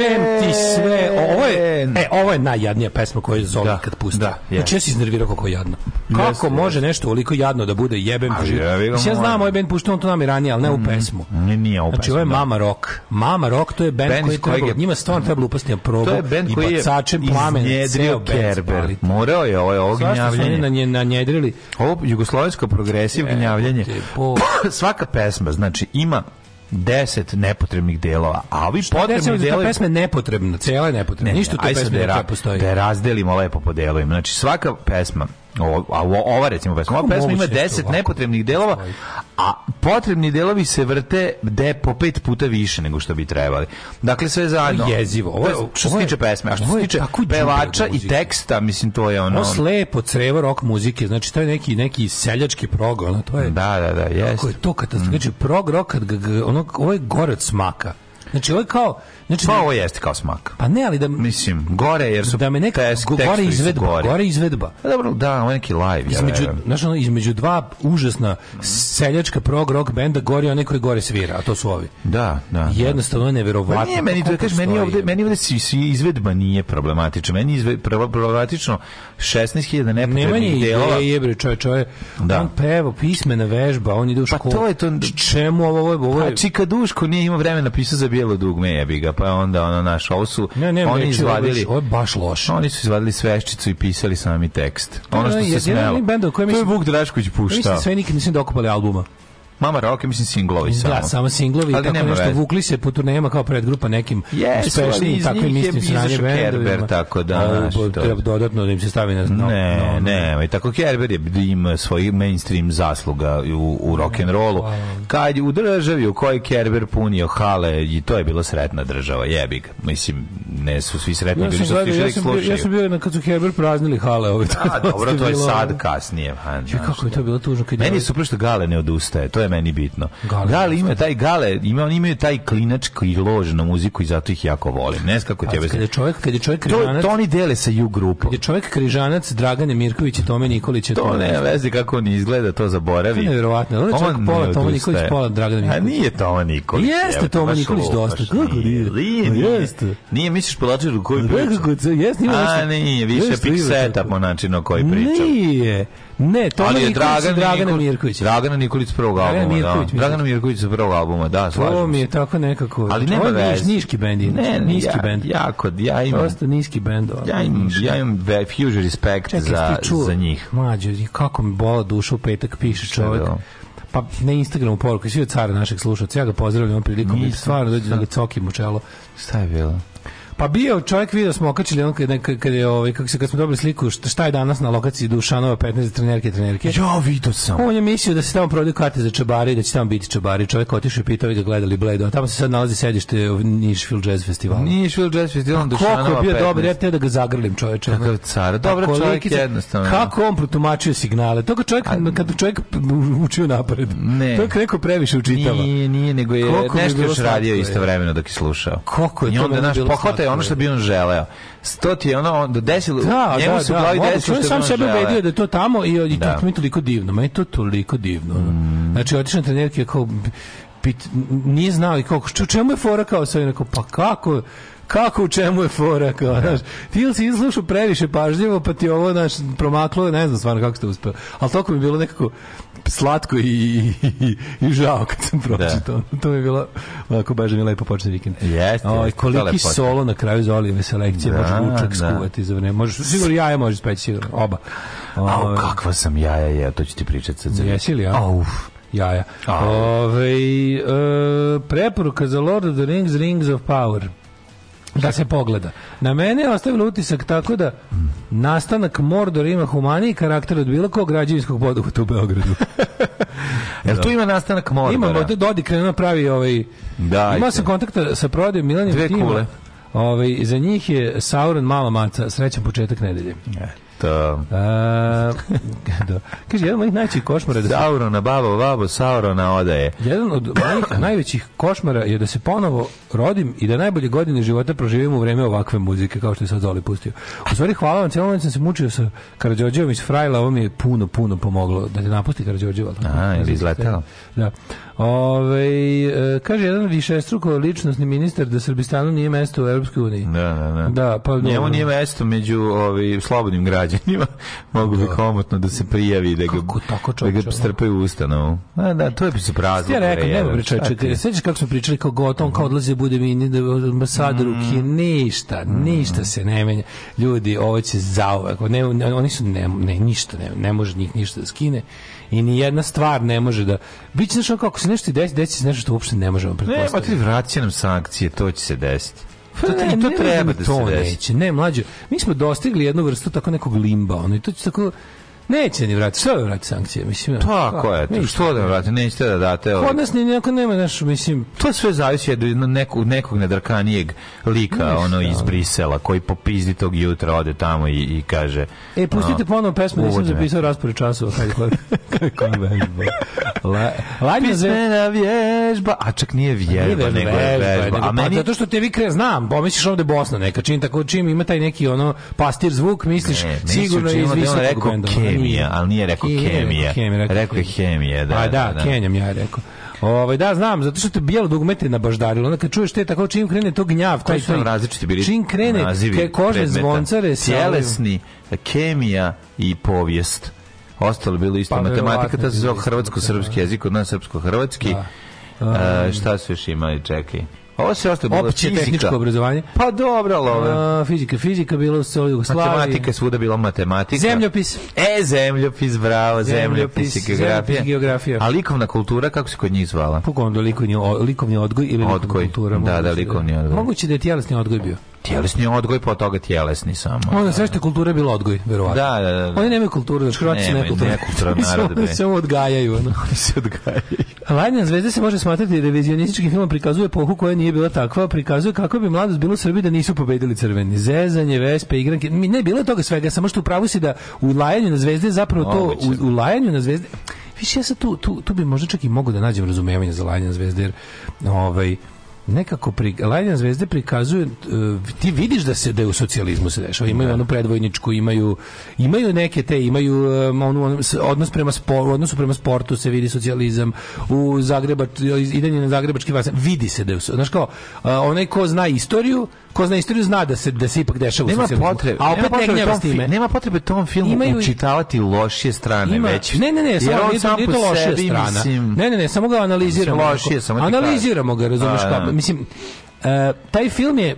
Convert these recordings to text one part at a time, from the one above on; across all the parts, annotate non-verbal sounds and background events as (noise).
Jebem ti sve. Ovo je, e, ovo je najjadnija pesma koju je Zoli da, kad pusti. Da, je. Znači, ja se iznervirao kako je jadno. Kako yes, može nešto toliko jadno da bude jebem ti život? Znači, ja znam, ovo ovaj je band puštao on to nam i ranije, ali ne u mm, pesmu. Ne, nije ovo pesmu. Znači, ovo je da. Mama Rock. Mama Rock, to je band, band koji je trebalo, je... njima stvarno trebalo upasti na probu to je band i bacačem plamen. Iznjedrio Kerber. Morao je ovo je ovo gnjavljenje. Zašto su oni nanjedrili? Ovo jugoslovensko progresiv e, gnjavljenje. (coughs) Svaka pesma, znači, ima 10 nepotrebnih delova. A ovi Šta potrebni da delovi... Šta pesma je nepotrebna, cijela je nepotrebna. Ne, Ništa da ne, to pesma da, ra... postoji. Da razdelimo lepo po delovima. Znači svaka pesma O, a ova recimo pesma, ova pesma ima 10 da nepotrebnih delova, a potrebni delovi se vrte de po pet puta više nego što bi trebali. Dakle sve zajedno. Jezivo. Ovo je, što se tiče pesme, a što se tiče pevača i teksta, mislim to je ono. Ono slepo crevo rock muzike, znači to je neki neki seljački prog, ono to je. Da, da, da, jeste. Kako je to kad mhm. znači prog rock kad ono ovo je gore od smaka. Znači ovo je kao Znači, pa da- ovo jeste kao smak. Pa ne, ali da mislim gore jer su da me neka tekst, gore izvedba, gore. gore izvedba. Pa dobro, da, ovo neki live. Između, ja znači ono, između dva užasna seljačka prog rock benda gori onaj koji gore svira, a to su ovi. Da, da. da. Jednostavno da. neverovatno. Pa nije meni to kaže meni ovde meni ovde izvedba nije problematična. Meni izve, problematično 16.000 nepotrebnih delova. Ne, je bre, čoj, čoj. Da. On peva pismena vežba, on ide u pa školu. Pa to je to čemu ovo ovo je. Pa Čika Duško nije imao vremena napisao za bijelo dugme, jebi ga pa onda ono naš ovo su ne, ne, oni neči, da izvadili ovo je baš loše. Oni su izvadili sveščicu i pisali sami tekst. Pa ono što se smelo. To je Vuk Drašković pa puštao. Mislim sve nikad nisam dokopali albuma. Mama Rock je, mislim, singlovi da, samo. Da, samo singlovi. Ali tako nešto, vukli se po turnejama kao pred grupa nekim yes, uspešnim, takvim istim sranje bendovima. tako da. Treba dodatno da im se stavi na... No, ne, no, ne, ne. Tako Kerber je da ima svoj mainstream zasluga u, u rock'n'rollu. Kad u državi u kojoj Kerber punio hale, i to je bila sretna država, jebig. Mislim, ne su svi sretni ja bili što stiže da ja slušaju. Ja sam bio na kad su Kerber praznili hale ove. da, dobro, (laughs) to je sad kasnije. Kako je to bilo tužno. Meni je super što Gale ne odustaje. To je meni bitno. Gale, gale ima taj gale, ima oni imaju taj koji lož na muziku i zato ih jako volim. Ne znam kako ti Kad je čovjek, kad je čovjek križanac, to, to oni dele sa U grupom. Kad je čovjek križanac Dragane Mirković i Tome Nikolić, to, to ne veze kako on izgleda, to zaboravi. To je neverovatno. On je čovjek pola Tome Nikolić, pola Dragane Mirković. A nije Tome Nikolić. Jeste Tome Nikolić dosta. Kako nije? jeste. Nije misliš polači koji priča. Jeste, ima A nije, više pikseta po načinu koji priča. Nije. Ne, to Ali je Dragana, Dragana Mirković. Dragan Nikolić s prvog albuma, da. Mirković, da. Dragana Mirković s prvog albuma, da, slažem To mi je tako nekako. Ali nema veze. Ovo je niški bend, ne, znači, niski bend. Jako, ja imam. Prosto niski bend. Ja imam, ja imam huge respect za, za njih. Mađo, kako mi bola duša u petak piše čovjek pa na Instagramu poruku, svi od cara našeg slušalca, ja ga pozdravljam ovom prilikom i stvarno dođe da ga cokim u čelo. Šta je bilo? Pa bio čovjek video smo okačili on kad kad je ovaj kako se kad smo dobili sliku šta je danas na lokaciji Dušanova 15 za trenerke trenerke. Ja video sam. On je mislio da se tamo prodaju karte za čebare da će tamo biti čebari. Čovjek otišao i pitao i ga gledali bledo. A tamo se sad nalazi sedište Nashville Jazz Festival. Nashville Jazz Festival on Dušanova. Kako je bio dobar, ja te da ga zagrlim čoveče. Kakav car. Dobar pa čovjek jednostavno. Kako on protumačio signale? To kad čovjek kad čovjek učio napred. Ne. To kako previše učitava. Nije, nije, nego je nešto još radio istovremeno dok je slušao. Kako je to? I onda naš pohvata je ono što bi on želeo. To ti je ono, da desilo, da, njemu da, se u da, glavi da, desilo što sam sebe ubedio da je to tamo i, i to da. mi je toliko divno, meni je to toliko divno. Mm. Znači, otišao na trenerke kao, pit, nije znao i kao, čemu je fora kao sve, onako, pa kako, kako u čemu je fora kao, znaš, ti ili si izlušao previše pažljivo, pa ti ovo, znaš, promaklo, ne znam stvarno kako ste uspeli, ali toliko mi je bilo nekako, slatko i, i, i žao kad sam pročitao. Da. To mi je bilo ovako baš da mi lepo počne vikend. Jeste. Oj, koliki solo na kraju za Olive selekcije, da, možeš učak da. skuvati za vreme. Možeš sigurno jaja možeš speći, sigurno, oba. A ovaj. kakva sam jaja je, to ću ti pričati sad. Jesi li ja? Auf jaja. Ove, ovaj, e, preporuka za Lord of the Rings, Rings of Power da se pogleda. Na mene je ostavilo utisak tako da nastanak Mordor ima humaniji karakter od bilo kog građevinskog poduhvata u Beogradu. (laughs) Jel tu ima nastanak Mordora? Ima, Dodi krenuo pravi ovaj... Da, ima se kontakta sa prodajom Milanjem Dve kule. Ovaj, za njih je Sauron mala maca. Srećan početak nedelje. Eto to. Da. A, (laughs) do, da. kaže, jedan od mojih najvećih košmara... Da Saurona, babo, babo, Saurona odaje. Jedan od mojih (clears throat) najvećih košmara je da se ponovo rodim i da najbolje godine života proživim u vreme ovakve muzike, kao što je sad Zoli pustio. U stvari, hvala vam, cijelo sam se mučio sa Karadžođevom iz Frajla, ovo mi je puno, puno pomoglo da te napusti Karadžođeva. A, je izletao? Da. Ove, e, kaže jedan višestruko ličnostni ministar da Srbistanu nije mesto u Europskoj uniji. Da, da, da. da pa, Njemu nije mesto među ovaj, slobodnim građanima. (laughs) Mogu bi da. komotno da se prijavi da ga, kako tako čovječ, da ga strpaju u ustanovu. A, da, da, to je bi se prazno. Ja rekao, nema pričače. Sećaš kako smo pričali kao gotom, kao odlaze da bude mi ambasador u mm. ništa, mm. ništa se ne menja. Ljudi, ovo će zauvek. Ne, oni su, ne, ne, ništa, ne, ne može njih ništa da skine i ni jedna stvar ne može da biće znači kako se nešto desi, desi se nešto što uopšte ne možemo pretpostaviti. Ne, pa ti vraća nam sankcije, to će se desiti. Pa to, ne, to ne, treba da se to desi. Neće. Ne, mlađe, mi smo dostigli jednu vrstu tako nekog limba, ono, i to će tako Neće ni vratiti, što da vrati sankcije, mislim. Tako pa, pa, je, to, što da vrati, nećete da date. Kod ovaj- nas ni neko nema, znaš, mislim... To sve zavisi od nekog, nekog nedrkanijeg lika, Nešta, ono, iz Brisela, koji popizdi tog jutra, ode tamo i, i kaže... E, pustite no, ponovno pesmu, nisam zapisao raspored časova, (laughs) kaj koji vežba. La, Lajna Pismena vježba, a čak nije pa vježba, nego je vežba. A meni... Zato što te vi kre, znam, pomisliš ovde Bosna neka, čim tako, čim ima taj neki, ono, pastir zvuk, misliš, sigurno da je iz visokog benda hemija, ali nije rekao Hemija, rekao je hemija, da. A pa da, da, da. Kenjam ja rekao. Ovaj da znam, zato što te bijelo dugmete na baždarilo. Onda kad čuješ te tako čim krene to gnjav, taj su različiti bili. Čim krene nazivi, ke kože predmeta, zvoncare, sjelesni, kemija i povijest. Ostalo bilo isto pa, matematika, ta se zove hrvatsko-srpski da. jezik, od srpsko-hrvatski. Da. Um, šta se još imali, čekaj. Ovo se ostaje bilo Opće tehničko obrazovanje. Pa dobro, ali ovo. Fizika, fizika bilo se u Jugoslaviji. Matematika je svuda bila matematika. Zemljopis. E, zemljopis, bravo, zemljopis, zemljopis i geografija. A likovna kultura, kako se kod njih zvala? Kako onda likovni, likovni odgoj ili likovna kultura? Da, da, da likovni odgoj. Moguće da je tjelesni odgoj bio. Tjelesni odgoj, po pa toga tjelesni samo. Onda sve što kultura bila odgoj, verovatno. Da, da, da. Oni nemaju kulturu, znači Hrvati nemaju kulturu. Nemaju kulturu naroda. Oni se odgajaju. Oni se odgajaju. Lajdina zvezda se može smatrati revizionistički film prikazuje epohu koja nije bila takva, prikazuje kako bi mladost bilo u Srbiji da nisu pobedili crveni. Zezanje, vespe, igranke. Mi ne bilo je toga svega, samo što upravo si da u lajanju na zvezde zapravo to u, u lajanju na zvezde. Više ja sad tu, tu, tu bi možda čak i mogu da nađem razumevanje za lajanje na zvezde, jer ovaj, nekako pri Lajdan zvezde prikazuju e, ti vidiš da se da je u socijalizmu se dešava imaju da. onu predvojničku imaju imaju neke te imaju e, onu, odnos prema sportu odnosu prema sportu se vidi socijalizam u Zagrebač idanje na zagrebački vas vidi se da je znaš kao e, onaj ko zna istoriju ko zna istoriju zna da se da se ipak dešava nema u Potrebe, a opet nema potrebe, tom, nema potrebe tom filmu Imaju... učitavati lošije strane ima, već. Ne, ne, ne, samo nije, sam nije to lošija strana. Mislim, ne, ne, ne, samo ga analiziramo. Lošije, samo analiziramo ga, razumeš pa, kako. Da. Mislim, uh, taj film je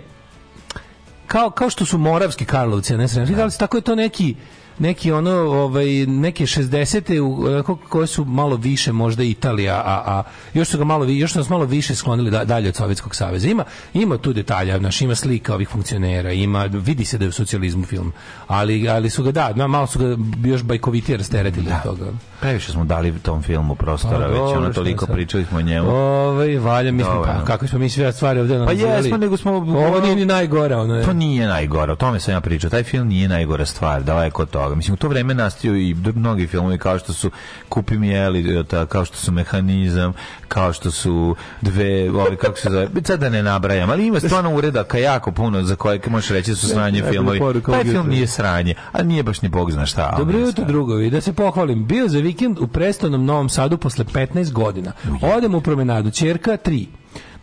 kao, kao što su moravski Karlovci, ne sreći, da. da li tako je to neki neki ono ovaj neke 60-te onako koje su malo više možda Italija a a još su ga malo još su nas malo više sklonili da, dalje od Sovjetskog saveza ima ima tu detalja naš ima slika ovih funkcionera ima vidi se da je u socijalizmu film ali ali su ga da malo su ga još bajkoviti rasteretili da. od toga previše smo dali tom filmu prostora pa, već ono toliko pričali smo o njemu ovaj valja mislim smo pa da. kako smo mi sve stvari ovde pa jesmo nego smo ovo nije ni najgore ono je. to nije najgore o tome sam ja pričao taj film nije najgore stvar daleko od toga. Mislim, u to vreme nastaju i mnogi filmovi kao što su Kupi mi Elliota, e, kao što su Mehanizam, kao što su dve, ove, kako se zove, sad da ne nabrajam, ali ima stvarno uredaka jako puno za koje možeš reći da su sranje filmovi. Taj film nije sranje, a nije baš ni Bog zna šta. Dobro jutro drugovi, da se pohvalim, bio za vikend u prestonom Novom Sadu posle 15 godina. Odem u promenadu, čerka 3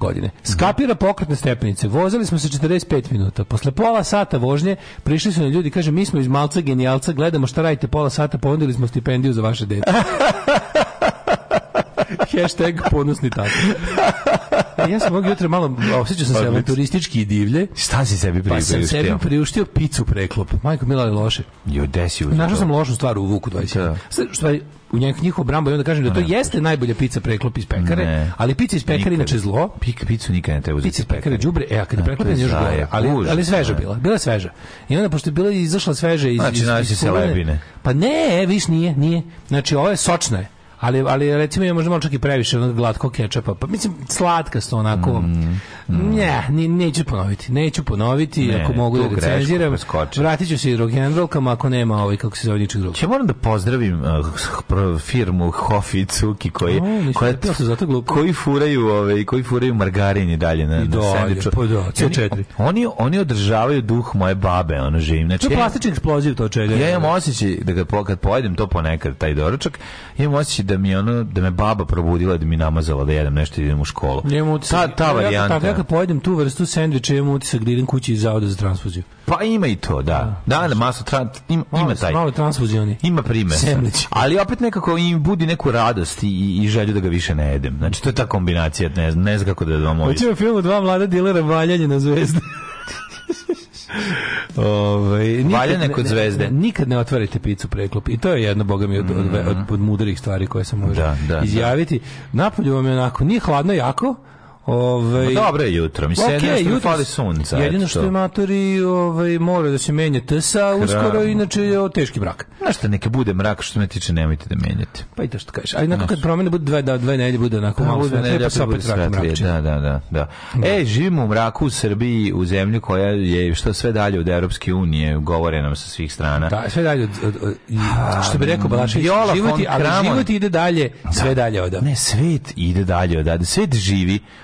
godine. Skapira pokretne stepenice. Vozili smo se 45 minuta. Posle pola sata vožnje prišli su nam ljudi, kaže mi smo iz Malca genijalca, gledamo šta radite pola sata, ponudili smo stipendiju za vaše dete. (laughs) Hashtag ponosni tata. E, ja sam ovog jutra malo osjećao sam se avanturistički pa, i divlje. Šta si sebi priuštio? Pa sam sebi priuštio picu preklop. Majko, mila je loše. Jo, desi Našao sam lošu stvar u Vuku 21. Da. Stvari, u njihovu brambu i onda kažem da to ne, jeste najbolja pizza preklop iz pekare, ne. ali pizza iz pekare inače zlo. Pik, picu nikad ne treba uzeti. Pizza iz pekare đubre, e a kad preklopim još gore, ali kuž, ali sveža ne. bila, bila sveža. I onda pošto je bila izašla sveže iz znači, iz, iz, iz se lebine. Pa ne, viš nije, nije. Znači ovo je sočna je ali, ali recimo je možda malo čak i previše onog glatkog kečapa. Pa mislim, slatka su onako. Mm, mm. Ne, ne, neću ponoviti. Neću ponoviti, ne, ako mogu da recenziram. Vratit ću se i rock'n'rollkama ako nema ovaj, kako se zove ničeg drugog. Ja moram da pozdravim uh, firmu Hofi Cuki koji, o, koja, zato glupo. koji furaju ovaj, koji furaju margarin i dalje na, I na sandviču. Pa da, oni, oni, oni održavaju duh moje babe, ono živim. Znači, to je plastični eksploziv to čelje. Ja imam osjećaj da kad, kad pojedem to ponekad, taj doručak, imam osjećaj da da mi ono da me baba probudila da mi namazala da jedem nešto i da idem u školu. Njemu ta ta varijanta. Ja, tako kad pojedem tu vrstu sendviča, imam utisak da idem kući iz zavoda za transfuziju. Pa ima i to, da. Da, da, da masa tra, ima, malo, ima taj. Malo transfuzioni. Ima prime. Ali opet nekako im budi neku radost i, i želju da ga više ne jedem. Znači to je ta kombinacija, ne znam, ne znam kako da vam ovo. Hoćemo film dva mlada dilera valjanje na zvezde. (laughs) Ove, ovaj, Valjane kod zvezde. Nikad ne otvarite picu preklop. I to je jedno, boga mi, od, od, mhm. od, od mudrih stvari koje se može da, da, da, izjaviti. Napolju vam je onako, nije hladno jako, Ovaj no, Dobro je jutro, mi se okay, jutro fali sunca. Jedino što je matori ovaj mora da se menja tsa uskoro inače je o teški brak. Znaš šta, neka bude mrak što me tiče, nemojte da menjate. Pa i to što kažeš. Aj nakon kad promene bude dve da dve nedelje bude onako da, malo bude nedelje, pa opet mrak. Da, da, da, da, da. E, živimo u mraku u Srbiji, u zemlji koja je što sve dalje od Evropske unije, govore nam sa svih strana. Da, sve dalje od, što bi rekao Balašević, život, ali život ide dalje, sve da. dalje od. Ne, svet ide dalje od. Svet živi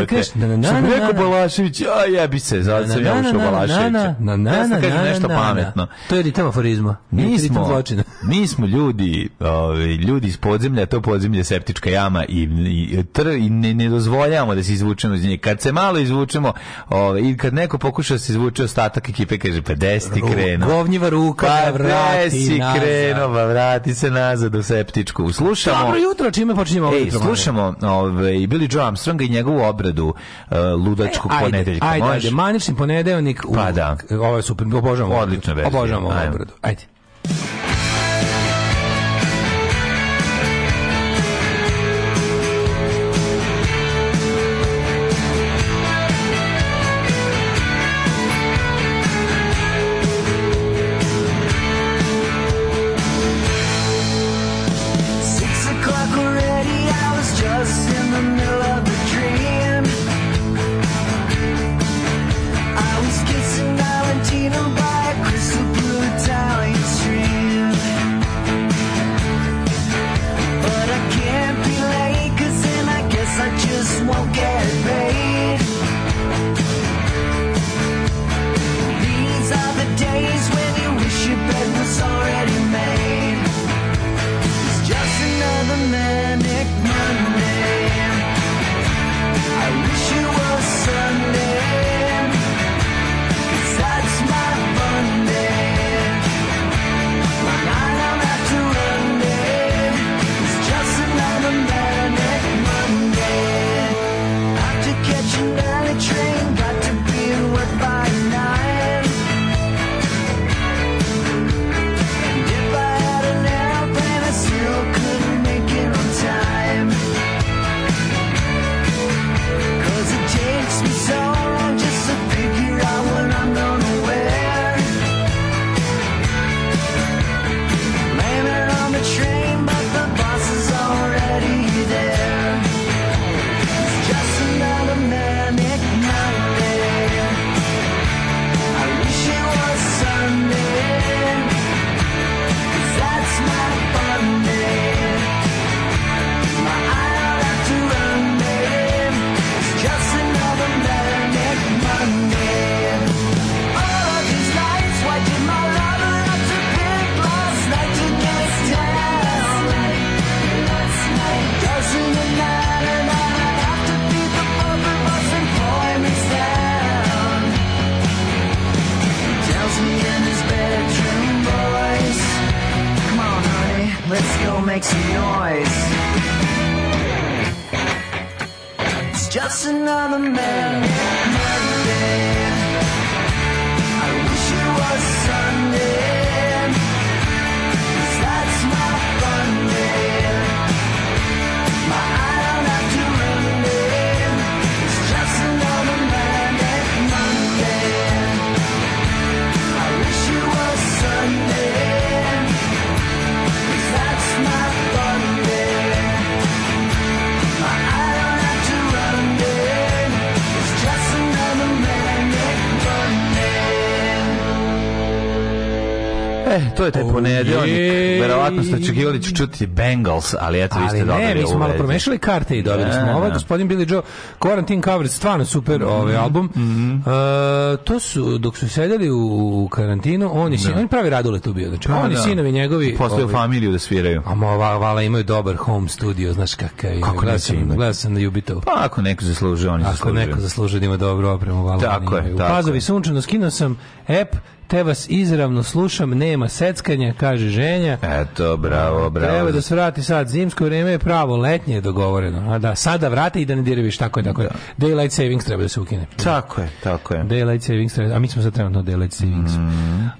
jebote. Što bi rekao Balašević, a jebi se, zato sam ja ušao Balaševića. Ne sam kažem nešto pametno. To je ritam aforizma. Mi smo, mi smo ljudi, ovaj, ljudi iz podzemlja, to podzemlje je septička jama i, i, ne, dozvoljavamo da se izvučemo iz nje. Kad se malo izvučemo ovaj, i kad neko pokuša da se izvuče ostatak ekipe, kaže, pa desiti krenu. Govnjiva ruka, pa vrati nazad. krenuo, pa vrati se nazad u septičku. Slušamo... Dobro jutro, čime počinjemo ovo jutro? Slušamo ovaj, Billy Joe Armstronga i njegovu obr obradu uh, e, ludačkog e, ajde, ponedeljka. Ajde, Možeš? ajde, manirsin ponedeljnik. Pa u, da. Ovo je super, obožavamo. Odlično verzija. Obožavamo obradu. Ajde. ponedeljnik. Verovatno ste očekivali da ću čuti Bengals, ali eto vi ste dobili. Ali ne, mi smo malo promešali karte i dobili smo da, ovo. Da. Gospodin Billy Joe, Quarantine Cover, stvarno super mhm. ovaj album. uh, To su, dok su sedeli u karantinu, oni si, on pravi radule tu bio. Znači, oni sinovi njegovi... u ovaj, familiju da sviraju. A mova, vala imaju dobar home studio, znaš kakav je. Kako neće imati? Gledao sam na Jubitov. Pa ako neko zaslužuje, oni zaslužuju. Ako neko zaslužuje ima dobro opremu, vala. Tako je, tako. Pazovi sunčano, skinuo sam app te vas izravno slušam, nema seckanja, kaže ženja. Eto, bravo, bravo. Treba da se vrati sad, zimsko vreme, je pravo, letnje je dogovoreno. A da, sada vrate i da ne diraviš, tako je, tako je. Da. Daylight savings treba da se ukine. Tako je, tako je. Daylight savings treba, a mi smo sad trenutno daylight savings.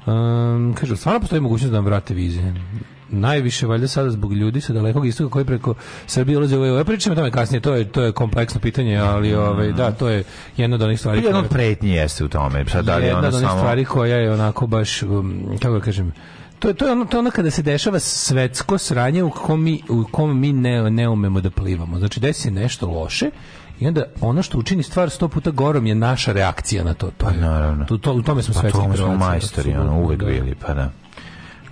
Mm. Um, kaže, stvarno postoji mogućnost da nam vrate vize najviše valjda sada zbog ljudi sa dalekog istoka koji preko Srbije ulaze u EU. Ja pričam o tome kasnije, to je to je kompleksno pitanje, ali mm. ovaj da, to je jedna od onih stvari. Jedna od pretnji jeste u tome. Sad pa da li jedna od onih samo... stvari koja je onako baš um, kako da kažem to je to je ono to je ono kada se dešava svetsko sranje u kom mi, u kom mi ne ne umemo da plivamo. Znači desi nešto loše i onda ono što učini stvar sto puta gorom je naša reakcija na to. To je. Pa naravno. To, to, u tome smo pa, svetski. To smo majstori, ono, uvek da. bili, pa da.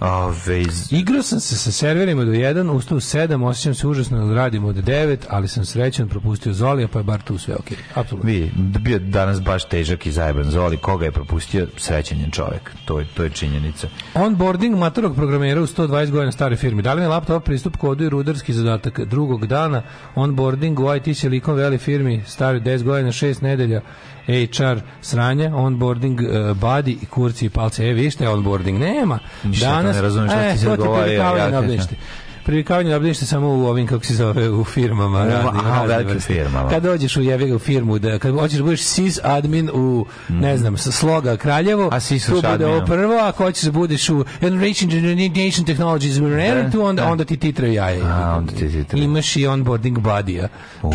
Ove, Igrao sam se sa serverima do 1, ustao u 7, osjećam se užasno da radim od 9, ali sam srećan, propustio Zolija, pa je bar tu sve okej. Okay. Apsolutno. Vidi, bio danas baš težak i zajeban Zoli, koga je propustio, srećan je čovjek. To je, to je činjenica. Onboarding matorog programera u 120 godina stare firmi. Dali mi laptop pristup kodu i rudarski zadatak drugog dana, onboarding u IT Silicon veli firmi, stari 10 godina, 6 nedelja, HR sranje, onboarding uh, body i kurci i palce. E, vi šta je onboarding? Nema. Ništa, Danas, ne razumijem što ti se e, odgovara. Ja, ja, ja, privikavanje da obdanište samo u ovim, kako se zove, u firmama. U, radnim, a, velikim firmama. Kad dođeš u jevega u firmu, da, kad hoćeš da budeš sys admin u, ne mm. znam, sa sloga Kraljevo, a sis tu bude ovo prvo, a ako hoćeš da budeš u Enrich Nation Technologies, da, tu, onda, da. onda ti titraju jaje. A, onda ti titraju. Imaš i onboarding buddy-a,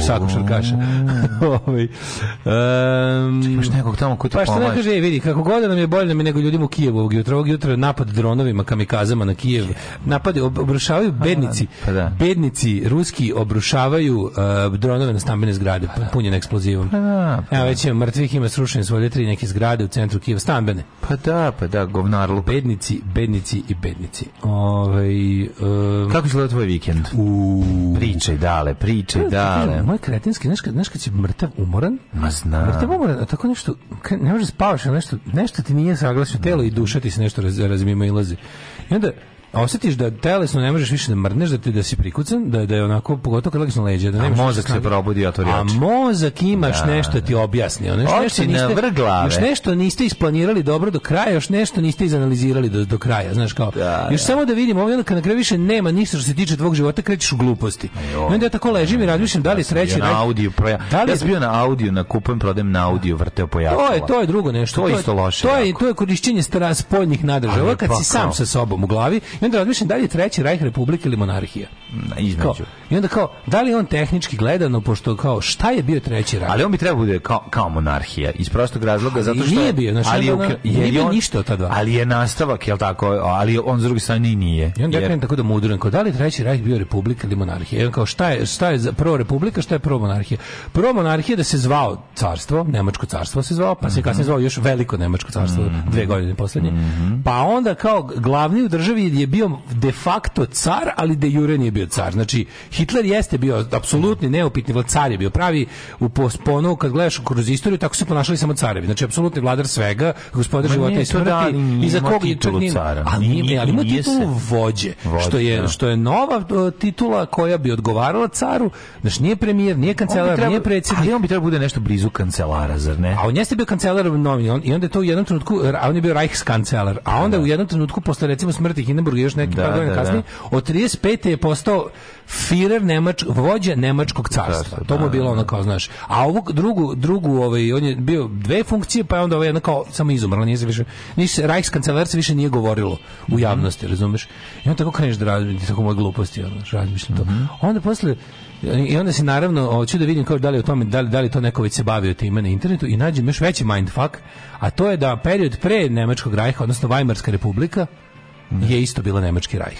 svakom šarkaša. um, Če, imaš nekog tamo koji ti Pa što ne kaže, vidi, kako god da nam je bolje nam da je nego ljudima u Kijevu ovog jutra, ovog jutra napad dronovima, kamikazama na Kijev, napade, obrušavaju bednici, pa da. bednici ruski obrušavaju uh, dronove na stambene zgrade, pa da. punjene eksplozivom. Pa da, pa Evo da. već je mrtvih, ima srušene svoje tri neke zgrade u centru Kijeva, stambene. Pa da, pa da, govnarlu. Bednici, bednici i bednici. Ovaj um, Kako izgleda tvoj vikend? U... Pričaj dale, pričaj da, dale. Moj kretinski, znaš kad, znaš kad si mrtav umoran? Ma zna. Mrtav umoran, a tako nešto, ne možeš da spavaš, nešto, nešto ti nije saglasno telo i duša ti se nešto raz, razmimo ilazi. I onda, osetiš da telesno ne možeš više da mrneš, da ti da si prikucan, da da je onako pogotovo kad legneš na leđa, da nemaš. A mozak se probudi i otvori oči. A mozak imaš da, da nešto da. ti objasni, ono nešto, nešto niste vrglave. još nešto niste isplanirali dobro do kraja, još nešto niste izanalizirali do, do kraja, znaš kao. Da, da. još da. samo da vidim, ovdje kad na kraju više nema ništa što se tiče tvog života, krećeš u gluposti. I onda ja tako ležim i razmišljam da li sreće na audio, proja. Da li ja sam bio na audio, na kupujem, prodajem na audio, vrteo pojavilo. To je to je drugo nešto. To, je isto loše. To je to je korišćenje spoljnih nadržaja. Kad si pa sam sa sobom u glavi I onda razmišljam da li je treći rajh republika ili monarhija. Na između. Kao, I onda kao, da li on tehnički gledano, pošto kao, šta je bio treći rajh? Ali on bi trebao da bude kao, kao monarhija, iz prostog razloga, zato što... Nije bio, znači, ali je, ona, je, nije bio on, ništa od ta dva. Ali je nastavak, jel tako, ali on s druge strane nije. I onda jer... ja tako da mudrujem, kao, da li treći rajh bio republika ili monarhija? I on kao, šta je, šta je prvo republika, šta je prvo monarhija? Pro monarhija da se zvao carstvo, Nemačko carstvo se zvao, pa se kasnije mhm. zvao još Veliko Nemačko carstvo, mhm. dve godine poslednje. Mhm. Pa onda kao glavni u državi je je bio de facto car, ali de jure nije bio car. Znači, Hitler jeste bio apsolutni, neupitni vlad, car je bio pravi u posponu, kad gledaš kroz istoriju, tako su ponašali samo carevi. Znači, apsolutni vladar svega, gospodar života i smrti. Da, I za kog je cara. Ali, nije, ali ima titulu vođe, što, je, da. što je nova e, titula koja bi odgovarala caru. Znači, nije premijer, nije kancelar, nije predsjednik. Ali on bi trebao bude nešto blizu kancelara, zar ne? A on jeste bio kancelar novi, on, i onda je to u jednom trenutku, a on je bio Reichskancelar, a onda da. u jednom trenutku, posle recimo smrti Hindenburg drugi, još neki da, par godina da, da. kasnije, da. od 35. je postao Führer Nemač, vođa Nemačkog carstva. to mu je da, bilo da, ono kao, znaš. A ovu drugu, drugu ovaj, on je bio dve funkcije, pa je onda ovaj jedna kao samo izumrla, nije se više, nije se, Reichskancelar se više nije govorilo u mhm. javnosti, mm razumeš? I onda tako kreneš da razmišljaš, tako moje gluposti, ono, razmišljam to. Mm -hmm. Onda posle, i onda se naravno hoću da vidim kao da li o tome da li, da li to neko već se bavio time na internetu i nađem još veći mindfuck, a to je da period pre nemačkog rajha, odnosno Weimarska republika, ne. Da. je isto bilo Nemački rajh.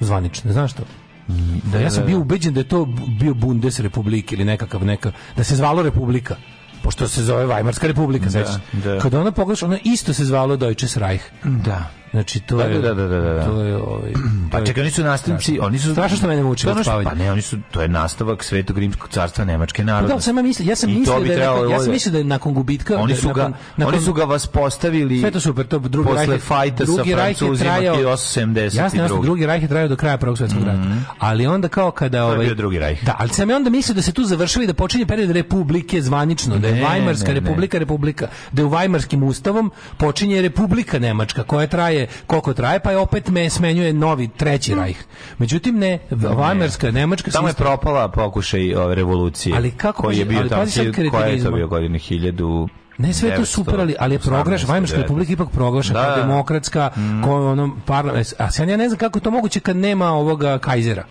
Zvanično, znaš to? Mm, da, ja sam da, da, bio ubeđen da je to bio Bundesrepublik ili nekakav neka, da se zvalo republika pošto se zove Weimarska republika, da, da. Kada ona pogledaš, ona isto se zvalo Deutsches Reich. Da. Znači to je da, da da da da. To je ovaj (clears throat) pa čekaj, oni su nastavnici, oni su strašno što mene muče da od spavanja. Pa ne, oni su to je nastavak Svetog rimskog carstva nemačke naroda. Pa da, sam ja mislio, ja sam mislio da je, ja sam mislio da je nakon gubitka oni da su ga oni su ga vaspostavili. Sve to super, to drugi rajh posle fajta sa Francuzima 1872. Jasno, jasno, drugi rajh je trajao do kraja Prvog svetskog rata. Mhm. Ali onda kao kada ovaj drugi rajh. Da, ali sam ja onda mislio da se tu završava da počinje period republike zvanično, da je Weimarska republika republika, da je u Weimarskim ustavom počinje republika nemačka koja traje koliko traje, pa je opet me smenjuje novi treći mm. rajh. Međutim ne, Weimarska nemačka Tamo je propala pokušaj ove revolucije. Ali kako koji je bio ali, tamo, koja je to bio godine 1000 ne sve je to super, ali, ali je proglaš, Vajmarska republika ipak proglašena kao da. demokratska, mm. kao ono, parlament. A sad ja ne znam kako to moguće kad nema ovoga kajzera.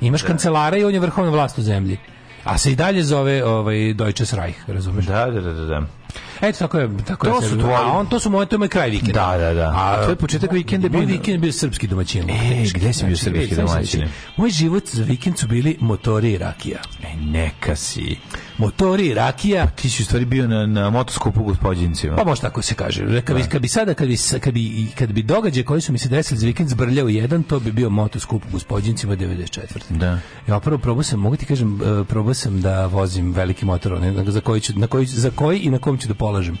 Imaš da. kancelara i on je vrhovna vlast u zemlji. A se i dalje zove ovaj, Deutsches Reich, razumeš? Da, da, da, da. da. Eto tako je, tako to je. Su tvoji... A on to su moje to je kraj vikenda. Da, da, da. A to je početak vikenda bio. vikend bio srpski domaćin. E, gde si bio srpski domaćin? Moj život za vikend su bili motori i rakija. E, neka si. Motori i rakija. Pa ti si u stvari bio na, na motoskupu gospodinjcima. Pa možda tako se kaže. Kad bi, da. kad bi sada, kad bi, kad bi, kad bi događaje koji su mi se desili za vikend zbrljao jedan, to bi bio motoskup u gospodinjcima 94. Da. Ja prvo probao sam, mogu ti kažem, e, probao sam da vozim veliki motor, ne, za koji ću, na koji, za koji i na kom ću da polažem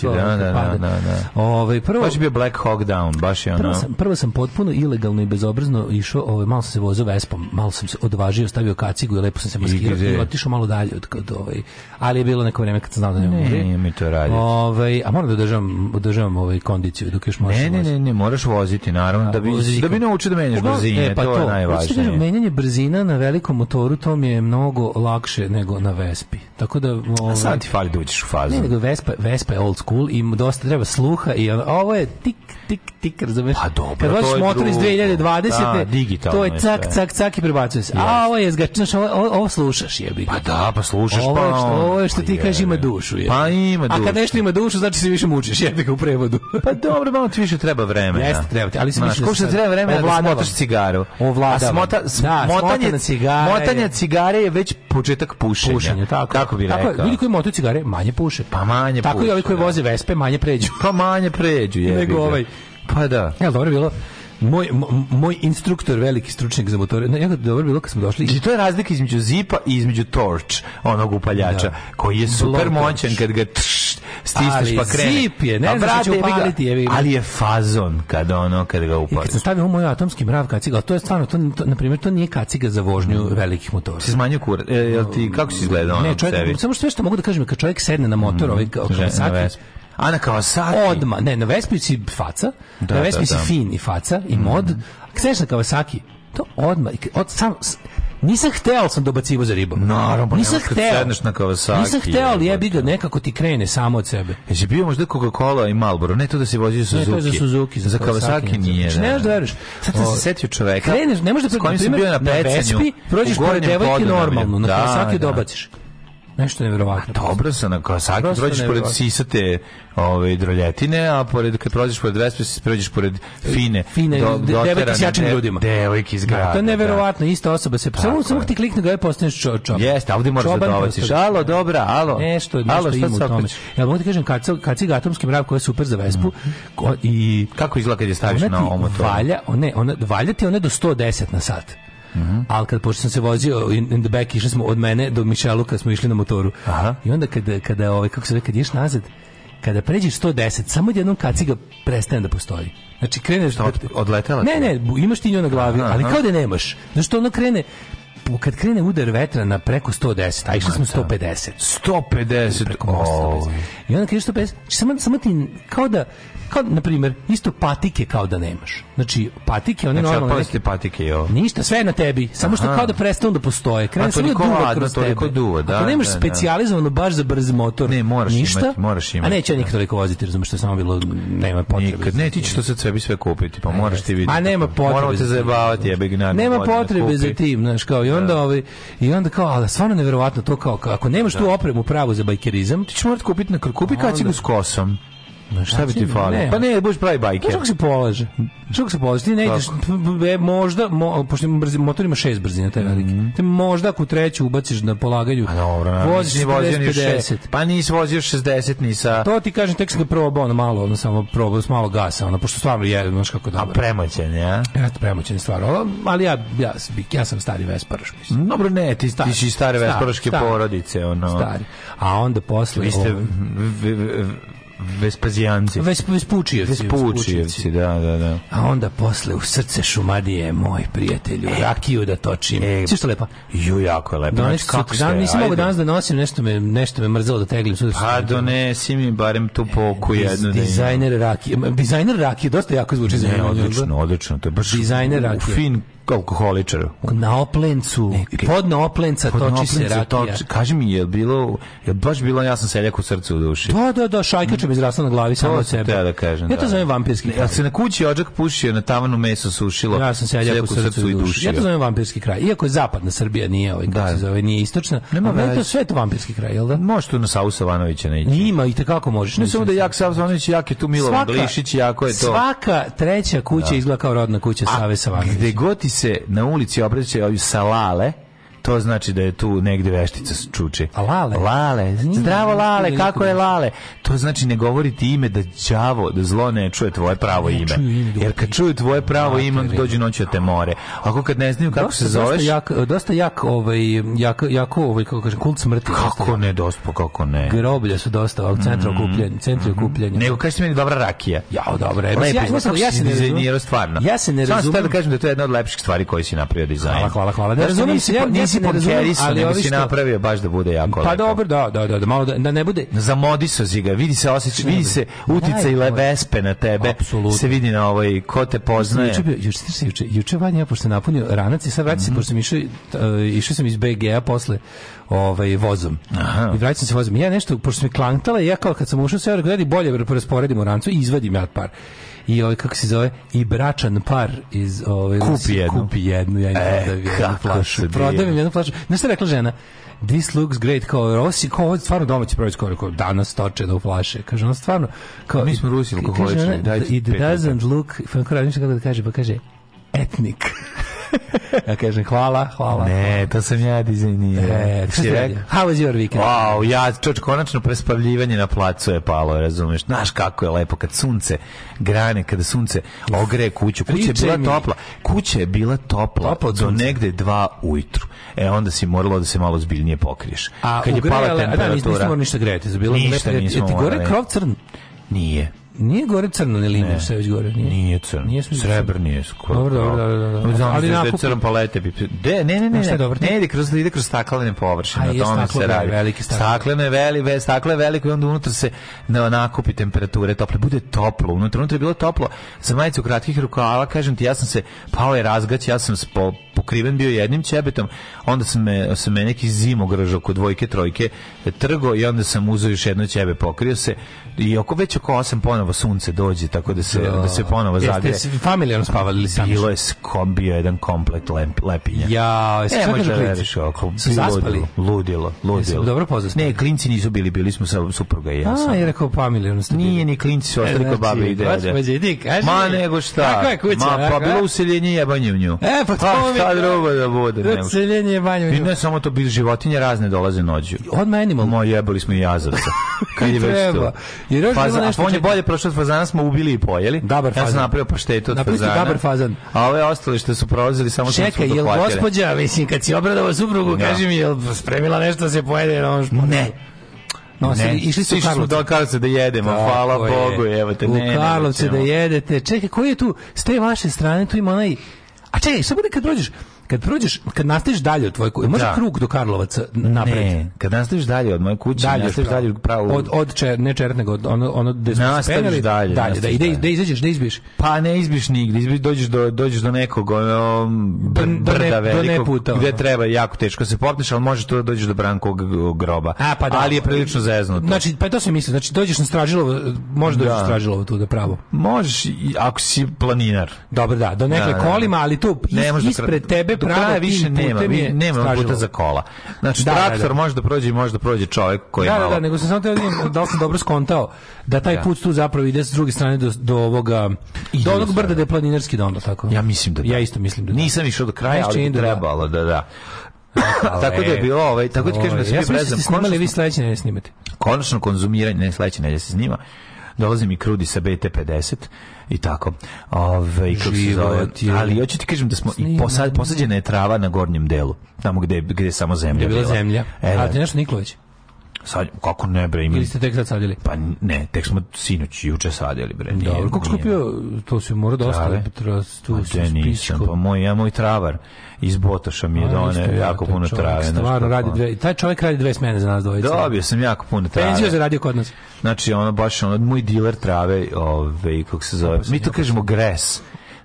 Vučića, da, da, da, da. Ovaj prvo baš bio Black Hawk Down, baš je ono. Prvo sam, prvo sam potpuno ilegalno i bezobrazno išao, ovaj malo sam se vozio vespom, malo sam se odvažio, stavio kacigu i lepo sam se maskirao i, i otišao malo dalje od kad ovaj. Ali je bilo neko vreme kad sam znao da ne mogu. Ne, mi to raditi. Ovaj, a moram da državam, državam ovaj kondiciju dok još možeš. Ne, ne, ne, ne, moraš voziti, naravno, da bi da bi naučio da menjaš brzine, ne, pa to, to je najvažnije. Da menjanje brzina na velikom motoru to mi je mnogo lakše nego na Vespi. Tako da ovaj, A sad ti fali da uđeš u fazu. Ne, nego Vespa, Vespa je old school cool i dosta treba sluha i ono, ovo je tik, tik, tik, razumiješ? Pa dobro, Kad to je motor iz 2020. Da, digitalno to je cak, sve. cak, cak i prebacuje se. Yes. A ovo je, znaš, ovo, ovo slušaš jebi. Pa da, pa slušaš, ovo je, pa što, Ovo je što ti kažeš ima dušu. je Pa ima dušu. A kad nešto ima dušu, znači se više mučiš, jebi u prevodu. (laughs) pa dobro, malo ti više treba vremena. Jeste, treba ti, ali se više... Kako treba vremena da smotaš cigaru? Ovladava. Smota, da, smotanje, cigare. Motanje cigare je već početak pušenja. Pušenje, tako. Kako bi rekao? Ljudi koji motaju cigare manje puše. Pa manje puše. Tako i ovi koji da. voze dolaze vespe, manje pređu. Pa manje pređu, je. (laughs) Nego ovaj. Pa da. Jel, dobro bilo moj, moj instruktor, veliki stručnjak za motore, no, jako dobro bilo kad smo došli. I znači, to je razlika između zipa i između torch, onog upaljača, da. koji je super moćan kad ga tš, stisneš ali pa krene. Ali zip je, ne pa znaš da će upaliti. Je, ali je fazon kada ono, kada ga upališ. I kad sam stavio u moj atomski mrav kaciga, ali to je stvarno, to, to, na primjer, to nije kaciga za vožnju mm. velikih motora. Si zmanjio kurac. E, jel ti, kako si izgledao ono ne, čovjek, Samo što sve što mogu da kažem, kad čovjek sedne na motor, mm. ovaj, kao, kao, Ana Kawasaki. Odma, ne, na Vespi si faca, da, na da, Vespi si da. fin i faca i mhm. mod. Mm. Kseš na Kawasaki, to odma, od, sam, nisam hteo da sam dobacivo za ribom. Naravno, pa nisam hteo. Sedneš na Kawasaki. Nisam hteo, ali jebi ga nekako ti krene samo od sebe. Jesi bio možda Coca-Cola i Marlboro, ne to da se vozi Suzuki. Ne to za Suzuki, za, za Kawasaki, nije. Ne, ne, da veruješ. Sad sam se setio čoveka. Kreneš, ne možeš da s kojim si bio na pecanju. Na Vespi, prođeš pored devojke normalno, na Kawasaki dobaciš. Nešto neverovatno. dobro sa na Kawasaki prođeš pored sisate ove droljetine, a pored kad prođeš pored Vespe, prođeš pored fine, fine do, de, doterane, devojke s jačim ljudima. Devojke iz grada. Da, to je neverovatno, da. ista osoba se samo samo ti klikne ga i postaneš čo, čo. Jeste, ovdje možeš da dovaciš. Alo, dobra, alo. Nešto, nešto alo, ima u tome. Ja mogu ti kažem kad kaciga atomski mrav koja je super za Vespu mm. ko, i kako izgleda kad je staviš na omotor. Valja, one, ona, valja ti one do 110 na sat. Mm -hmm. Ali kad pošto sam se vozio in, in the back išli smo od mene do Mišelu kad smo išli na motoru. Aha. I onda kada kada ovaj kako se zove kad ješ nazad kada pređeš 110, samo odjednom kaciga prestane da postoji. Znači kreneš... Što, od, odletela? Ne, ne, imaš ti nju na glavi, aha, ali kao da nemaš. Znači što ono krene, kad krene udar vetra na preko 110, a išli smo 150. 150? Da. Preko mosta. I onda kreneš 150, znači, samo, samo ti kao da Kao, na primjer, isto patike kao da nemaš. Znači, patike, one znači, normalne... Znači, patike, jo. Ništa, sve je na tebi. Samo što Aha. kao da prestanu da postoje. Krene samo da duva kroz tebe. Duva, da, Ako nemaš da, da, specijalizovano baš za brz motor, ne, moraš ništa, imati, moraš imati. A neće ja da. nikad da toliko voziti, razumiješ, što je samo bilo, nema potrebe. Nikad, ne, ti ćeš to sad sebi sve kupiti, pa moraš ti vidjeti. A nema potrebe. Moramo te zajebavati, jebe gnani. Nema potrebe za tim, znaš, kao, i onda, ovaj, i onda kao, ali stvarno neverovatno to kao, ako nemaš tu opremu pravu za bajkerizam, ti ćeš morati kupiti na kupi kacigu s kosom. Ma šta bi ti znači, falio? Pa ne, budeš pravi bajke. Što se polaže? Što se polaže? Ti ne ideš, e, možda, mo, pošto brzi, motor ima šest brzina, taj veliki. Mm -hmm. Te možda ako treću ubaciš na polaganju, A dobro, no, voziš nisi 60. Pa nisi vozio 60 ni sa... To ti kažem, tek sam ga probao ono malo, ono samo probao s malo gasa, ono, pošto stvarno je, znaš kako dobro. A premoćen, ja? Ja, premoćen je stvarno, ali ja, ja, ja sam stari Vesparaš, mislim. Mm, dobro, ne, ti, stari, ti si stari, stare Vesparaške porodice, ono. Stari. A onda posle... Vi ste Vespazijanci. Vesp, Vespučijevci. Vespučijevci, da, da, da. A onda posle u srce Šumadije, moj prijatelju, e, rakiju da točim. E, Sve što lepo? Ju, jako je lepo. Donesu, znači, kako ste, dan, nisam mogu danas da nosim, nešto me, nešto me mrzelo da teglim. Pa donesi mi barem tu e, poku e, jednu. Da dizajner rakije. Dizajner rakije, dosta jako zvuči. Ne, odlično, odlično. To je baš dizajner rakije. Fin alkoholičaru. Na oplencu. Neke. Pod na oplenca pod toči se rakija. Toči, kaži mi, je bilo, je baš bilo ja sam seljak u srcu u duši? Da, da, da, šajkača mi izrasla na glavi samo od sebe. Da, da kažem. Ja to da. zovem vampirski kraj. Ja se na kući ođak pušio, na tavanu meso sušilo. Ja sam seljak, u srcu, i duši. Ja to zovem vampirski kraj. Iako je zapadna Srbija nije ovaj, kako da. se zove, nije istočna. Nema veze. to sve to vampirski kraj, jel da? Možeš tu na Savu Savanovića ne ići. Ima i kako možeš. Ne samo da, da jak Savu Savanović, jak je tu Milovan Glišić, jako je to. Svaka treća kuća da. izgleda kao rodna kuća Save Savanovića. Gde god ti se na ulici obraćaju salale, to znači da je tu negde veštica čuče. A lale? Lale. Zdravo lale, kako je lale? To znači ne govori ti ime da đavo, da zlo ne čuje tvoje pravo ime. Jer kad čuje tvoje pravo ime, onda dođu noći da te more. Ako kad ne znaju kako dosta, se zoveš... Dosta jak, dosta jak, ovaj, jak, jako, ovaj, kako kažem, kult smrti. Kako ne, dospo, pa kako ne. Groblja su dosta, ovog centra mm-hmm. okupljanja. Centri mm-hmm. okupljanja. Nego kažete meni dobra rakija. Jao, dobra. Lepo, ja, ja, se ne razumijem. Ja se ne razumijem. Samo da kažem da to je jedna od lepših stvari koje si napravio dizajn. Hvala, hvala, hvala. Ne razumijem se, ja, se ne razumem, ali ovi što... napravio baš da bude jako Pa dobro, da, da, da, da, malo da, da ne bude... Zamodiso si ziga, vidi se osjeć, vidi se utica i levespe na tebe. Absolutno. Se vidi na ovoj, ko te poznaje. Juče, juče, juče, juče vanja, pošto sam napunio ranac i sad vraćam se, mhm. pošto sam išao, e, išao sam iz BGA posle ovaj, vozom. Aha. I vraćam se vozom. Ja nešto, pošto sam je klantala, ja kao kad sam ušao sve, gledaj, bolje rasporedim u rancu i izvadim ja par i ovaj kako se zove i bračan par iz ovaj kupi jednu, kupi jednu ja im e, da jednu flašu. Prodajem im jednu flašu. Znaš šta rekla žena? this looks great, kao Rossi kao ovo stvarno domaći proizvod, kao, kao danas toče do da flaše, kaže, ona stvarno, kao, mi smo Rusi alkoholični, daj it doesn't look, kako da kaže, pa kaže, etnik. (laughs) ja kažem hvala, hvala. Ne, to sam ja dizajnirao. E, How was your weekend? Wow, ja, čoč, konačno prespavljivanje na placu je palo, razumeš? Znaš kako je lepo kad sunce grane, kada sunce ogreje kuću. Kuća je bila topla. Kuća je bila topla, topla do negde dva ujutru. E, onda si moralo da se malo zbiljnije pokriješ. A, kad je pala temperatura... A da, nismo ništa grejati. ništa nismo morali. Je ti gore krov crn? Nije. Nije gore crno, ne linija, šta već gore? Nije, nije crno. Nije Srebrni je skoro. Dobro, dobro, dobro. dobro, dobro. Ali da je crn palete. Bi... De, ne, ne, ne, ne, dobro, ne, ide kroz, ide kroz staklene površine. A je tome se radi. veliki staklene. Stakleno veli, ve, je veliko i onda unutra se ne, nakupi temperature tople. Bude toplo, unutra, unutra je bilo toplo. Za majicu kratkih rukava, kažem ti, ja sam se, pao je razgać, ja sam spo, pokriven bio jednim ćebetom, onda sam me, sam me neki zim ogražao kod dvojke, trojke, trgo i onda sam uzeo još jedno ćebe, pokrio se, i oko već oko 8 ponovo sunce dođe tako da se da, da se ponovo zagrije. Jeste familijarno spavali ili sami? Bilo je skombio jedan komplet lep, lepinja. Ja, jeste e, možda veriš da oko. Zaspali? Ludilo, ludilo. dobro poznao. Ne, klinci nisu bili, bili smo sa supruga i ja sam. A, je rekao familijarno ste. Nije ni klinci su e, ostali kod znači, babe i dede. Ma nego šta? Kako je kuća? Ma pa bilo useljenje jebanje u nju. E, pa to pa mi. Šta drugo da bude? Useljenje jebanje u nju. Ne samo to bili životinje razne dolaze noću. Od meni malo. jebali smo i jazavca. (laughs) Kad je već to. Jer još Faza, nešto on je bolje prošao od fazana, smo ubili i pojeli. Dabar fazan. Ja sam napravio paštetu od Napravili ste fazana. dabar fazan. A ove ostale što su prolazili samo sam Čekaj, jel gospođa, mislim, kad si obradovao suprugu, Da. kaži mi, jel spremila nešto da se pojede? Jer Ne. No, Ne. Nosili, Ne, išli su u Išli Karlovce. do Karlovca da jedemo, Tako hvala je. Bogu, evo te, ne, U Karlovce da jedete. Čekaj, koji je tu, s te vaše strane, tu ima onaj... A čekaj, šta bude kad dođeš? kad prođeš, kad nastaviš dalje od tvoje kuće, može da. krug do Karlovaca napred. Ne, kad nastaviš dalje od moje kuće, dalje nastaviš dalje pravo. Od od čer, ne čer, nego od ono ono gde smo dalje, dalje, da ide da, da izađeš, da izbiš. Pa ne izbiš nigde, izbiš dođeš do dođeš do nekog ono br, brda velikog gde treba jako teško se popneš, al možeš tu da dođeš do Brankog groba. A, pa da, ali je prilično zeznuto. Znači, pa to se misli, znači dođeš na Stražilovo, možeš dođeš Stražilovo tu da pravo. Možeš ako si planinar. Dobro, da, do nekle kolima, ali tu ispred tebe do kraja više nema, vi, nema puta za kola. Znači, da, da traktor da, da. može da prođe, i može da prođe čovjek koji da, je da, malo... Da, da, nego sam samo teo da, da li sam dobro skontao da taj put tu zapravo ide sa druge strane do, do ovoga, Ide do onog brda da je planinarski dom, tako? Ja mislim da da. Ja isto mislim da da. Nisam išao do kraja, ali bi trebalo, da, da. Ale, tako da je e, bilo, ovaj, tako ti kažem da se bi prezam. Ja sam snimali, vi sledeće ne snimati. Konačno konzumiranje, ne sledeće ne se snima dolaze mi krudi sa BT50 i tako. Ove, i kako se zove, ali hoću ti kažem da smo i posad, posađena je trava na gornjem delu, tamo gde, gde je samo zemlja. Gde je bila, zemlja. E, a ti nešto Niklović? Sad, kako ne bre, ima... Ili ste tek sad sadjeli? Pa ne, tek smo sinoć juče sadjeli bre. Nije, Dobro, kako skupio, to se mora da dosta, tu A te nisam, pa moj, ja moj travar iz Botoša mi je doneo jako puno trave. Stvarno radi dve, taj čovjek radi dve smene za nas dvojice. Dobio sam jako puno trave. Penzio je zaradio kod nas. Znači, ono baš, ono, moj dealer trave, ove, ovaj, kako se zove, mi to kažemo gres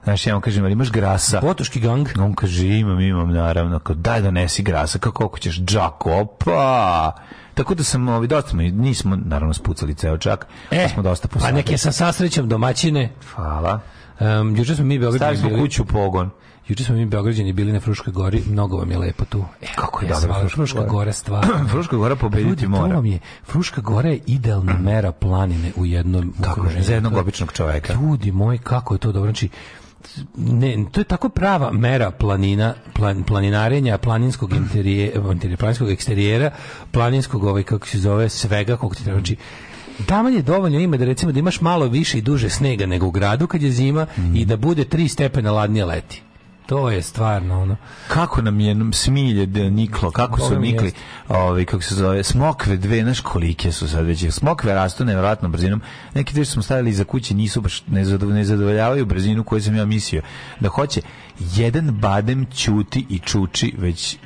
Znaš, ja vam kažem, ali imaš grasa? Botoški gang? On kaže, imam, imam, naravno. Kao, daj donesi grasa, kako koliko ćeš? Džak, opa! Tako da sam ovi ovaj, dosta, nismo naravno spucali ceo čak, pa e, pa smo dosta pa posadili. Pa neke sa sasrećem domaćine. Hvala. Um, juče smo mi Beograd Stavili smo kuću pogon. Juče smo mi Beograđani bili na Fruškoj gori, mnogo vam je lepo tu. E, kako je e, dobro Fruška, Fruška gora. stvar. (clears throat) Fruška gora pobediti Ljudi, mora. Vam je, Fruška gora je idealna mera planine u jednom Tako je, za jednog običnog čoveka. Ljudi moji, kako je to dobro. Znači, ne, to je tako prava mera planina, plan, planinarenja, planinskog interijera, planinskog eksterijera, planinskog, ovaj, kako se zove, svega, kako ti treba, znači, Taman je dovoljno ima da recimo da imaš malo više i duže snega nego u gradu kad je zima mm. i da bude tri stepena ladnije leti to je stvarno ono. Kako nam je smilje de niklo, kako Boga su nikli, ovaj kako se zove, smokve dve, znaš kolike su sad već. Smokve rastu nevjerojatnom brzinom. Neki dve smo stavili iza kuće nisu baš ne zadovoljavaju brzinu koju sam ja mislio da hoće. Jedan badem ćuti i čuči već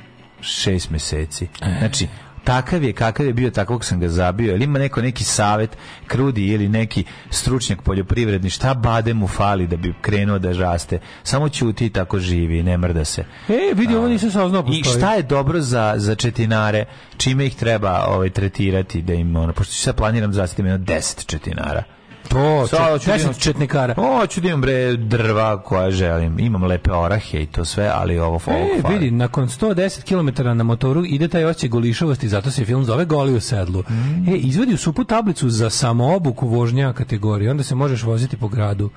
šest meseci. E. Znači, takav je kakav je bio, takvog sam ga zabio. Ili ima neko neki savet, krudi ili neki stručnjak poljoprivredni, šta bade mu fali da bi krenuo da žaste. Samo ćuti i tako živi, ne mrda se. E, vidi, ovo nisam saznao I šta je dobro za, za četinare, čime ih treba ovaj, tretirati, da im, ono, pošto sad planiram da zastiti jedno 10 četinara. To, Sada da ću deset četnikara. Hoću da imam bre drva koja želim. Imam lepe orahe i to sve, ali ovo ovo e, far. vidi, nakon 110 km na motoru ide taj osjećaj golišavosti, zato se film zove Goli u sedlu. Mm. E, izvadi u supu tablicu za samoobuku vožnja kategorije, onda se možeš voziti po gradu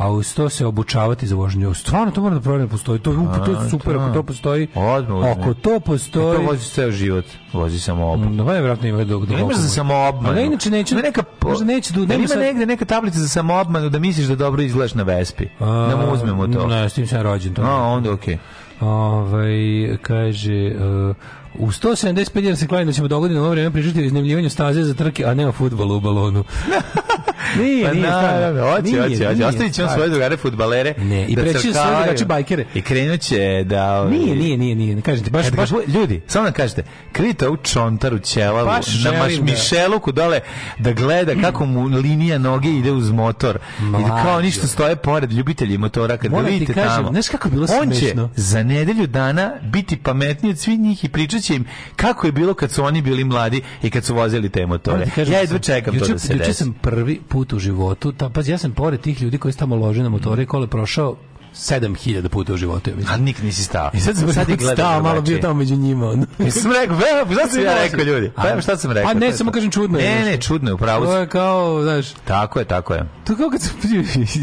a uz to se obučavati za vožnju. Stvarno to mora da proverim, postoji. To je to je super, to... ako da. to postoji. Odmah, ako to e, postoji. To vozi ceo život. Vozi samo obmanu. Mm, no, verovatno ima dok dok. Imaš za samo obmanu. Ali inače neće ne, neka možda neće da, da nema sad... negde neka tablica za samo obmanu da misliš da dobro izgledaš na Vespi. A, da mu uzmemo to. Ne, s tim sam rođen to. A onda okej. Okay. Ovaj kaže uh, u 175 dinara se klanja da ćemo dogoditi na ovo vreme pričati o staze za trke, a ne o futbolu u balonu. (laughs) Nije, pa nije, na, da, na, da, da, hoće, nije, hoće, hoće. Ostavit će on svoje drugare futbalere. Ne, i da preći će svoje drugače bajkere. I krenut će da... Ovi... Ovaj, nije, nije, nije, nije. Kažete, baš, baš, ljudi, samo nam kažete, krita u čontaru ćelavu, baš pa na maš, mišeluku dole, da gleda kako mu linija noge ide uz motor. Mlađo. I da kao ništa stoje pored ljubitelji motora kad Moram ga vidite kažem, tamo. Znaš kako bilo smešno? On će za nedelju dana biti pametniji od svih njih i pričat će im kako je bilo kad su oni bili mladi i kad su vozili te motore. Ja jedva čekam to da se desi. Juče sam prvi put puta u životu. Ta, pa ja sam pored tih ljudi koji su tamo lože na motore i kole prošao 7000 puta u životu. Ja mislim. A nikad nisi stao. I sad sam sad gledao stao, malo bio tamo među njima. I Mislim rekao, ve, pa šta sam ja rekao ljudi? Pa evo šta sam rekao. A ne, samo kažem čudno Ne, ne, čudno je, upravo. To je kao, znaš. Tako je, tako je. To kao kad sam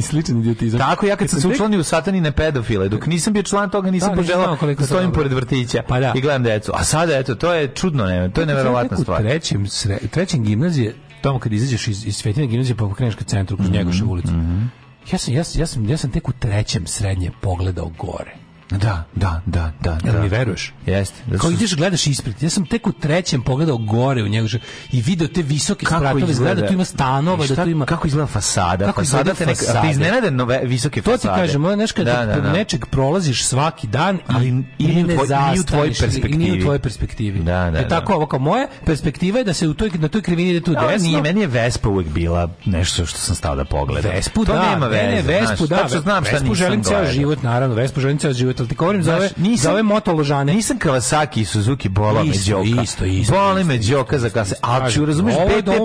sličan idiotizam. Tako ja kad sam se učlanio u satanine pedofile, dok nisam bio član toga, nisam da, poželao da stojim pored vrtića pa da. i gledam decu. A sada eto, to je čudno, ne, to je neverovatna stvar. U trećem trećem gimnazije tamo kad izađeš iz, iz Svetine gimnazije pa kreneš ka centru, kroz mm -hmm. Njegoševu mhm, ulicu. Mm -hmm. Ja sam, ja, sam, ja, sam, ja sam tek u trećem srednje pogledao gore. Da, da, da, da. Jel da. mi veruješ? Jeste. Da Kao su... ideš gledaš ispred. Ja sam tek u trećem pogledao gore u njega i video te visoke kako spratove, izgleda da tu ima stanova, šta, da tu ima Kako izgleda fasada? Kako fasada te Nek... te pa iznenade nove visoke fasade. To ti kažem, ono nešto da, da, da, nečeg prolaziš svaki dan, ali i, ili ne tvoj, zastaneš, ni u tvojoj perspektivi. Ni u tvojoj perspektivi. Da, da, e da. tako, ovo kao moja perspektiva je da se u toj na toj krivini ide tu da, desno. Nije, meni je Vespa uvek bila nešto što sam stao da pogledam. Vespu, da, nema veze. Vespu, da, Vespu želim ceo život, naravno, Vespu želim ceo život to ti govorim za ove, nisam, za ove motoložane. Nisam Kawasaki i Suzuki bola me đoka. Isto, isto. Bola me đoka za kase. A ću razumeš BT50.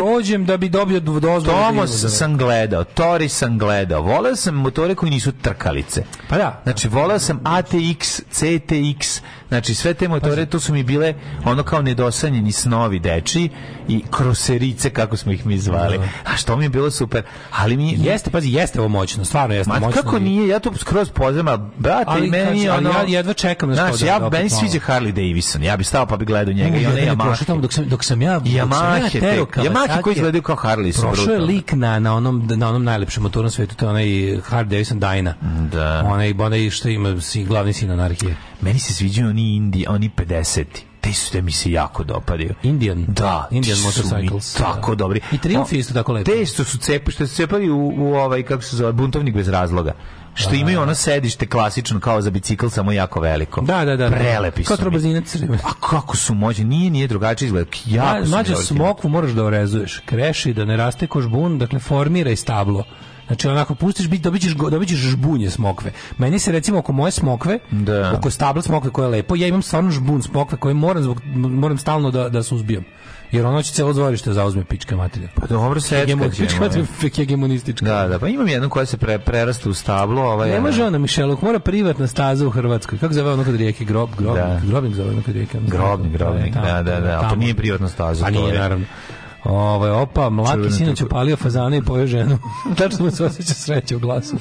Ovo prođem da bi dobio dozvolu. Tomos sam gledao, Tori sam gledao. Voleo sam motore koji nisu trkalice. Pa da. Znači, voleo sam ATX, CTX, Znači, sve te motore, to su mi bile ono kao nedosanjeni snovi deči i kroserice, kako smo ih mi zvali. Da. A što mi je bilo super. Ali mi... Jeste, pazi, jeste ovo moćno, stvarno jeste Ma, moćno. kako nije, ja to skroz pozdravim, brate, ali, meni znači, ono... Ali ja jedva čekam da znači, ja, meni sviđa Harley Davidson, ja bih stao pa bih gledao njega. i one Yamaha. Tamo, dok, sam, dok sam ja... Yamaha, ja Yamaha koji izgledaju kao Harley. Prošao je lik na, na, onom, na onom najlepšem motoru na svetu, to je onaj Harley Davidson Dyna. Da. Onaj, onaj što ima si, glavni sin anarhije meni se sviđaju oni Indi, oni 50-ti te su te mi se jako dopadaju. Indian? Da. Indian Motorcycles. Da. tako da. dobri. I Triumph isto tako lepo. Te što su cepi, što su cepali u, u ovaj, kako se zove, buntovnik bez razloga. Što da, imaju da, ono sedište klasično kao za bicikl, samo jako veliko. Da, da, da. Prelepi kao su. Kao A kako su moći? Nije, nije drugačije izgled. Jako da, Mađa smokvu moraš da orezuješ. Kreši, da ne raste koš bun, dakle formira i stablo Znači onako pustiš bit dobićeš dobićeš žbunje smokve. Meni se recimo oko moje smokve, da. oko stabla smokve koje je lepo, ja imam stvarno žbun smokve koji moram zbog, moram stalno da da se uzbijam. Jer ono će celo dvorište da zauzme pička materija. Pa dobro se Hegemon, pička da. materija hegemonistička. Da, da, pa imam jednu koja se pre, prerasta u stablo, ovaj. Ne može ona Mišeluk, mora privatna staza u Hrvatskoj. Kako zove ono kad rijeke grob, grob, da. grobnik zove ono kad rijeke. Grobnik, grobnik, da, da, da. da. A da, to nije privatna staza, pa nije, to je. naravno. Ovaj opa, mlaki sinoć upalio fazane i pojeo ženu. (laughs) Tačno mu se osjeća sreće u glasu.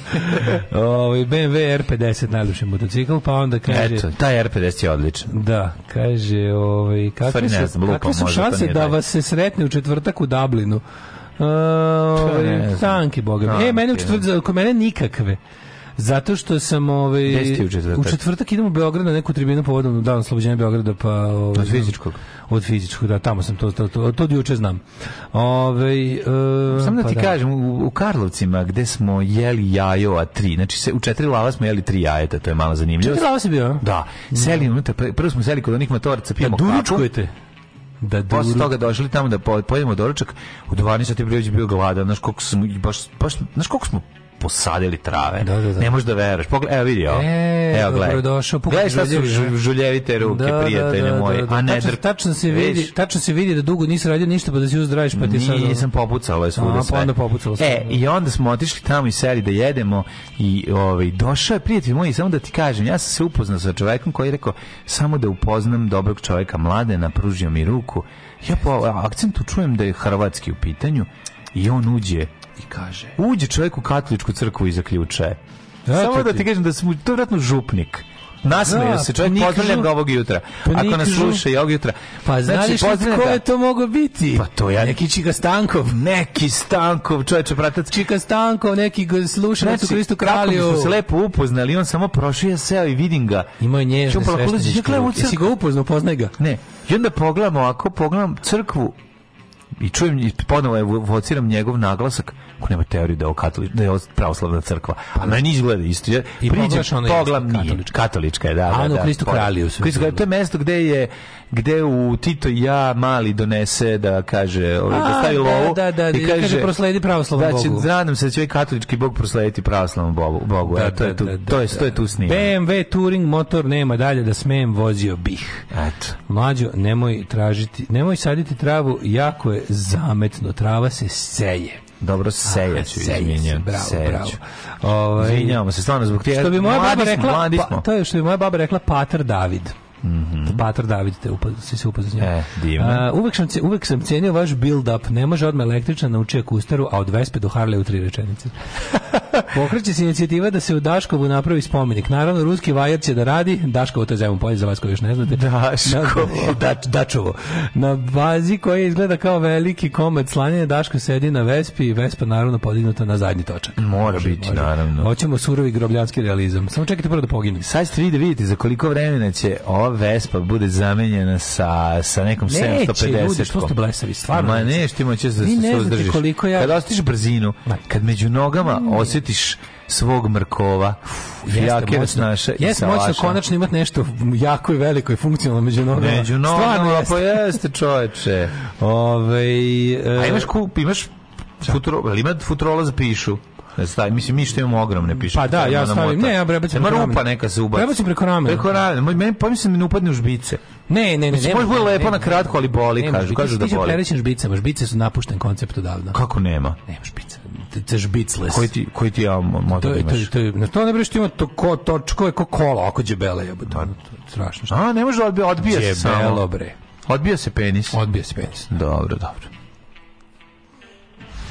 Ovaj BMW R50 najljepši motocikl, pa onda kaže Eto, taj R50 je odličan. Da, kaže, ovaj kakve su, znam, lupa, kakve su šanse da vas se sretne u četvrtak u Dublinu? Uh, tanki, boga. E, mene u četvrtak, kod mene nikakve. Zato što sam ovaj u četvrtak. u četvrtak idem u Beograd na neku tribinu povodom dana oslobođenja Beograda pa ovaj, od fizičkog. Od fizičkog, da, tamo sam to to to, to juče znam. Ovaj uh, samo da pa ti da. kažem u, u, Karlovcima gde smo jeli jajo a tri, znači se u četiri lava smo jeli tri jajeta, to je malo zanimljivo. Četiri lava se bio? Da. Seli da. unutra, prvo smo seli kod onih motorica, pijemo da, duručkujete da duru... posle toga došli tamo da pojedemo doručak u 12 sati bio bio gladan znaš koliko smo baš baš znaš koliko smo posadili trave. Da, da, da. Ne možeš da veruješ. Pogledaj, evo vidi ovo. E, evo gledaj. Dobrodošao. Pogledaj šta su žuljevite ruke, da, da prijatelje da, da, moje. A ne, tačno, tačno, se vidi, tačno se vidi da dugo nisi radio ništa pa da si uzdraviš pa ti sad. Nisam popucalo je svuda Pa onda popucalo sve. E, i onda smo otišli tamo i seli da jedemo i ovaj došao je prijatelj moj, samo da ti kažem, ja sam se upoznao sa čovekom koji je rekao samo da upoznam dobrog čoveka mlade, napružio mi ruku. Ja po akcentu čujem da je hrvatski u pitanju i on uđe i kaže... Uđe čovjek u katoličku crkvu i zaključe. Da, Samo da ti kažem da smo to vratno župnik. Nasmeju da, se, čovjek pa pozdravljam ga ovog jutra. Pa Ako nas sluša i ovog jutra. Pa znači, znaš li ko je to mogo biti? Pa to ja. Neki Čika Stankov. Neki Stankov, čovječe, pratac. Čika Stankov, neki ga sluša znači, Kristu Kralju. Kako smo se lepo upoznali, on samo prošio seo i vidim ga. Imao je nježne pa svešteničke. Jesi ga upoznao, poznaj ga? Ne. I onda pogledam ovako, pogledam crkvu, i čujem i ponovo evociram njegov naglasak ko nema teoriju da je, katolič, da je pravoslavna crkva a meni izgleda isto je, I priđem, pogledam da katolička. je da, da, da, da, da, da, da, da, da, da, da, da, da, gde u Tito ja mali donese da kaže, ovaj, da stavi da, lovu da, da, da, i da, kaže, kaže prosledi pravoslavnom da će, Bogu. se da će ovaj katolički Bog proslediti pravoslavnom Bogu. Bogu. Da, e, to, je tu, to, je, to je tu snima. BMW Touring motor nema dalje da smem vozio bih. Eto. Mlađo, nemoj tražiti, nemoj saditi travu, jako je zametno, trava se seje. Dobro sejaću, izvinjam. Bravo, sejaću. bravo. Ovaj, Izvinjavamo se stvarno zbog tijela. Što bi moja baba rekla, pa, to je što bi moja baba rekla Pater David. Mm -hmm. Patar David te upad, si se upoznao s njim. E, divno. Uh, uvek, sam, uvek sam cenio vaš build-up. Ne može odmah električna nauči akustaru, a od Vespe do Harle u tri rečenice. (laughs) Pokreće se inicijativa da se u Daškovu napravi spomenik. Naravno, ruski vajar će da radi. Daškovo, to je zemom polje, za vas koji još ne znate. Daškovo. Na, da, dačovo. Na bazi koja izgleda kao veliki komad slanjene, Daško sedi na Vespi i Vespa naravno podignuta na zadnji točak. Mora može, biti, može. naravno. Hoćemo surovi grobljanski realizam. Samo čekajte prvo da pogine. Sad ste vi da vidite za koliko vremena će ova Vespa bude zamenjena sa, sa nekom 750. kom Neće, ljudi, što ste blesavi, stvarno. Ma da ne, što ima će se suzdržiš. koliko ja... Kad ostiš brzinu, kad među nogama osjetiš svog mrkova, fljake naše i Jeste moćno konačno imati nešto jako i veliko i funkcionalno među nogama. Među nogama, pa jeste čoveče. (laughs) Ove, ovaj, e, A imaš e, kup, imaš Futuro, ima futrola za pišu. Da, stavi, mislim mi što imamo ogromne piše. Pa da, ja stavim. Ne, ja prebacim. rupa neka se ubaci. Prebacim preko ramena. Preko ramena. Meni pa mislim da ne upadne u žbice. Ne, ne, ne. Mislim, može bude lepo na kratko, ali boli, kažu, kažu da boli. Prerećen žbicama, žbice žbice su napušten koncept odavno. Kako nema? Nema žbica. Te žbicles. Koji ti koji ti ja motor imaš? To to to, to ne bre što ima to ko točko je ko kola, ako đebele da. je to. Strašno. A ne može odbije, odbije se. Đebelo bre. Odbija se penis. Odbija se penis. Dobro, dobro.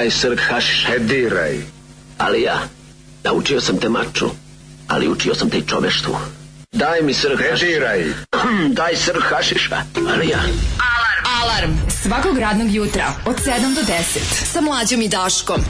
taj srk haš. E, Ali ja, naučio sam te maču, ali učio sam te i čoveštu. Daj mi srk e, hašiša. E, (clears throat) Daj srk hašiša, ali ja. Alarm. Alarm. Svakog radnog jutra od 7 do 10 sa mlađom i Daškom.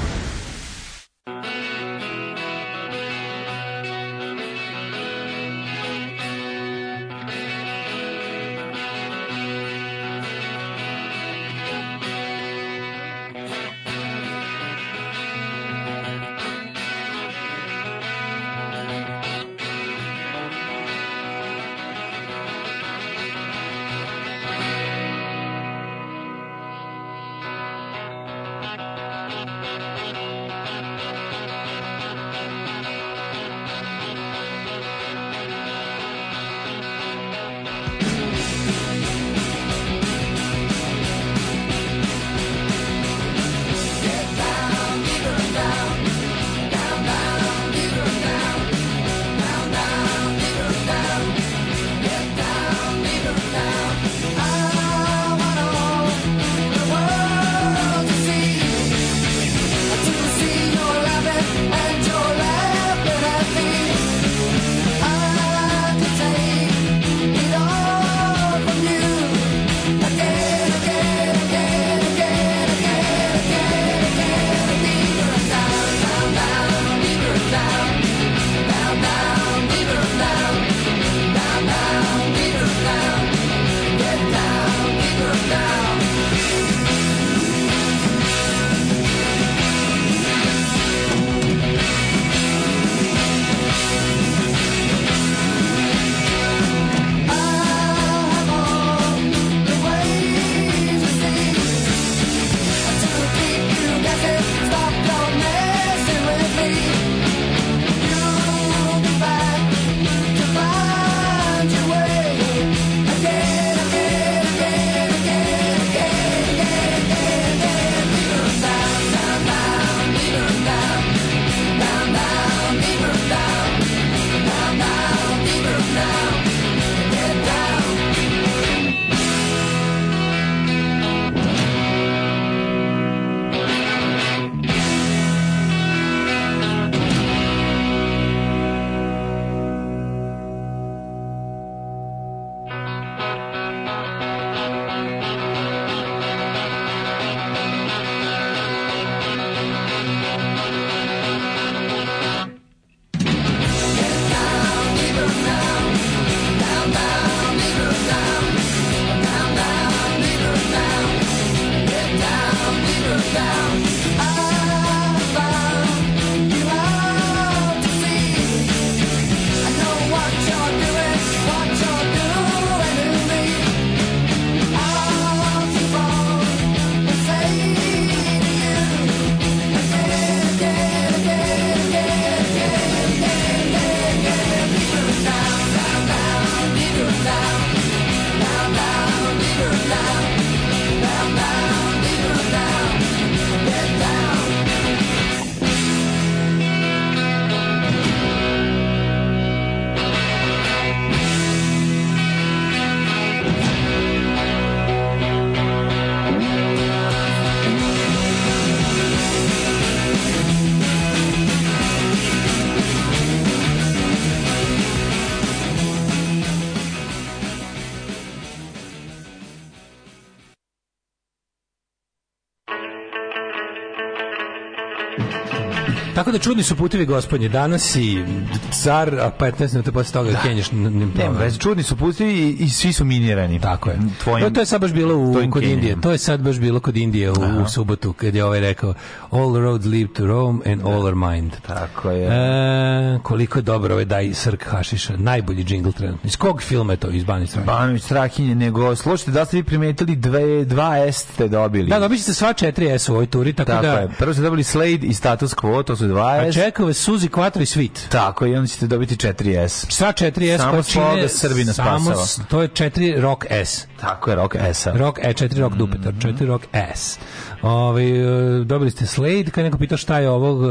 čudni su putevi gospodnje. Danas i car, a 15 minuta posle toga da. kenješ nema veze. Čudni su putevi i, i, svi su minirani. Tako je. Tvojim, no, to je sad baš bilo u, kod kenjem. Indije. To je sad baš bilo kod Indije u, u subotu kad je ovaj rekao all roads lead to Rome and all are mind. Tako je. E, koliko je dobro ovaj daj srk hašiša. Najbolji jingle trenutno. Iz kog filma je to? Iz Banić Strahinje. Banić Strahinje, nego slušajte da ste vi primetili dve, dva S ste dobili. Da, dobit ćete sva četiri S u ovoj turi, tako, tako da... Je. Prvo ste dobili Slade i Status Quo, to su dva A čekove Suzi Quattro i Svit. Tako, i onda ćete dobiti 4S. Sva 4S Samo sloga da Srbina spasava. Samo, to je 4 Rock S. Tako je, Rock S. -a. Rock E, 4 Rock mm -hmm. Dupetar, 4 Rock S. Ove, ovaj, dobili ste Slade, kad neko pita šta je ovog, e,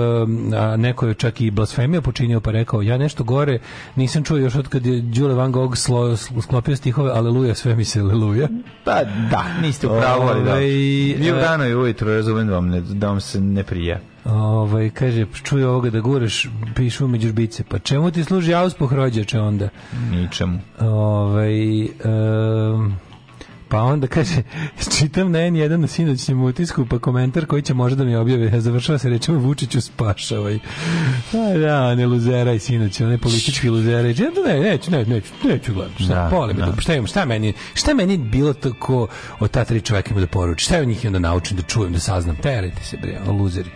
a neko je čak i blasfemija počinio, pa rekao, ja nešto gore nisam čuo još od kad je Đule Van Gogh slo, sklopio stihove Aleluja, sve mi se Aleluja. Pa da, niste upravo, ali da. Mi ovaj, u dano e, i ujutro, razumijem da vam, ne, da vam se ne prije. Ovaj kaže čuje ovoga da gureš pišu među žbice. Pa čemu ti služi auspoh rođače onda? Ničemu. Ovaj um, pa onda kaže, (laughs) čitam na N1 na sinoćnjem utisku, pa komentar koji će možda da mi objave. (laughs) Završava se rečima Vučiću spašavaj. A pa da, ne luzera i sinoć, one politički luzera. Ja da ne, neću, ne, neću, neću gledati. Šta, da, pole da. da šta imam, šta meni, šta meni bilo tako od ta tri čoveka ima da poruči? Šta je od njih onda naučim da čujem, da saznam? Terajte se, bre, luzeri.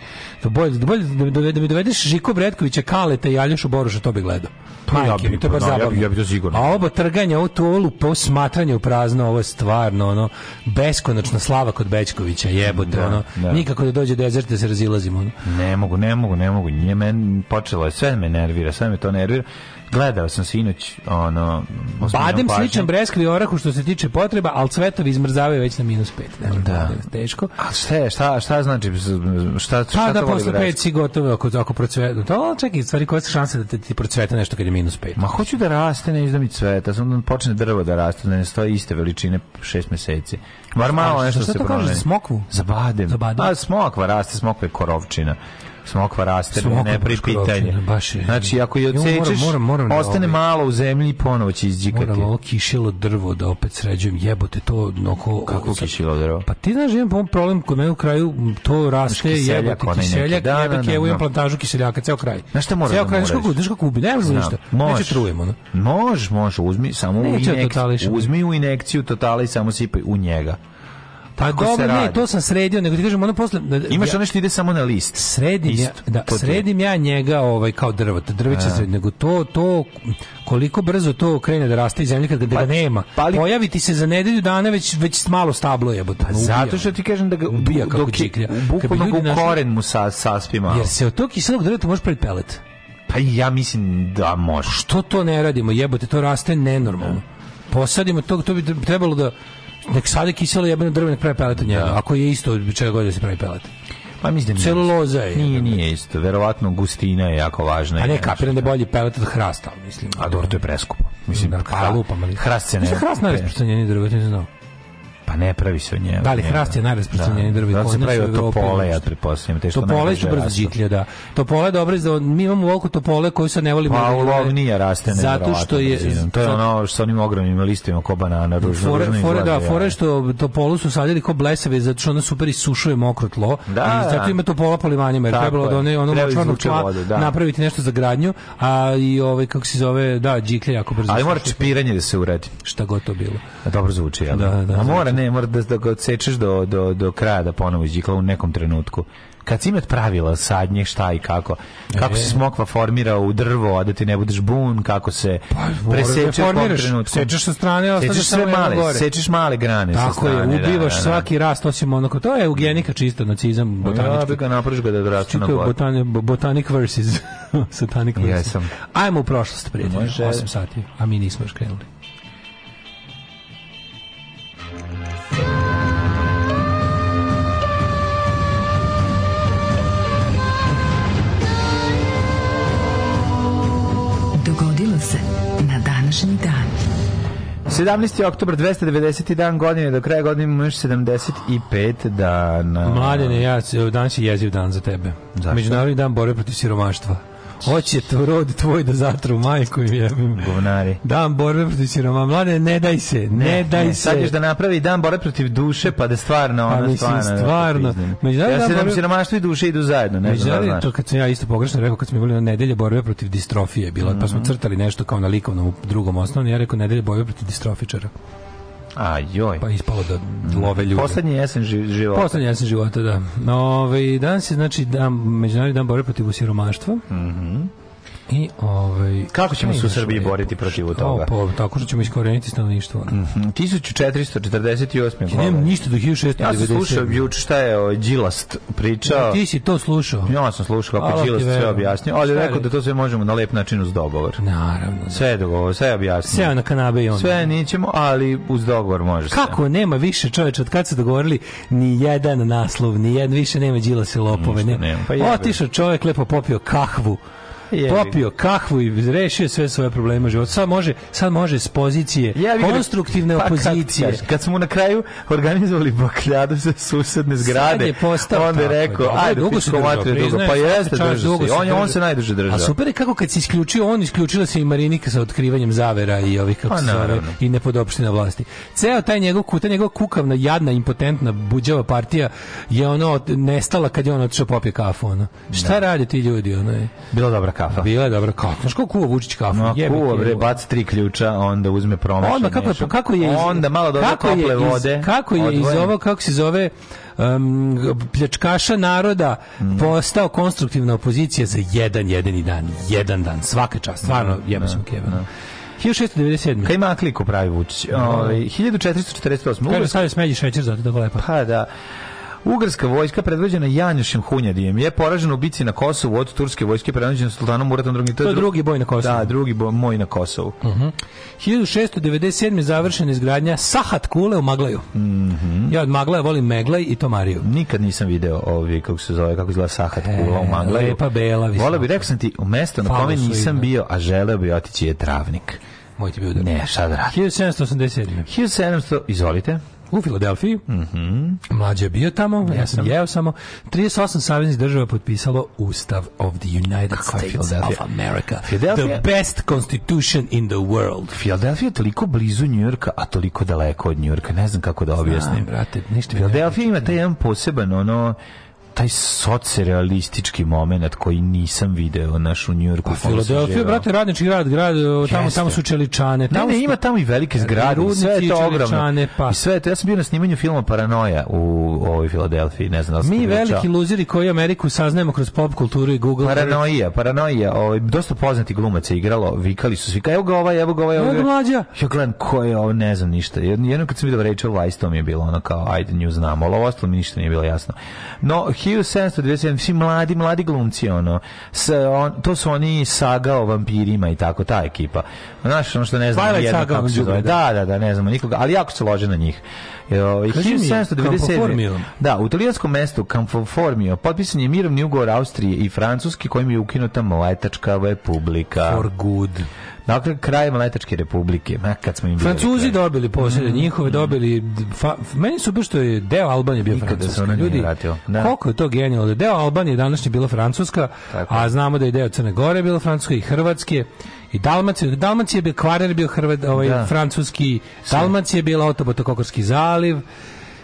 Pa bolje, bolje da, da mi dovedeš Žiko Bretkovića, Kaleta i Aljošu Boruša, to bi gledao. Pa ja bi, to je pa baš no, da, zabavno. Ja bi, ja bi to sigurno. A oba trganja, ovo tu olu posmatranje u prazno, ovo je stvarno ono beskonačna slava kod Bećkovića, jebote, da, ono. Da. Nikako da dođe desert da se razilazimo. Ono. Ne mogu, ne mogu, ne mogu. Nije men počelo je sve me nervira, sve me to nervira. Gledao sam sinoć, ono... Badem sličan breskli oraku što se tiče potreba, al cvetovi izmrzavaju već na minus pet. Ne, da. Teško. A šta, šta, šta znači? Šta, šta pa da posle pet si gotovo ako, ako procvete. To, čekaj, stvari koje su šanse da ti procvete nešto kad je minus pet. Ma hoću da raste, ne da mi cveta. Sam da počne drvo da raste, da ne stoji iste veličine šest meseci. Bar malo nešto se promene. Šta to kaže smokvu? Za badem. Za badem. A smokva raste, smokva je korovčina smokva raste, ne pri pitanje. Znači, ako je odsečeš, moram, moram, moram da ostane ovaj- malo u zemlji i ponovo će izdžikati. Moram ovo kišilo drvo da opet sređujem, jebote, to oko... Kako sad, kišilo drvo? Pa ti znaš, imam problem kod mene u kraju, to raste, znači, kiseljak, jebote, kiseljak, da, jebek, da, da, evo imam da. plantažu kiseljaka, ceo kraj. Znaš šta mora ceo da kraj, da moraš? Znaš kako ubi, ne znam ništa, neće trujem, ono. Može, može, uzmi, samo u inekciju, uzmi u injekciju, totali, samo sipaj u njega pa Dobre, se Ne, to sam sredio, nego ti kažem ono posle da- Imaš ja, ono što ide samo na list. Sredim Isto, ja, da, sredim ja njega ovaj kao drvo, drveće sred, nego to to koliko brzo to krene da raste iz zemlje kad ga da pa, nema. Pali... Pojavi ti se za nedelju dana već već malo stablo je. Pa zato što ti kažem da ga ubija kako čiklja. Bukvalno u koren mu sa saspima. Jer se od tog kiselog drveta može pred pelet. Pa ja mislim da može. Što to ne radimo? Jebote, to raste nenormalno. Da. Posadimo to, to bi trebalo da nek je kiselo jebeno drvo nek pravi pelet od njega. Da. Ako je isto od čega god da se pravi pelet. Pa mislim da celuloza je. Nije, nije isto. Verovatno gustina je jako važna. A ne, kapiram da je bolji pelet od hrasta, mislim. A dobro, to je preskupo. Mislim, da, pa, lupam, ali... Hrast se ne... Mislim, hrast najrasprostanjeniji drvo, ne znam. Pa ne pravi se od njega. Da li hrast je najrasprostranjeni da, drvo i da, konjac u Evropi. Da se pravi od topole, ja pretpostavljam. To topole su brzo žitlje, da. Topole je dobro, mi imamo ovoliko topole koju sad ne volimo. Pa u lovnija raste Zato što je... To je ono što onim ogromnim listima ko banana, ružno, fore, ružno fore, Da, fore što topolu su sadili ko blesave, zato što ona super isušuje mokro tlo. Da, I da. zato ima topola po limanjima, jer trebalo da one ono močvarnog tla napraviti nešto za gradnju, a i ovaj, kako se zove, da, džiklje jako brzo. Ali mora čpiranje da se uredi. Šta god to bilo. Dobro zvuči, jel? Da, da. A ne, mora da, da ga sečeš do, do, do kraja da ponovo izdikla u nekom trenutku kad si imat pravila sadnje šta i kako kako e, se smokva formira u drvo a da ti ne budeš bun kako se pa, da preseče u trenutku. sečeš sa strane a sečeš sve male gore. sečeš male grane tako je da, ubivaš da, da, svaki rast osim onako to je eugenika čista nacizam botanički pa ja bih ga napraviš ga da vraća na gore botani, botanic versus (laughs) satanic versus jesam ajmo u prošlost prijatelji 8 sati a mi nismo još krenuli Dogodilo se na današnji dan. 17. oktober, 290. dan godine, do kraja godine imamo još 75 dana. Mladene, ja, danas je jeziv dan za tebe. Zašto? Međunarodni dan borbe protiv siromaštva. Hoće to rod tvoj da zatru majku im jebim. Govnari. Dan borbe protiv siroma. Mlade, ne daj se, ne, ne daj ne, se. Sad ješ da napravi dan borbe protiv duše, pa da stvarno pa ona pa, mislim, stvarno. Da stvarno. Međunarodni da ja se da borbe... siromaštvo i duše idu zajedno. Ne znam, to kad sam ja isto pogrešno rekao, kad smo imali na nedelje borbe protiv distrofije, bilo, mm -hmm. pa smo mhm. crtali nešto kao na likovnom drugom osnovnom, ja rekao nedelje borbe protiv distrofičara. A joj. Pa ispalo da love ljude. Poslednji jesen života. Poslednji jesen života, da. Ove, ovaj, danas je, znači, dan, Međunarodni dan borbe protiv siromaštva. Mhm. Mm I, ovaj, Kako ćemo se u Srbiji ovaj, boriti protiv što, toga? Po, tako što ćemo iskoreniti stanovništvo. Mm -hmm. 1448. Ja nemam ništa do 1690. Ja sam slušao juč šta je o ovaj, Đilast pričao. Ja, da, ti si to slušao? Ja sam slušao kako Đilast sve objasnio, ali rekao da to sve možemo na lep način uz dogovor. Naravno. Da. Sve je dogovor, sve je objasnio. Sve na kanabe i onda. Sve nećemo, ali uz dogovor može Kako se. nema više čoveče, od kad se dogovorili ni jedan naslov, ni jedan više nema Đilase lopove. Ništa, nema. Pa Otišao čovek lepo popio kahvu popio kahvu i rešio sve svoje probleme u životu. Sad može, sad može s pozicije ja konstruktivne pa, opozicije. Kad, kad, smo na kraju organizovali bakljadu sa susedne zgrade, je onda je rekao, tako, ajde, dugo se držao, dugo. Pa jeste, držao se. On, on se najduže držao. A super je kako kad se isključio, on isključila se i Marinika sa otkrivanjem zavera i ovih kako pa se zove, i nepodopština vlasti. Ceo taj njegov, ta njegov kukavna, jadna, impotentna, buđava partija je ono nestala kad je on otišao popio kafu. Ono. Šta da. radi ti ljudi? Ono je? Bilo dobra kafa kafa. Bila je dobra kafa. Znaš kako kuva Vučić kafu? No, Jebe kuva, bre, bac tri ključa, onda uzme promašan Onda kako je, kako je iz, onda malo dobro kako kople iz, vode. Kako je odvojen. iz ovo, kako se zove, um, pljačkaša naroda mm. postao konstruktivna opozicija za jedan jedini dan. Jedan dan. Svaka čast. Stvarno, jebe sam keva. 1697. Kaj makliku pravi Vučić? No. Da. Ovaj, 1448. Kaže, stavio smeđi šećer, zato da lepa. Pa da. Ugarska vojska predvođena Janjušem Hunjadijem je poražena u bici na Kosovu od turske vojske predvođena sultanom Muratom II. To, je drugi boj na Kosovu. Da, drugi boj moj na Kosovu. Uh -huh. 1697. završena izgradnja Sahat Kule u Maglaju. Uh mhm. -huh. Ja od Maglaja volim Meglaj i Tomariju. Nikad nisam video ovi, kako se zove, kako izgleda Sahat Kula u e, Maglaju. Lepa bela. Volao bi, rekao sam ti, u mesto na kome nisam bio, a želeo bih otići je Travnik. Moj ti bio da. Ne, šta da radim. 1787. 1700, izvolite u Filadelfiji. Mhm. Mm Mlađe bio tamo, ja, ja sam jeo samo. 38 saveznih država potpisalo Ustav of the United Kako States of America. Philadelphia. The best constitution in the world. Philadelphia je toliko blizu Njujorka, a toliko daleko od Njujorka. Ne znam kako da objasnim. Znam, brate, ništa. Philadelphia ima taj jedan poseban ono taj socrealistički moment koji nisam video našu New Njujorku. Pa, Filadelfija, brate, radnički grad, grad tamo, tamo su čeličane. Tamo ne, ne, ima tamo i velike zgrade, Rudnici, sve je to ogromno. Pa. I sve to, ja sam bio na snimanju filma Paranoja u ovoj Filadelfiji, ne znam da Mi veliki luzeri koji Ameriku saznajemo kroz pop kulturu i Google. Paranoja, paranoja, ovaj, dosta poznati glumaca igralo, vikali su svi, evo ga ovaj, evo ga ovaj, evo ga mlađa. Ja gledam ko je ovo, ne znam ništa. Jedno kad sam vidio Rachel Weisz, to mi je bilo ono kao, ajde, nju znamo, ali ovo ostalo mi ništa nije bilo jasno. No, 1797, svi mladi, mladi glumci, ono. S, on, to su oni saga o vampirima i tako, ta ekipa. Znaš, ono što ne znam, Twilight saga kako se zove. Da, da, da, da ne znamo nikoga, ali jako se lože na njih. E, ovaj, i 1797. Da, u italijanskom mestu Campoformio potpisan je mirovni ugovor Austrije i Francuske kojim je ukinuta Mletačka republika. For good. Dakle, kraj Maletačke republike, ma, kad smo im bili Francuzi kraj. Da. dobili posljede, mm, njihove mm. dobili... Fa, meni su baš što je deo Albanije bio Nikada francuska. Se vratio. da. koliko je to genijalno. Da deo Albanije današnje bila francuska, Tako. a znamo da je deo Crne Gore bila francuska i Hrvatske. I Dalmacija, Dalmacija je bio kvarer, bio Hrvat, ovaj, da. francuski, Dalmacija je bila Otobotokokorski zaliv,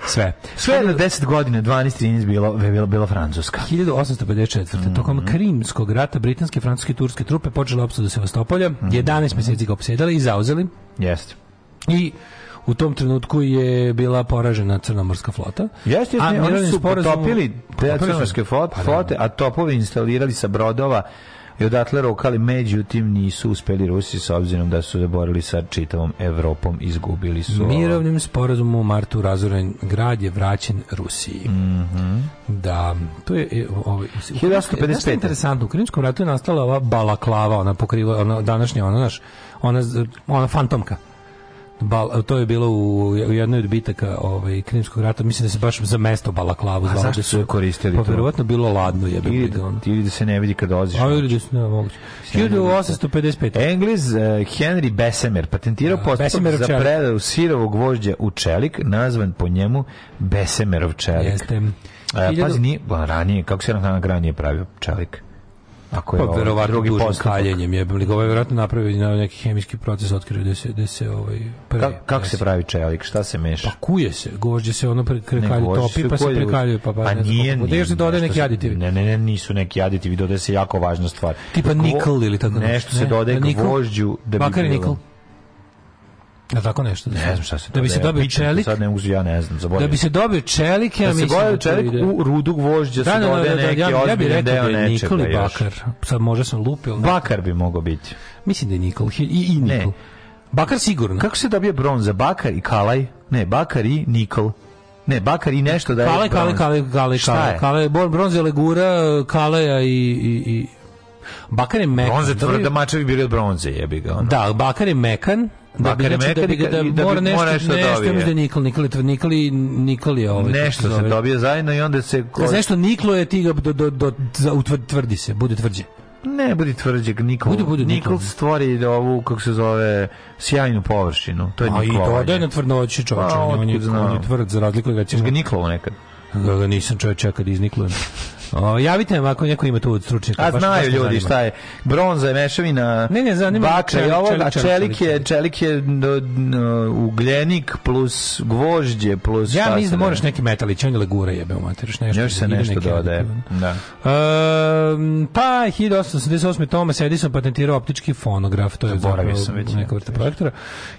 Sve. Sve na 10 godina, 12, 13 bilo, bilo, bilo Francuska. 1854. Mm -hmm. Tokom Krimskog rata britanske, francuske turske trupe počele opsadu Sevastopolja. Mm -hmm. 11 meseci ga opsedali i zauzeli. Jeste. I u tom trenutku je bila poražena crnomorska flota. Jeste, jeste, oni su potopili te crnomorske pa da. flote, a topovi instalirali sa brodova i odatle rokali, međutim nisu uspeli Rusi s obzirom da su se borili sa čitavom Evropom, izgubili su... Mirovnim sporazumom u martu razoren grad je vraćen Rusiji. Mm -hmm. Da, to je... E, Ovo, ovaj, 1955. interesantno, u Krimskom ratu je nastala ova balaklava, ona pokriva, ona današnja, ona, naš, ona, ona fantomka Bal, to je bilo u, u jednoj od bitaka ovaj, Krimskog rata, mislim da se baš za mesto Balaklavu A zašto da su je koristili pa, to? verovatno bilo ladno je. Ili, da, ono. ili da se ne vidi kad odziš. A ili da se ne moguće. 1855. Engliz uh, Henry Bessemer patentirao uh, da, postupak za predaju sirovog vožđa u čelik, nazvan po njemu Bessemerov čelik. Jeste. Uh, eh, 1000... Pazi, nije, ranije, kako se na ranije pravio čelik? Ako je pa, ovaj, verovatno drugi postupak. kaljenjem je, ovo ovaj je verovatno napravio na neki hemijski proces, otkrio da se, da se ovaj... Pre, Ka, kako da se pravi čelik? Šta se meša? Pa kuje se, gvožđe se ono prekalju, topi pa se prekalju. Pa, pa, A pa ne znam, nije, dodaje neki aditivi. Ne, ne, ne, nisu neki aditivi, dodaje se jako važna stvar. Tipa nikl ili tako nešto. Nešto se dodaje da gvožđu da bi bilo... Da tako nešto. Da ne znam šta se to Da bi se dobio čelik. Sad ne uz ja ne znam, zaboravio. Da bi se dobio čelik, ja mislim. Da se dobio da čelik u rudu gvožđa da, se dođe dodaje neki ja, ja bih rekao da je Nikoli Bakar. Sad može sam lupio. Bakar bi mogao biti. Mislim da je Nikol i, i Nikol. Ne. Bakar sigurno. Kako se dobije bronza? Bakar i Kalaj? Ne, Bakar i Nikol. Ne, Bakar i nešto da je Kale, Kale, Kale, Kale, Kale, Kale, bronze Legura, Kaleja i, i, i Bakar je mekan. Bronze tvrda mačevi bili od bronze, jebi ga. Ono. Da, Bakar je mekan, da bi znači, da, bi, da, da, da mora nešto, nešto, da nešto dobije. da Nikol, Nikol, Nikol, je ovaj. Nešto se dobije zajedno i onda se... Kad nešto niklo je ti ga do, do, do, utvrdi se, bude tvrđe. Ne, budi tvrđe, Nikol, budu, budu, Nikol stvori ovu, kako se zove, sjajnu površinu. To je A i dodaje na tvrdoći čovče, pa, on, je, on je tvrd, za razliku da ćemo... ga Niklovo nekad. Da ga nisam čovječa kad izniklujem. O, javite nam ako neko ima tu od A baš, znaju baš ljudi šta je. Bronza je mešavina. Ne, ne, zanima bakra i ovo, a čelik je, čelik je ugljenik plus gvožđe plus Ja mislim da moraš neki metalić, on je legura jebe u materiš nešto. Još se nešto dodaje. Da. Um, pa 1888. Thomas Edison patentirao optički fonograf, to je zaboravio sam već neka vrsta projektora.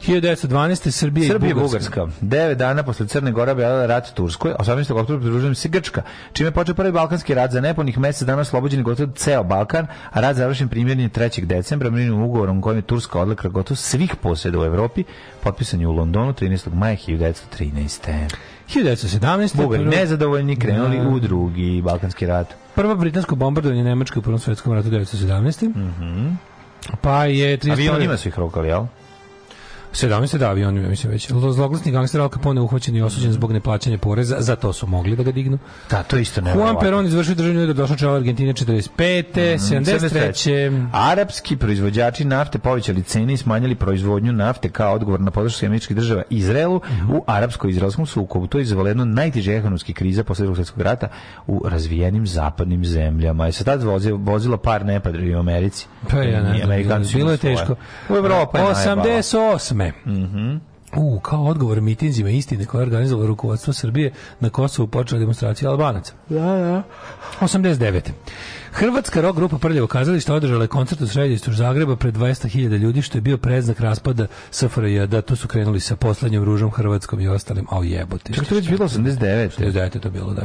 1912. Srbija, Srbija i Bugarska. Bugarska. 9 dana posle Crne Gore bila rat Turskoj, 18. oktobra pridružila se Grčka, čime počeo prvi balkanski rat rad za nepunih mjesec dana slobođen gotovo ceo Balkan, a rad završen primjerenim 3. decembra mirovnim ugovorom kojim je Turska odlekla gotovo svih posjeda u Evropi, potpisan je u Londonu 13. maja 1913. 1917. Bugari nezadovoljni krenuli da. u drugi Balkanski rat. Prvo britansko bombardovanje Nemačke u Prvom svjetskom ratu 1917. Mm -hmm. Pa je... 30... Avionima su ih rokali, jel? 17 da avion, mislim već. Zloglasni gangster Al Capone uhvaćen i osuđen zbog neplaćanja poreza, za to su mogli da ga dignu. Da, to isto ne. Juan Perón izvršio državni udar, došao čela Argentine 45. Mm, 73. Arapski proizvođači nafte povećali cene i smanjili proizvodnju nafte kao odgovor na podršku američkih država Izraelu mm. u arapsko-izraelskom sukobu. To je izvaledno najteže ekonomski kriza posle drugog svetskog rata u razvijenim zapadnim zemljama. I e se tad vozilo, par nepadri u Americi. Pa ja ne, ne, ne, ne bilo je teško. U Evropa je 88 pesme. Mhm. U, kao odgovor mitinzima istine koje je organizovalo rukovodstvo Srbije na Kosovu počela demonstracija Albanaca. Da, da. 89. Hrvatska rock grupa Prljavo kazalište održala je koncert u središtu Zagreba pred 200.000 ljudi, što je bio predznak raspada SFRJ, da tu su krenuli sa poslednjom ružom Hrvatskom i ostalim, a jebote. Čak to je bilo 89. 89. to bilo, da.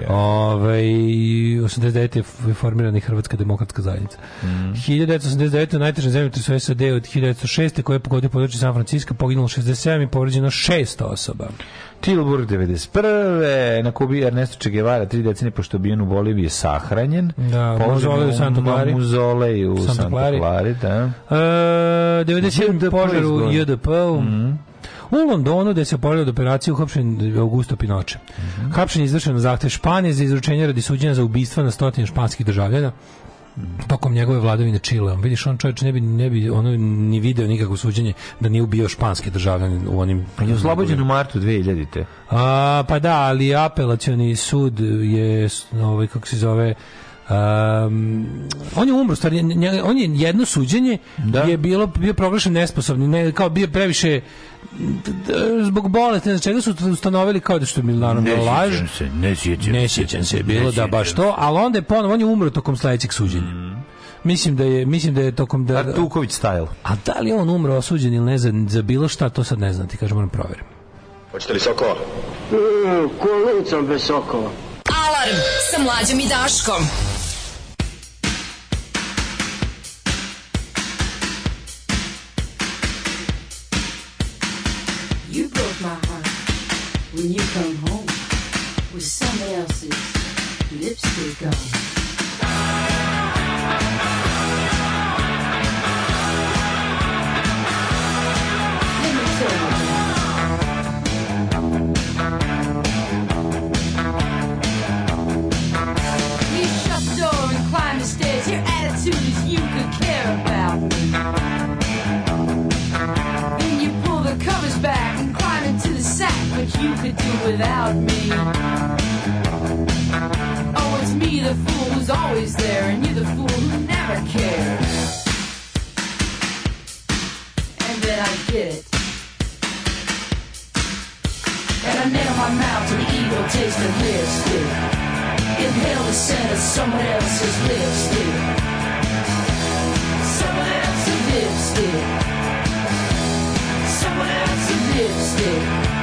Yeah. Ove, 89. je formirana Hrvatska demokratska zajednica. Mm. 1989. najteža zemlja u SAD od 1906. koje je pogodio područje San Francisco, poginulo 67 i povređeno 600 osoba. Tilburg 91. Na Kubi Ernesto Che Guevara, tri decenije pošto bijen u Boliviji, sahranjen. Da, muzolej u Santa Clari. Muzolej u Santa Clari, da. E, 97. požar u JDP-u. Mm u Londonu gde se oporavio od operacije uhapšen Augusto Pinoče. Mm -hmm. Hapšen je izvršen na zahtev Španije za izručenje radi suđenja za ubistva na stotine španskih državljana tokom njegove vladavine Čile. vidiš, on čovječ ne bi, ne bi ono ni video nikakvo suđenje da nije ubio španske državljane u onim... On pa je oslobođen u martu 2000-te. pa da, ali apelacioni sud je, ovaj, kako se zove, Um, on je umro, stvari, on je jedno suđenje da. je bilo bio proglašen nesposobni, ne, kao bio previše zbog bolesti, znači čega su ustanovili kao da što je naravno ne laž. Se, ne sjećam ne sjećam se, da se bilo da baš to, ali onda je ponovo, on je umro tokom sledećeg suđenja. Mm. Mislim da je mislim da je tokom da Artuković style. A da li on umro osuđen ili ne za, za bilo šta, to sad ne znam, ti kažem, moram proverim. Hoćete li sokova? Mm, e, Kolicom bez sokova. Alarm sa mlađim i Daškom. my heart when you come home with somebody else's lipstick on. you could do without me. Oh, it's me, the fool who's always there, and you, the fool who never cares. And then I get it. And I nail my mouth to the evil taste of lipstick. Inhale the scent of someone else's lipstick. Someone else's lipstick. Someone else's lipstick.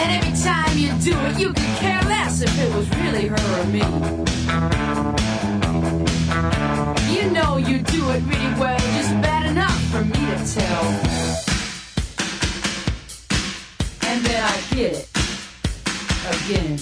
And every time you do it, you could care less if it was really her or me. You know you do it really well, just bad enough for me to tell. And then I get it again.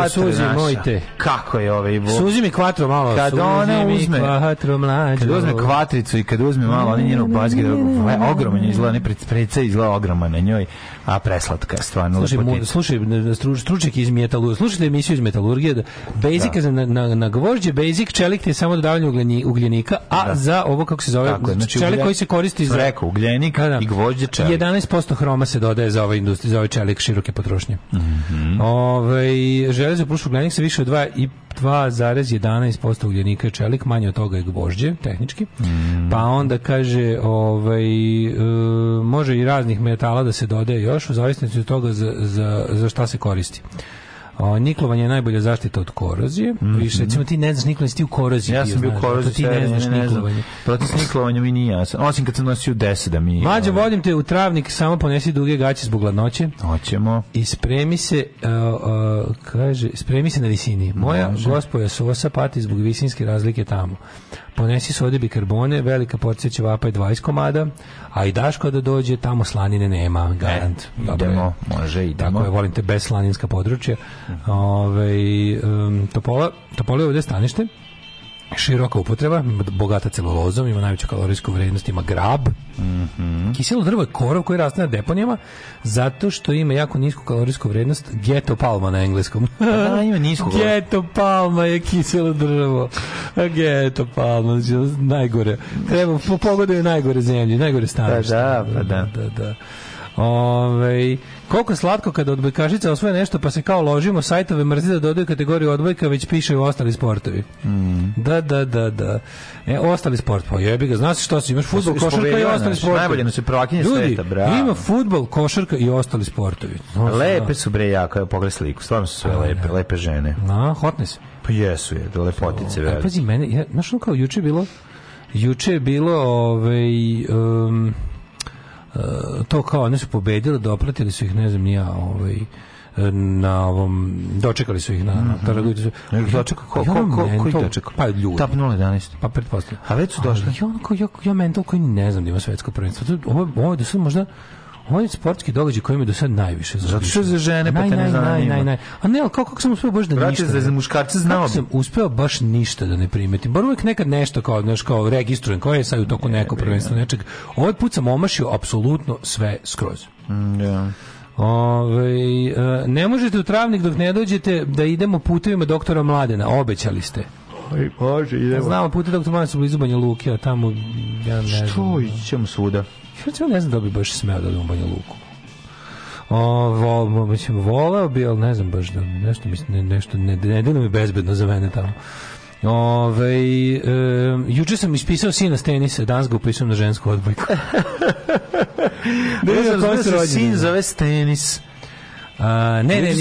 kvatro suzi mojte. Kako je ovaj bo... Suzi mi kvatro malo. Kad suzi ona uzme kvatro mlađo. Kad uzme kvatricu i kad uzme malo ona njenog bazgira, ogroman je izgleda, ne preca izgleda ogroman na njoj a preslatka je stvarno. Slušaj, mu, slušaj stručnjak iz metalurgije, slušajte emisiju iz metalurgije, da- basic da. Na, na, na gvožđe basic čelik je samo dodavanje ugljeni, ugljenika, a da. za ovo kako se zove, Tako, znači, čelik koji se koristi za reko ugljenik da, da, i gvožđe čelik. 11% hroma se dodaje za ovaj industriju, za ovaj čelik široke potrošnje. Mhm. Mm ovaj železo ugljenik se više od 2 i 2,11% ugljenika je čelik, manje od toga je gvožđe, tehnički. Mm. Pa onda kaže, ovaj, e, može i raznih metala da se dodaje još, u zavisnosti od toga za, za, za šta se koristi. O, niklovanje je najbolja zaštita od korozije. Mm -hmm. Više, recimo, ti ne znaš niklovanje, ti u koroziji. Ja sam bio u koroziji, ti ne znaš ne, niklovanje. Protiv s niklovanjem i nije jasan. Osim kad sam nosio 10 da mi... Mlađe, ovaj. vodim te u travnik, samo ponesi duge gaće zbog gladnoće. Hoćemo. I spremi se, uh, uh, kaže, spremi se na visini. Moja Može. gospoja Sosa pati zbog visinske razlike tamo ponesi sode bikarbone, velika porcija ćevapa je 20 komada, a i Daško da dođe, tamo slanine nema, e, garant. E, idemo, je. može, idemo. Tako je, volim te bez slaninska područja. Ove, ovaj, um, Topola, Topola je ovdje stanište, široka upotreba, bogata celulozom, ima najveću kalorijsku vrednost, ima grab. Mm -hmm. Kiselo drvo je korov koji raste na deponijama zato što ima jako nisku kalorijsku vrednost geto palma na engleskom. Pa da, ima nisku. geto palma je kiselo drvo. Geto palma, znači najgore. Treba, po pogodaju najgore zemlje, najgore stanje. Pa da, da, pa da. da, da. da. Ove, ovaj, Koliko je slatko kada odbojkašica osvoje nešto pa se kao ložimo, sajtove mrzi da dodaju kategoriju odbojka, već piše u ostali sportovi. Mm. Da, da, da, da. E, ostali sport, pa jebi ga, znaš što si, imaš futbol, košarka i ostali sportovi. Najbolje nas je prvakinje sveta, bravo. ima futbol, košarka i ostali sportovi. Nossa, lepe da. su bre jako, pogled sliku, stvarno su sve A, lepe, ja. Da. lepe žene. Na, hotne se. Pa jesu je, da lepotice. So, pazi, mene, ja, znaš kao juče bilo, juče je bilo, ovaj, um, E, to kao one su pobedile, dopratili su ih, ne znam, nija, ovaj, e, na ovom dočekali su ih na mm -hmm. dočekao ko ko ko koji dočekao pa ljudi tap 011 pa pretpostavljam a već su došli ja onako ja ja mental koji ne znam da ima svetsko prvenstvo ovo ovo da su možda on je sportski događaj koji mi do sad najviše zaobišao. Zato što je za žene, naj, pa te ne zanima. Naj, naj, naj. A ne, ali kako, kako sam uspeo baš da Brate, ništa... Brate, za muškarce znao. Kako sam uspeo baš ništa da ne primetim. Bar uvek nekad nešto kao, znaš, kao registrujem, koje je sad u toku nekog prvenstva nečeg. Ovaj put sam omašio apsolutno sve skroz. Mm, ja. Ove, ovaj, ne možete u travnik dok ne dođete da idemo putovima doktora Mladena, obećali ste. Aj, Bože, idemo. Znamo pute doktora Mladena su blizu Banja Luke, a tamo ja ne Što znam. Što ićemo svuda? Ja ne znam da bi baš smeo da odem u Banja Luku. O, vol, mislim, voleo bi, ali ne znam baš da nešto, mislim, ne, nešto, ne, ne, ne mi bezbedno za mene tamo. Ove, e, juče sam ispisao sina s tenisa, danas ga upisujem na žensku odbojku. (laughs) ne da, da da, da, da, da, sin da, da, da, A, ne, ne, ne,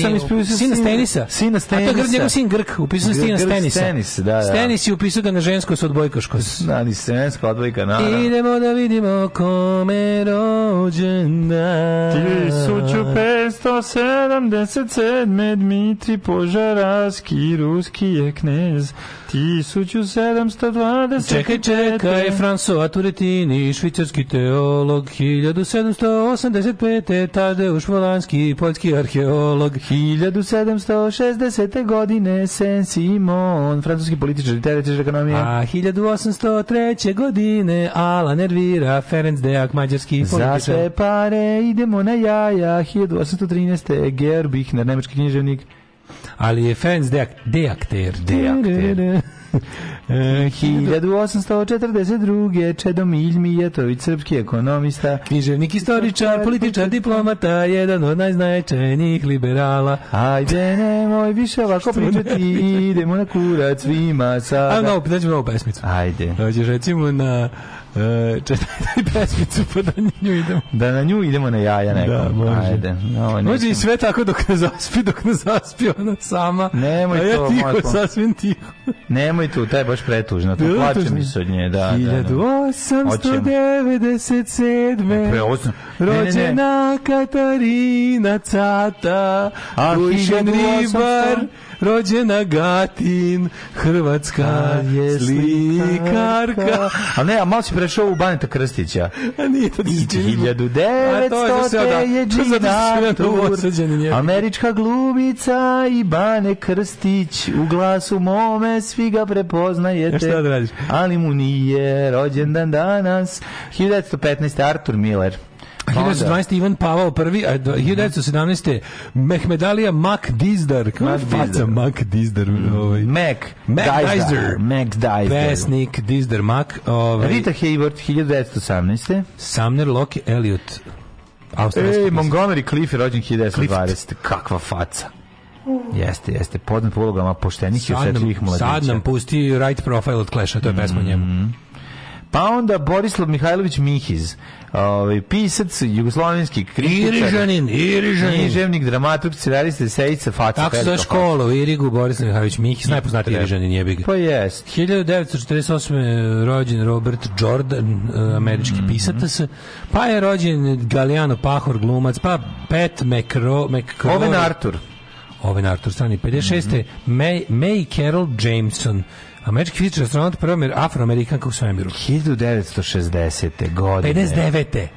sina Stenisa. Sina Stenisa. A to je njegov sin Grk, upisao Sina Stenisa. Stenis, da, da. Stenis je upisao da na žensko se odbojkaško. Da, ni žensko odbojka, naravno. Idemo da vidimo kome rođendan. 1577. Dmitri Požaraski, ruski je knez. 1724. Čekaj, čekaj, François Turetini, švicarski teolog, 1785. Tadeuš Volanski, poljski arhitekt arheolog 1760. godine Saint Simon, francuski političar i teoretičar ekonomije. A 1803. godine Alan Nervira, Ferenc Dejak, mađarski političar. Za sve pare idemo na jaja. 1813. Gerbichner, nemački književnik. Ali je Ferenc Dejak, deakter. Deakter. 1842. Čedomilj Mijatović, srpski ekonomista, književnik, istoričar, političar, diplomata, jedan od najznačajnijih liberala. Ajde, nemoj više ovako pričati, idemo na kurac svima sada. A, no, daćemo novu pesmicu. Ajde. Hoćeš recimo na E, Čestitaj (laughs) pesmicu, pa da na nju idemo. Da na nju idemo na jaja da, nekom. Da, može. Ajde. No, može i sve tako dok ne zaspi, dok ne zaspi ona sama. Nemoj A ja to, tiho, mojko. sasvim tiho. Nemoj tu, taj je baš pretužno. To plače mi se od nje, da. 1897. Da, da. Preosno. Rođena Katarina Cata, Ušen ribar, rođena Gatin, Hrvatska je slikarka. A ne, a malo si prešao u Baneta Krstića. A nije to ti 1900 je džinatur, da američka glumica i Bane Krstić, u glasu mome svi ga prepoznajete. Ja e, da radiš? Ali mu nije rođendan danas. 1915. Artur Miller. 1912. Pa Ivan Pavao prvi, a 1917. Mehmedalija Mac Dizdar. Mac je faca Mak Dizdar? Mm. Ovaj. Mac. Mac Dizdar. Mac Dizdar. Pesnik Dizdar Mac. Ovaj. Rita Hayward, 1918. Sumner Locke Elliot. E, Montgomery Cliff je rođen 1920. Kakva faca. Jeste, jeste. Podnat ulogama poštenih i osjetljivih mladića. Sad nam pusti Right Profile od clash to je pesma mm -hmm. njemu. Mhm. Pa onda Borislav Mihajlović Mihiz, ovaj pisac jugoslovenski kritičar. Irižanin, Irižanin. Književnik, dramaturg, scenarista, esejica, faca. Tako se zove škola u Irigu, Borislav Mihajlović Mihiz, najpoznatiji Irižanin je big. Pa jest. 1948. Eh, rođen Robert Jordan, eh, američki mm -hmm. pisatac, eh, pa je rođen Galiano Pahor, glumac, pa Pat McCro, McCro Oven Artur. Oven Artur, strani 56. Mm -hmm. May, May Carol Jameson, Američki fizičar astronaut prva afroamerikanka u svemiru. 1960. godine. 59.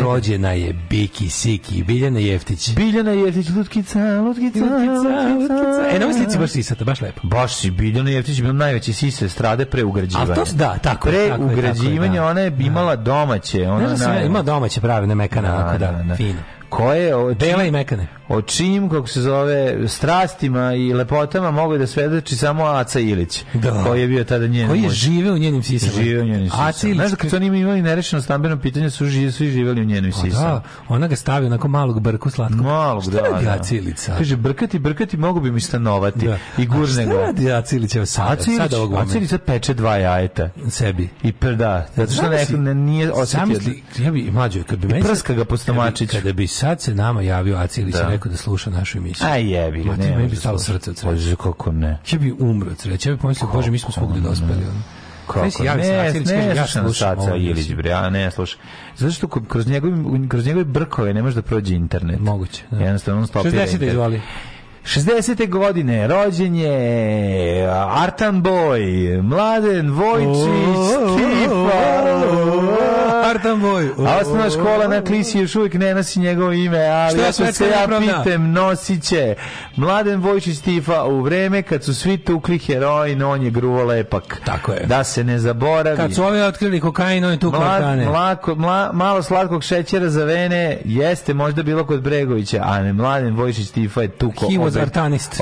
Rođena je Biki Siki, Biljana Jeftić. Biljana Jeftić, lutkica, lutkica, lutkica. E, na ovoj slici baš sisata, baš lepo. Baš si, Biljana Jeftić je bila najveći sise strade pre ugrađivanja. Ali to, da, tako pre je. Pre ugrađivanja, da. ona je da. imala domaće. Ona ne, da ima domaće prave, ne mekana, da, da, da, da, fino koje dela i mekane o čim kako se zove strastima i lepotama mogu da svedoči samo Aca Ilić da. koji je bio tada njen koji je živeo u njenim sisama živeo u njenim sisama Aca Ilić znaš kako oni imali nerešeno stambeno pitanje su živi svi živeli u njenim pa da, sisama da ona ga stavi na malog brku slatko malog šta da, radi da. Aca Ilić kaže brkati brkati mogu bi mi stanovati da. i gurne ga radi Aca Ilić evo sad Aca Ilić, sada ovog Aca Ilić peče dva jajeta sebi i per da zato što ne, nije osetio zamisli ja bi mlađo kad bi meni prska ga po stomačiću kada bi sad se nama javio Acilić da. i rekao da sluša našu emisiju. A jebi, ne. Ma bi stalo srce od sreće. kako ne? Ja bi umro od sreće. Ja bi pomislio, Bože, mi smo svugde dospeli. Da ono. Kako? Ne, ja ne, ne, ne, ja slušam Ilić, bre, a ne, slušam. Zato što kroz njegove, kroz njegove brkove ne može da prođe internet. Moguće. Da. Jednostavno, on stopira 60. izvali. 60. godine, rođen je Artan Boy, Mladen Vojčić, Kifa, Spartan Boy. osnovna škola na klisi još uvijek ne nosi njegovo ime, ali ako se ja pitem, nosit će. Mladen Vojčić Tifa u vreme kad su svi tukli heroin, on je gruvo lepak. Tako je. Da se ne zaboravi. Kad su ovi otkrili kokain, on je tukli Mla, mla, malo slatkog šećera za vene jeste možda bilo kod Bregovića, a ne Mladen Vojčić Tifa je tuko He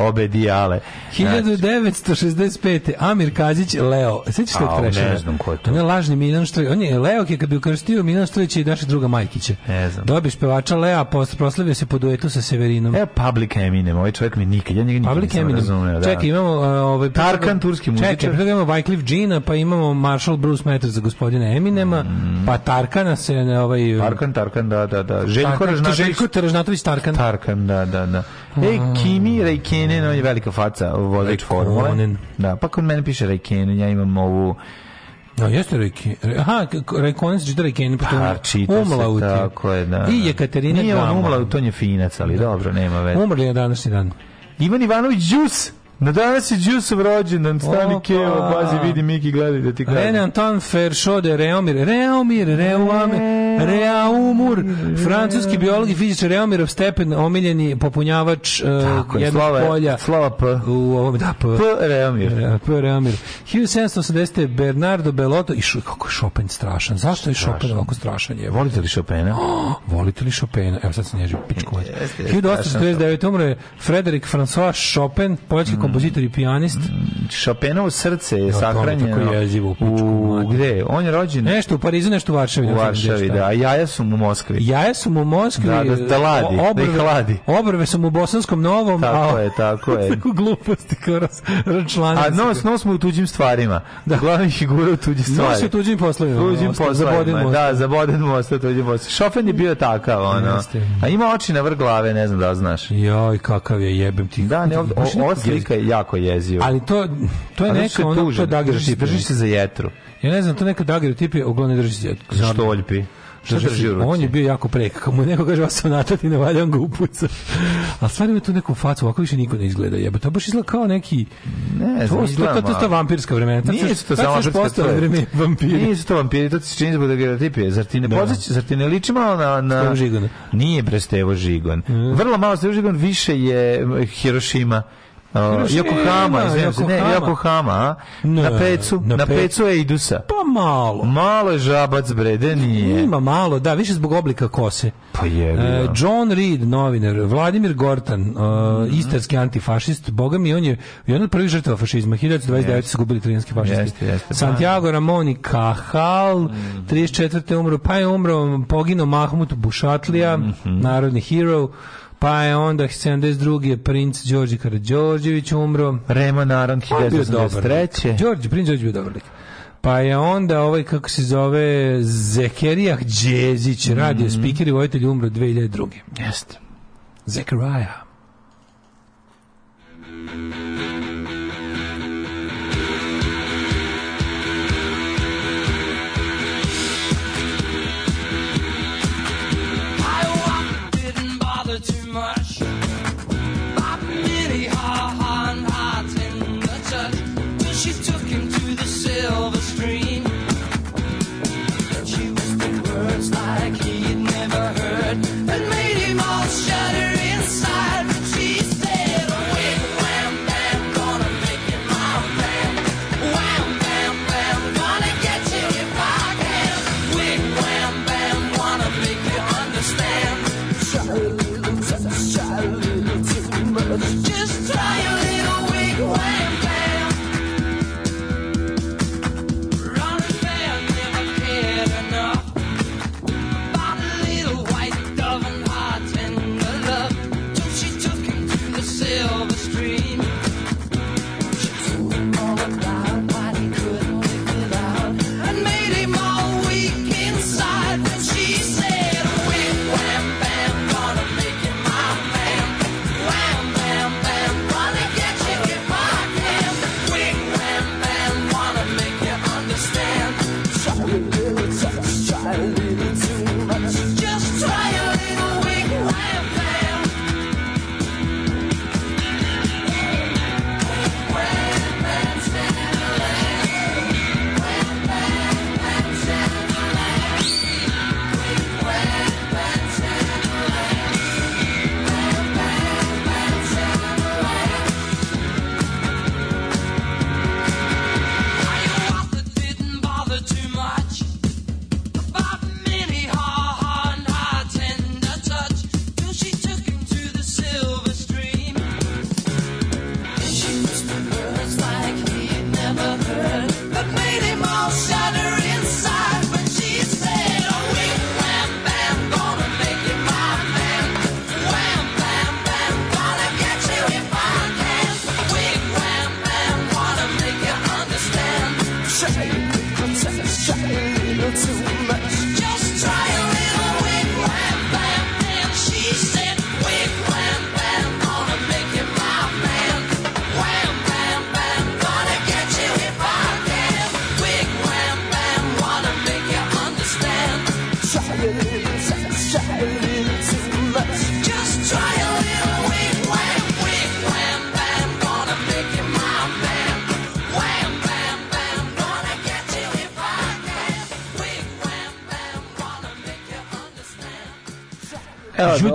obe dijale. 1965. Amir Kazić Leo. Sećaš se Ne znam ko je to. On je lažni Miljan što je, on je Leo je kad bi u uvrstio Milan Stojić i naša druga Majkića. Ne znam. Dobiš pevača Lea, proslavio se po duetu sa Severinom. E, Public Eminem, ovaj čovjek mi nikad, ja njega nikad Public nisam Eminem. Da. Čekaj, imamo... Uh, ovaj, Tarkan, turski muzičar. Čekaj, prvo imamo Wycliffe Gina, pa imamo Marshall Bruce Matters za gospodina Eminema, mm. pa Tarkana se... Ne, ovaj, e, Tarkan, Tarkan, da, da, da. Željko Ražnatović. Željko Ražnatović Tarkan. Tarkan, da, da, da. E, Kimi Rajkenen, on je velika faca, vozač formule. Da, pa kod mene piše Rajkenen, ja imam ovu No, da, jeste Rajken. Aha, Rajkonac čita Rajken, pa, pa čita umlauti. se, tako je, da. I da. Jekaterina Nije on umlaut, on je finac, ali da. dobro, nema veze. Umrli je današnji dan. Ivan Ivanović Đus, na danas je Đusov rođendan, stani Keo, bazi, vidi Miki, gledaj da ti gledaj. René Anton Feršode, Reomir, Reomir, Reomir, Reomir. Reaumur, francuski biolog i fizičar Reomirov stepen, omiljeni popunjavač uh, jednog slova, polja. Slova P. U ovom, da, P. P. Reomir. Re, P. Reomir. 1780. Bernardo Bellotto i šu, kako je Chopin strašan. Zašto je Chopin ovako strašan? Je? Volite li Chopina? Oh, (gasps) volite li Chopina? Evo sad se nježi pičkovat. 1849. umro je Frederik François Chopin, poljski mm. kompozitor i pijanist. Mm, Chopinovo srce je sahranjeno. Tako je jezivo u, u, gde? On je rođen... Nešto u Parizu, nešto u Varšavi. U Varšavi, da a jaja su mu u Moskvi. Jaja su mu u Moskvi. Da, da, da ladi, da obrve, da ladi. Obrve su mu u Bosanskom Novom. Tako a, je, tako je. (laughs) Tako gluposti kao račlanice. A nos, nos mu u tuđim stvarima. Da. Glavni figura u tuđim stvarima. Nos u tuđim poslovima. Da, tuđim poslovima, da, za Boden most, tuđim most. Šofen je bio takav, ono. A ima oči na vrh glave, ne znam da znaš. Joj, kakav je, jebem ti. Da, ne, ovdje, o, slika je jako jeziva. Ali to, to je neka, ono, to je držiš se za jetru. Ja ne znam, to neka dagerotip je, uglavnom držiš se za jetru. Štoljpi drži u ruci. On je bio jako prek. Kako (laughs) mu neko kaže, vas sonata ti ne valja, on ga upuca. (laughs) A stvarno ima tu neku facu, ovako više niko ne izgleda. Jebe, to baš izgleda kao neki... Ne, to, izgleda to, to, to, to vampirska vremena. Tad nisu to samo vampirska vremena. (laughs) Vampiri. Nisu to vampiri, to ti se čini zbog dagerotipije. Zar ti ne, da. Pozać, zar ti ne liči malo na... na... Stevo Žigon. Nije bre Stevo Žigon. Mm. Vrlo malo Stevo Žigon, više je Hiroshima. Uh, Yokohama, e, da, izvijem ne, Yokohama, na pecu, na, na pecu je idusa. Pa malo. Malo je žabac, bre, da nije. Ima malo, da, više zbog oblika kose. Pa je. Uh, John Reed, novinar, Vladimir Gortan, uh, mm -hmm. istarski antifašist, boga mi, on je jedan od prvih žrtava fašizma, 1929. Yes. su gubili italijanski fašisti. Jeste, jeste. Pa Santiago da. Ramoni Cajal, mm -hmm. 34. umro, pa je umro, pogino Mahmut Bušatlija, mm -hmm. narodni hero, Pa je onda 72. princ Đorđe Karadžorđević umro. Rema Naran 1983. Đorđe, princ Đorđe bio dobar lik. Pa je onda ovaj, kako se zove, Zekerijah Đezić, mm -hmm. radio mhm. speaker i vojitelj umro 2002. Jeste. Zekeriah.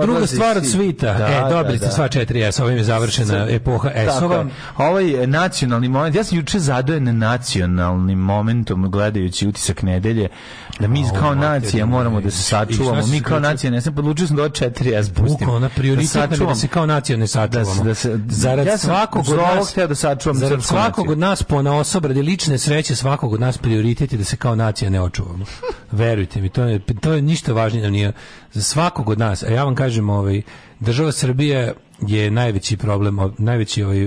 druga stvar od svita. Da, e, dobili da, ste da. sva četiri S, ovim je završena epoha S-ova. Ovaj nacionalni moment, ja sam juče zadojen nacionalnim momentom gledajući utisak nedelje, da mi o, kao nacija da moramo da se sačuvamo. Mi kao nacija, ne sam podlučio sam da od 4S pustim. Bukao, na prioritet da, da se kao nacija ne sačuvamo. Da, se, da, zarad ja svakog od nas, hteo da sačuvam zarad svakog od nas po na osob, lične sreće svakog od nas prioritet je da se kao nacija ne očuvamo. Verujte mi, to je, to je ništa važnije nam da nije za svakog od nas. A ja vam kažem, ovaj, država Srbija je najveći problem, najveći ovaj,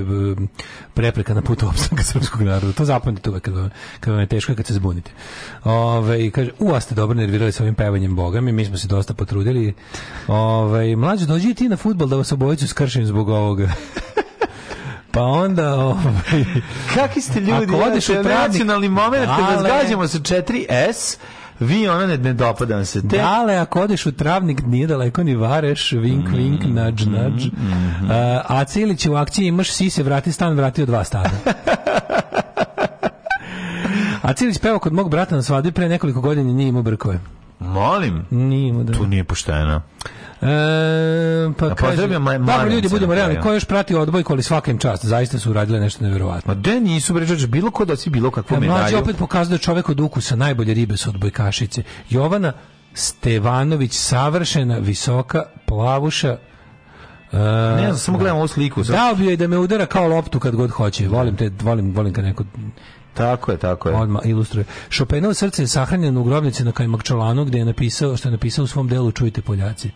prepreka na putu opstanka (laughs) srpskog naroda. To zapamtite uvek kad vam, vam je teško kad se zbunite. Ove, ovaj, i kaže, u, ste dobro nervirali sa ovim pevanjem Boga, mi, mi smo se dosta potrudili. Ove, ovaj, mlađe, dođi ti na futbol da vas obojicu skršim zbog ovoga. (laughs) Pa onda, ovaj, kakvi ste ljudi? Ako odeš ja, u znači, pravnik, nacionalni moment, te razgađamo sa 4S, vi ona ne, ne dopada se. Te... Dale, ako odeš u travnik, nije daleko ni vareš, vink, mm, vink, nađ, nađ. Mm -hmm. uh, a Cilić u akciji imaš si se vrati stan, vrati od dva stana. (laughs) a Cilić peva kod mog brata na svadbi pre nekoliko godina nije imao brkove. Molim? Nije da. Tu nije pošteno. E, pa kaže, dobro ljudi, budemo realni, ko još prati odbojku, ali svaka im čast, zaista su uradile nešto nevjerovatno. Ma da nisu bređač bilo ko da si bilo kakvu e, medalju. Mlađi opet pokazuje da čovek od ukusa, najbolje ribe su odbojkašice. Jovana Stevanović, savršena, visoka, plavuša, Uh, ne znam, samo gledam ovu sliku. Dao bi joj da me udara kao loptu kad god hoće. Volim te, volim, volim kad neko Tako je, tako je. Odma ilustruje. Chopinovo srce je sahranjeno u grobnici na Kajmakčalanu gde je napisao što je napisao u svom delu Čujte Poljaci.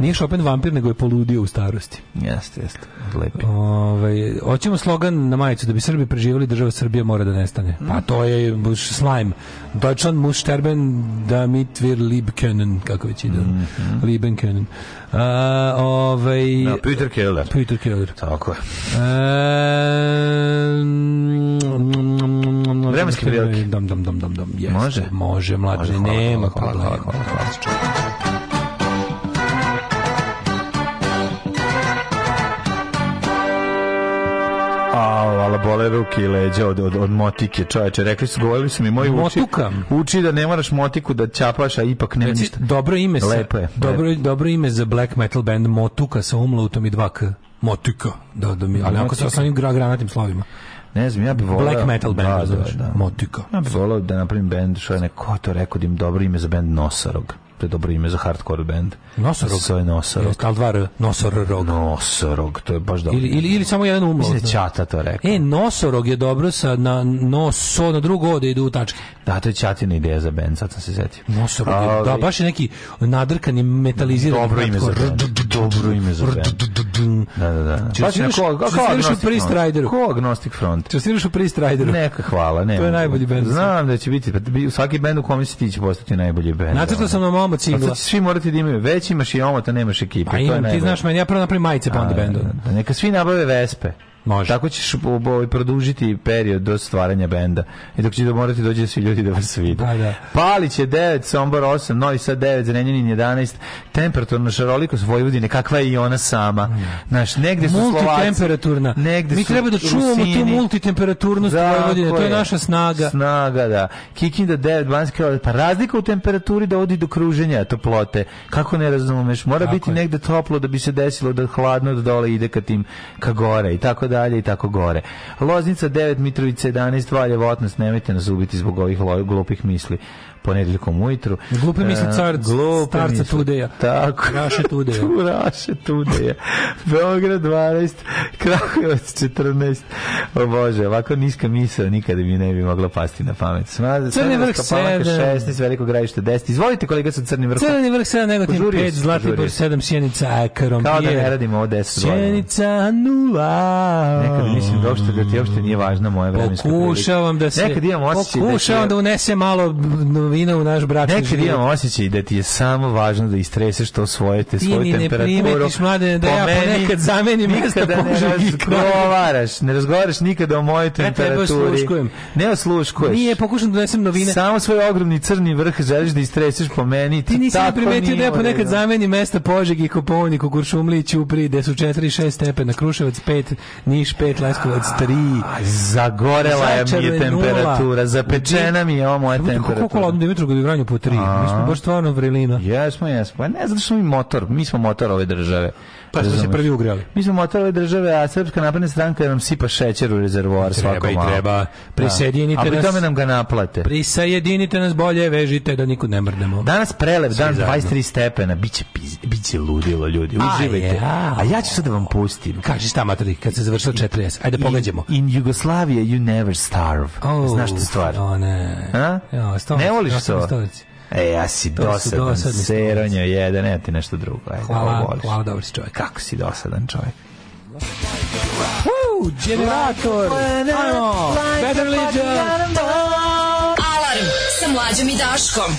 Nije Chopin vampir, nego je poludio u starosti. Jeste, jeste. Lepi. Ovaj hoćemo slogan na majicu da bi Srbi preživeli, država Srbija mora da nestane. Pa to je slime. Deutschland muss sterben, damit wir lieb können, kako već ide. Mm -hmm. Lieben können. A, ovaj, no, da, Peter Keller. Peter Keller. Tako je. A, Vremenske prilike. Dom, dom, dom, dom, dom. Jeste, može? Može, mlađe, nema problema. Au, ala bole ruke i leđa od, od, od motike, čoveče. Rekli su, govorili su mi, moji uči, uči da ne moraš motiku da ćapaš, a ipak ne Reci, ništa. Dobro ime, sa, lepo je, dobro, lepo. dobro ime za black metal band Motuka sa umlautom i 2K. Motika, da, da mi, ali ako sa samim granatnim slovima. Ne znam, ja bih volao... Black metal band, da, da, da. Motika. Ja bih volao da napravim band, što je neko to rekao da im dobro ime za band Nosarog to je dobro ime za hardcore band. Nosorog. To je Nosorog. Jeste, ali dva R, Nosorog. Nosorog, to je baš dobro. Ili, ili, ili samo jedan umlaut. Mislim, da Ćata to rekao. E, Nosorog je dobro sa na noso, na drugo ode idu u tačke. Da, to je Ćatina ideja za band, sad sam se zetio. Nosorog je, da, baš je neki nadrkani, metalizirani. Dobro ime za band. Dobro ime za band. Da, da, da. Čestiraš u Priest Rideru. Ko Agnostic Front? Čestiraš u Priest Rideru. Neka hvala, ne. To je najbolji band. Znam da će biti, pa svaki band u kome si ti će postati najbolji band. Nacrtao sam na mom samo cingla. Pa svi morate da imaju, već imaš i omota, nemaš ekipe. Pa imam, ti znaš meni, ja prvo napravim majice pa onda bendu. Da, da, neka svi nabave Vespe. Može. Tako ćeš ovaj, produžiti period do stvaranja benda. I dok će da morati dođe svi ljudi da vas vide. Da, da. Palić je 9, Sombor 8, Novi Sad 9, Zrenjanin 11, temperaturna šarolikost Vojvodine, kakva je i ona sama. Mm. Znaš, negde su Slovaci. Multitemperaturna. Negde Mi treba da čuvamo tu multitemperaturnost da, Vojvodine, to je naša snaga. Snaga, da. Kikinda 9, Banski pa razlika u temperaturi da odi do kruženja toplote. Kako ne razumeš? Mora tako biti je. negde toplo da bi se desilo da hladno da dole ide ka tim, ka gore i tako da dalje i tako gore. Loznica 9, Mitrovica 11, Valjevo 18, nemojte nas ubiti zbog ovih glupih misli ponedeljkom ujutru. Glupe misli e, car, glupe starca misli. Tudeja. Tako. Raše Tudeja. tu (laughs) Raše Tudeja. Beograd 12, Krakovac 14. O Bože, ovako niska misla nikada mi ne bi mogla pasti na pamet. Sma, Crni vrh 7. 16, veliko gravište 10. Izvolite kolega sa Crni vrh. Crni vrh 7, Negotin 5, Zlatibor 7, Sjenica, Karompije. Kao da ne radimo ovo 10. Sjenica 0. Nekada mislim da uopšte, da ti uopšte nije važna moja vremenska prilika. Pokušavam da se... Nekad imam osjećaj da... Pokušavam da unese malo vina u naš brak. Nekad imam osjećaj da ti je samo važno da istreseš to svoje, te svoju temperaturu. Ti ne primetiš, mlade, da po ja ponekad zamenim mesta ne razgovaraš, ne razgovaraš nikada o mojoj temperaturi. Ne tebe Ne osluškuješ. Nije, pokušam da donesem novine. Samo svoj ogromni crni vrh želiš da istreseš po meni. Ti nisi ni primetio da ja ponekad zamenim mesta Požegi, Kopovnik, u Kuršumliji, Ćupri, gde su 4 6 stepena, Kruševac 5, Niš 5, Leskovac 3. Zagorela je mi je temperatura, zapečena mi je ovo moja temperatura. Koliko Dimitru Godogranju po tri. Mi smo baš stvarno vrelina. Jesmo, jesmo. Pa ne, zato što smo mi motor, mi smo motor ove države. Pa smo se prvi ugrali. Mi smo motorove države, a Srpska napredna stranka nam sipa šećer u rezervoar svako Treba i malo. treba. Prisjedinite da. A pri nam ga naplate. Prisjedinite nas bolje, vežite da nikud ne mrdemo. Danas prelep, dan 23 stepena, biće, pizde, biće ludilo ljudi, uživajte. A, ja. a ja ću sad da vam pustim. Kaži šta materi, kad se završilo 40, ajde pogađamo. In, in Jugoslavia you never starve. Oh, Znaš tu stvar? O ne. A? Jo, stomać, ne voliš to? Stomać. E, ja si dosadan, dosadan seronjo jedan, ne ti nešto drugo. Ajde, hvala, hvala, dobar si čovjek. Kako si dosadan čovjek. Woo, generator! Ajmo! Better Legion! Alarm sa mlađom i Daškom!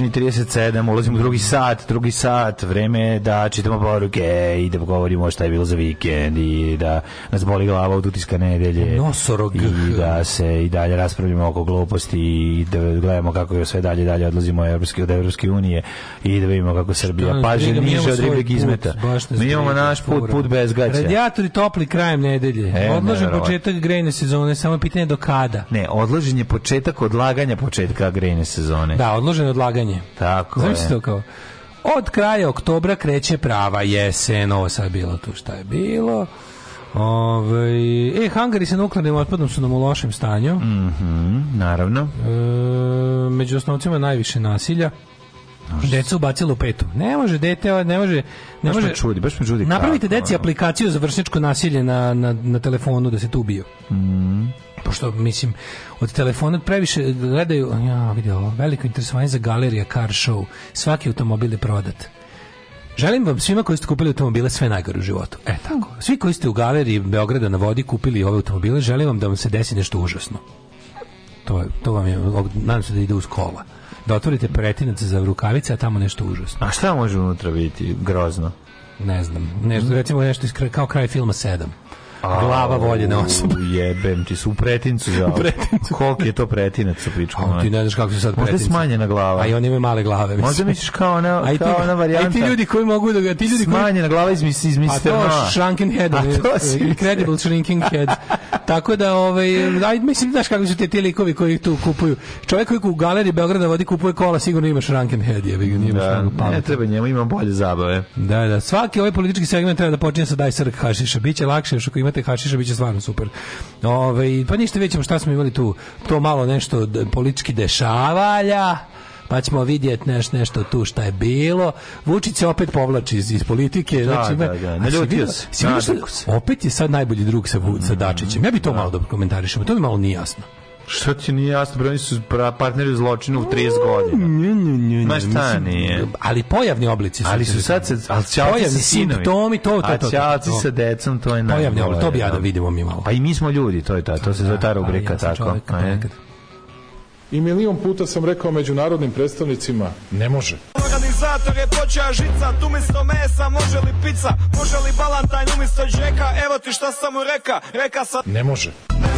8.37, ulazimo u drugi sat, drugi sat, vreme da čitamo poruke i da govorimo šta je bilo za vikend i da nas boli glava od utiska nedelje. Nosorog. I da se i dalje raspravljamo oko gluposti i da gledamo kako je sve dalje dalje odlazimo od Evropske, od Evropske unije i da vidimo kako Srbija paže niže od ribljeg izmeta. Mi imamo naš put, put bez gaća. Radijatori topli krajem nedelje. E, Odložen početak grejne sezone, samo pitanje do kada. Ne, odložen je početak odlaganja početka grejne sezone. Da, odložen je odlaganje Grenje. Tako Znaš je. to kao? Od kraja oktobra kreće prava jesen, ovo sad bilo tu šta je bilo. Ove, ovaj, e, hangari sa nuklearnim otpadom su nam u lošem stanju. Mm -hmm, naravno. E, među osnovcima najviše nasilja. Deca ubacila u petu. Ne može dete, ne može, ne baš može. Me čudi, baš me čudi. Napravite kako, deci aplikaciju za vršničko nasilje na, na, na telefonu da se tu ubiju. Mm pošto mislim od telefona previše gledaju ja vidio ovo veliko interesovanje za galerija car show svaki automobil je prodat Želim vam svima koji ste kupili automobile sve najgore u životu. E tako. Hm. Svi koji ste u galeriji Beograda na vodi kupili ove automobile, želim vam da vam se desi nešto užasno. To, je, to vam je, nadam se da ide uz kola. Da otvorite pretinac za rukavice, a tamo nešto užasno. A šta može unutra biti grozno? Ne znam. Nešto, recimo nešto iz, kao kraj filma 7 glava voljena osoba. Jebem ti su u pretincu. Ja. (laughs) u pretincu. Koliko je to pretinac sa pričkom? A, ti ne znaš kako se sad pretinci. Možda smanjena glava. A i oni imaju male glave. Mislim. Možda misliš kao ona, a ti, kao ona varijanta. A ti ljudi koji mogu da ga... Ti ljudi koji... Smanjena glava iz, iz, iz A to shrinking head. A to si... Incredible shrinking head. Tako da, ovaj, aj, mislim, znaš kako su te ti likovi koji tu kupuju. Čovjek koji u galeriji Beograda vodi kupuje kola, sigurno imaš shrinking head. Je, ga, da, ne, ne treba njemu, ima bolje zabave. Da, da. Svaki ovaj politički segment treba da počinje sa daj srk hašiša. Biće lakše još ako ima imate hašiša, biće stvarno super. Ove, pa ništa, vidjet ćemo šta smo imali tu. To malo nešto politički dešavalja pa ćemo vidjeti neš, nešto tu šta je bilo. Vučić se opet povlači iz, iz politike. Da, znači, da, da. Ne ljutio se. Opet je sad najbolji drug sa, sa mm, Dačićem. Da. Ja bi to malo dobro da komentarišemo. To mi malo nije jasno. Što ti nije jasno, bre, oni su partneri u zločinu u 30 godina. Ma mm, šta nije? Ali pojavni oblici su. Ali su sad se, ali ćalci sa sinovi. Simptomi, to, to, to. A ćalci sa decom, to je najbolje. Pojavni oblici, to bi ja da, da vidimo mi malo. Pa i mi smo ljudi, to je ta, to se zove da, ta pa rubrika, tako. I milion puta sam rekao međunarodnim predstavnicima, ne može. Organizator je počeo žica, tu mesto mesa, može li pizza, može li balantajn umjesto džeka, evo ti šta sam mu reka, reka sa... Ne može. Ne može.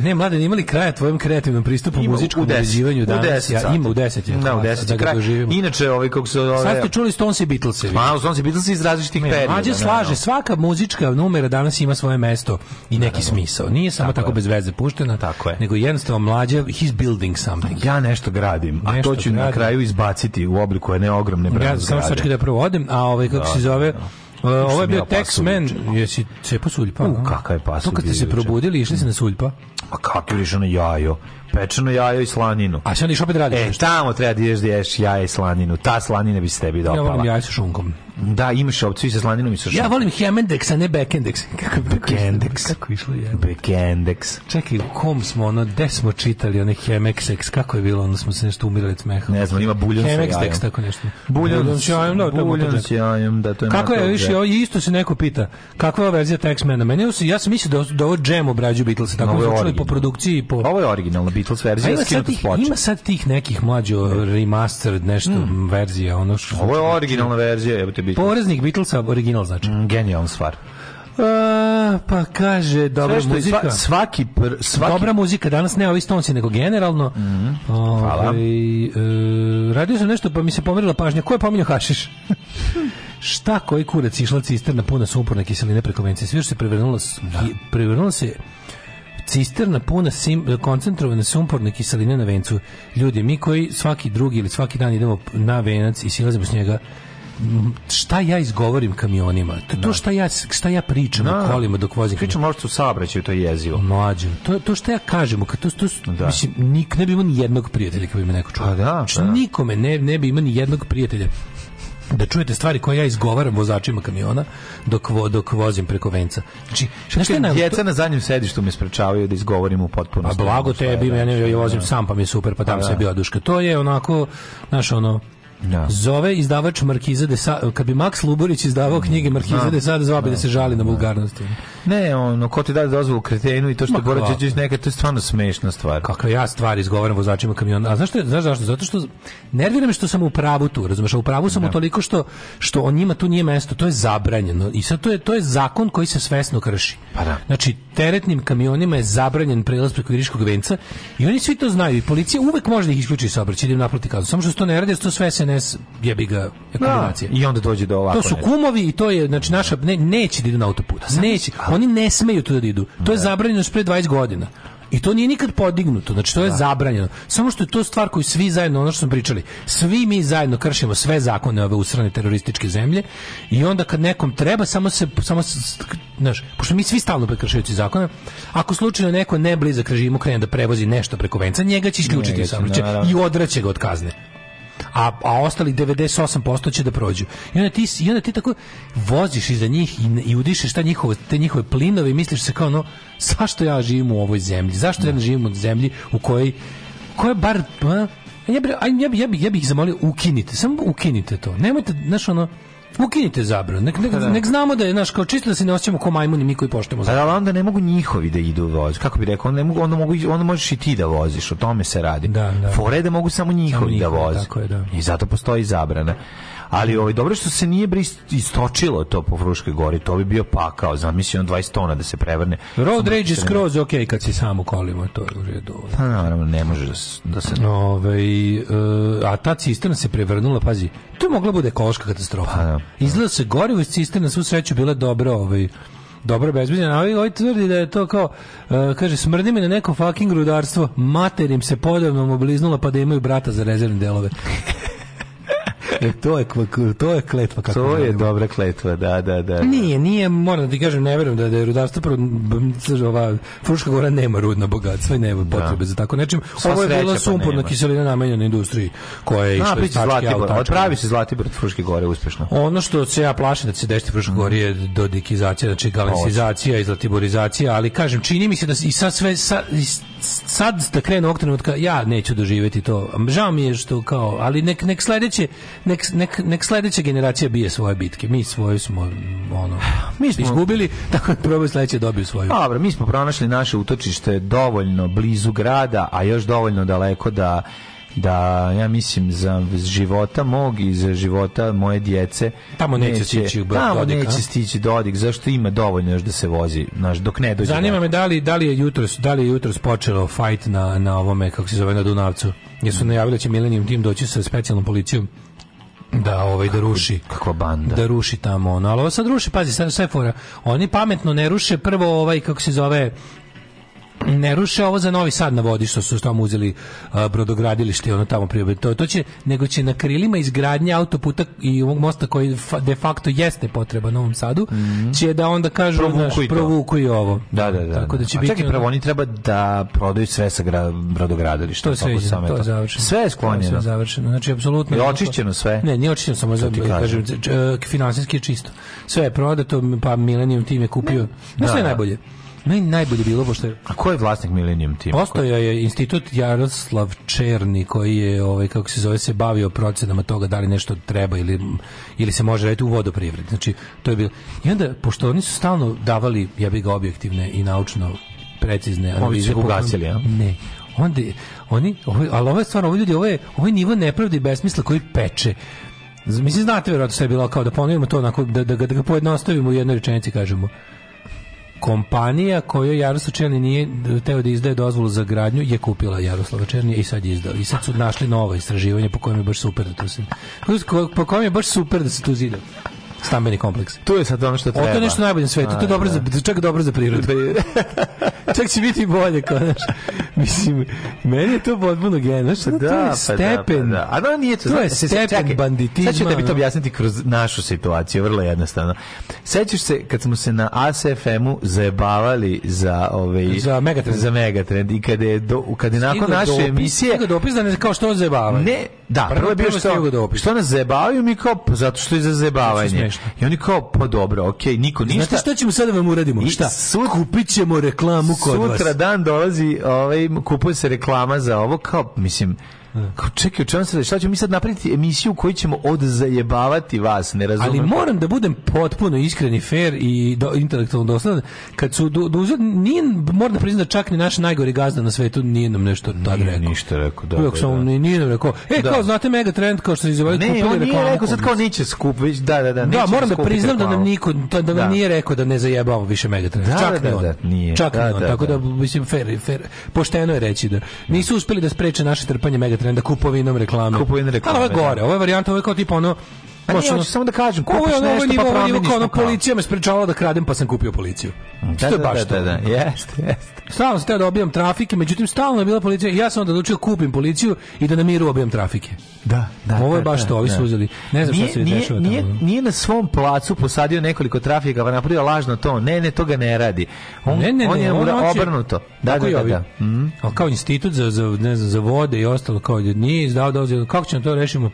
Ne, mlade, imali kraja tvojom kreativnom pristupu muzičkom uređivanju danas. Ja, ima u 10. Da, u 10. Da, kraj. Inače, ovaj kako se ove... Sad ste čuli Stones i Beatles. Ma, Stones i Beatles iz različitih ne, perioda. Mađe slaže, svaka muzička numera danas ima svoje mesto i neki smisao. Nije samo tako, tako bez veze puštena, tako je. Nego jednostavno mlađe he's building something. Ja nešto gradim, a nešto to ću gradim. na kraju izbaciti u obliku jedne ogromne brazde. Ja samo što da prvo odem, a ovaj kako da, se zove... Da. da. Uh, ovo je bio Tex Man, jesi cepo suljpa? U, kakav je pasulj. To kad ste se probudili, išli ste na suljpa? A pa kakav je na jajo? pečeno jajo i slaninu. A sad iš opet radiš? E, tamo treba da ideš da ješ jaje i slaninu. Ta slanina bi se tebi dopala. Ja volim jaje sa šunkom. Da, imaš opciju i sa slaninom i sa šunkom. Ja volim Hemendex, a ne Backendex. (laughs) Kako Backendex? Kako išlo je? Backendex. Čekaj, u kom smo ono, gde smo čitali one Hemexex, kako je bilo, ono smo se nešto umirali od smeha. Ne znam, ima buljon sa jajem. Hemexdex, tako nešto. Buljon sa jajem, da, to je buljon sa jajem, da, to je Kako je, više, isto se neko pita, kakva je ova verzija Taxmana? Meni, ja sam mislio da, da ovo jam obrađuju Beatles, tako smo da čuli po produkciji. Po... Ovo je originalna Beatles verzija, ima sad, tih, ima sad tih nekih mlađo remastered nešto mm. verzija, ono što... Ovo je originalna verzija, evo te Beatles. Poreznik Beatlesa, original znači. Mm, genijalna stvar. A, pa kaže, dobra što muzika. Sva, svaki, pr, svaki... Dobra muzika, danas ne ovi stonci, nego generalno. Mm -hmm. Hvala. E, radio sam nešto, pa mi se pomerila pažnja. Ko je pominjao hašiš? (laughs) Šta koji kurac išla cisterna puna sumporne kiseline preko vence? Svi se prevrnula, da. prevrnula se cisterna puna sim, koncentrovane sumporne kiseline na vencu. Ljudi, mi koji svaki drugi ili svaki dan idemo na venac i silazimo s njega, šta ja izgovorim kamionima, to, to da. šta ja šta ja pričam da. u kolima dok vozim. Pričam možda u saobraćaju, to je jezivo. Mlađe, to to šta ja kažem, kad to, to da. mislim nik ne bi imao ni jednog prijatelja kad bi me neko čuo. A pa da, znači, pa da. Nikome ne ne bi imao ni jednog prijatelja da čujete stvari koje ja izgovaram vozačima kamiona dok, vo, dok vozim preko venca. Znači, šta je na, djeca to... na zadnjem sedištu me sprečavaju da izgovorim u potpunosti. A blago tebi, da, ja ne, ja vozim da. sam pa mi je super, pa tam pa se bio duška. To je onako, znaš, ono, No. Da. Zove izdavač Markiza de Sa, kad bi Max Luborić izdavao knjige Markiza no. Da. de Sade, zvao bi da, da se žali na vulgarnosti. Ne, ono, ko ti daje dozvolu kretenu i to što Bora Đorđević neka, to je stvarno smešna stvar. Kakva ja stvari izgovaram vozačima kamiona. A znaš, što, znaš zašto? Zato što nervira me što sam u pravu tu, razumeš? A u pravu sam no. toliko što, što on njima tu nije mesto, to je zabranjeno. I sad to je, to je zakon koji se svesno krši. Pa da. Znači, teretnim kamionima je zabranjen prelaz preko Iriškog venca i oni svi to znaju i policija uvek može da ih isključi sa obraćanjem naproti kaznu. Samo što to ne radi, to sve se SNS jebi ga da. je I onda dođe do ovako. To su kumovi i to je znači naša ne, neće da idu na autoput. Neće, oni ne smeju tu da idu. To je da. zabranjeno pre 20 godina. I to nije nikad podignuto, znači to je da. zabranjeno. Samo što je to stvar koju svi zajedno, ono što smo pričali, svi mi zajedno kršimo sve zakone ove usrane terorističke zemlje i onda kad nekom treba, samo se, samo se, znaš, pošto mi svi stalno prekršajući zakone, ako slučajno neko ne blizak režimu krene da prevozi nešto preko venca, njega će isključiti sam, i odraće ga od kazne a, a ostali 98% će da prođu. I onda ti, i onda ti tako voziš iza njih i, i udišeš ta njihove, te njihove plinove i misliš se kao, no, zašto ja živim u ovoj zemlji? Zašto ja ne živim u zemlji u kojoj, koja bar, a, ja bih ja bi, ja bi, ja bi zamolio ukinite, samo ukinite to. Nemojte, znaš ono, ukinite zabranu. Nek, nek, pa da. nek, znamo da je naš kao čisto da se ne osjećamo kao majmuni mi koji poštujemo pa da, zabranu. ali onda ne mogu njihovi da idu voz. Kako bi rekao, onda ne mogu, onda mogu onda možeš i ti da voziš, o tome se radi. Da, da. Fore da mogu samo njihovi, samo njihovi da voze. Tako je, da. I zato postoji zabrana ali ovaj, dobro što se nije bris istočilo to po Fruškoj gori, to bi bio pakao, zamisli on 20 tona da se prevrne. Road rage je skroz ok kad si sam u kolima, to je u redu. Ovaj. Pa naravno, ne može da, da se... Ove, ovaj, eh, a ta cisterna se prevrnula, pazi, to je mogla bude ekološka katastrofa. Pa, da, pa da. Izgleda da se gorivo iz cisterna, svu sreću bila dobro, ovaj, dobro bezbedno, a ovaj tvrdi da je to kao, uh, kaže, smrdi mi na neko fucking rudarstvo, materim se podavno obliznula pa da imaju brata za rezervne delove e, to je to je kletva kako. To je dobra kletva, da, da, da, da. Nije, nije, moram da ti kažem, ne verujem da da je rudarstvo prvo ova Fruška Gora nema rudna bogatstva i nema da. potrebe za tako nečim. Ovo je bila pa sumporna kiselina namenjena industriji koja je išla iz Zlatibora. Odpravi se Zlatibor od Fruške Gore uspešno. Ono što se ja plašim da se dešava Fruške mhm. Gore je dodikizacija, znači galensizacija i zlatiborizacija, ali kažem, čini mi se da i sad sve sad, sad da krenu ovog trenutka, ja neću doživjeti to. Žao mi je što kao, ali nek, nek sledeće, nek, nek, nek sledeća generacija bije svoje bitke. Mi svoju smo ono mi smo izgubili, (laughs) tako da probaju sledeće dobiju svoju. Dobro, mi smo pronašli naše utočište dovoljno blizu grada, a još dovoljno daleko da da ja mislim za života mog i za života moje djece tamo neće, neće stići tamo Dodik, neće a? stići Dodik zašto ima dovoljno još da se vozi znaš dok ne dođe zanima da- me da li da li je jutros da li je jutros počelo fight na na ovome kako se zove na Dunavcu jesu najavili da će Millennium tim doći sa specijalnom policijom da ovaj da ruši kakva banda da ruši tamo ono ali ovo sad ruši pazi sad sve fora oni pametno ne ruše prvo ovaj kako se zove ne ruše ovo za Novi Sad na vodi što su tamo uzeli brodogradilište ono tamo prije to, to će nego će na krilima izgradnje autoputa i ovog mosta koji fa, de facto jeste potreba Novom Sadu mm -hmm. će da onda kažu provuku, i, provuku ovo da da da tako da, da. će A biti čekaj, prvo oni treba da prodaju sve sa gra, brodogradilišta to pa sve je, to je završeno sve je sklonjeno sve je završeno znači apsolutno je očišćeno sve ne nije očišćeno samo za da kažem e, finansijski je čisto sve je prodato pa Milenium tim je kupio da, sve da. najbolje Meni najbolje bilo pošto je... A ko je vlasnik Millennium Team? Postoja je institut Jaroslav Černi koji je ovaj kako se zove se bavio procenama toga da li nešto treba ili ili se može raditi u vodoprivredi. Znači to je bilo. I onda pošto oni su stalno davali ja bih ga objektivne i naučno precizne analize. Ovi ugasili, ja? Ne. Onda oni, ovo, ovaj- ali ovo je stvarno, ovo ljudi, ovo je, ovo je nivo nepravde i besmisla koji peče. Mislim, znate vjerojatno sve je bilo kao da ponovimo to, onako, da, da, da, da ga pojednostavimo u jednoj rečenici, kažemo kompanija kojoj Jaroslav Černi nije teo da izdaje dozvolu za gradnju je kupila Jaroslava Černija i sad je izdao. I sad su našli novo istraživanje po kojem je baš super da tu se... Po kojem je baš super da se tu zida stambeni kompleks. To je sad ono što treba. O, to je nešto najbolje na svetu, to je dobro da. za, čak dobro za prirodu. Da (laughs) čak će biti bolje, konačno. Mislim, meni je to potpuno genijalno. znaš, pa da, to je stepen. Pa da, pa da. A da nije to. To je znači, stepen čekaj, banditizma. Sad ću tebi to objasniti kroz našu situaciju, vrlo jednostavno. Sećaš se kad smo se na ASFM-u zajebavali za ove, ovaj- za Megatrend, za Megatrend i kada je do kada nakon naše dopis, emisije dopis da ne kao što zajebavaju. Ne, Da, prvo, je bilo što, da što nas zebavaju mi kao, pa zato što je za zebavanje. I oni kao, pa dobro, okej, okay, niko ništa. Znate što ćemo sad da vam uradimo? I šta? Sud, Kupit ćemo reklamu kod sutra vas. Sutra dan dolazi, ovaj, kupuje se reklama za ovo, kao, mislim, Kao, čekaj, čemu se šta ćemo mi sad napraviti emisiju koju ćemo odzajebavati vas, ne razumem. Ali moram da budem potpuno iskren i fair i do, intelektualno dosledan, kad su do, do nije moram da priznam da čak ni naš najgori gazda na svetu nije nam nešto tad nije rekao. ništa rekao, da. Uvijek da, sam da. nije nam rekao. E, da. kao znate mega trend kao što se izvali kupili. Ne, on nije rekao, sad kao neće skup, već da, da, da. Da, moram da priznam da nam niko da, da, nam da. nije rekao da ne zajebavamo više mega trend. Da, čak da, ni on. Da, nije. Čak ni da, on, tako da mislim fair, fair. Pošteno je reći da nisu uspeli da spreče naše trpanje mega da kupovinom reklame. Kupovinom reklame. Ali ovo je da. gore, ovo je varijanta, ovo je kao tipa ono Pa nije, ono, samo da kažem, ko je ono, ovaj nivo, pa nivo, kao pa ono, policija me sprečavala da kradem, pa sam kupio policiju. Da, Što je da, baš da, da, da, jeste, jeste. Stalno sam teo da obijam trafike, međutim, stalno je bila policija i ja sam onda odlučio da kupim policiju i da na miru obijam trafike. Da, da. Ovo je da, baš da, to, ovi su uzeli. Ne znam nije, šta se nije, dešava nije, tamo. Nije na svom placu posadio nekoliko trafika, pa napravio lažno to. Ne, ne, to ga ne radi. On, ne, ne, on je on obrnuto. Da, da, da, da. Mhm. Ali kao institut za, za, ne znam, za vode i ostalo, kao nije izdao dozvolu. Kako ćemo to rešimo?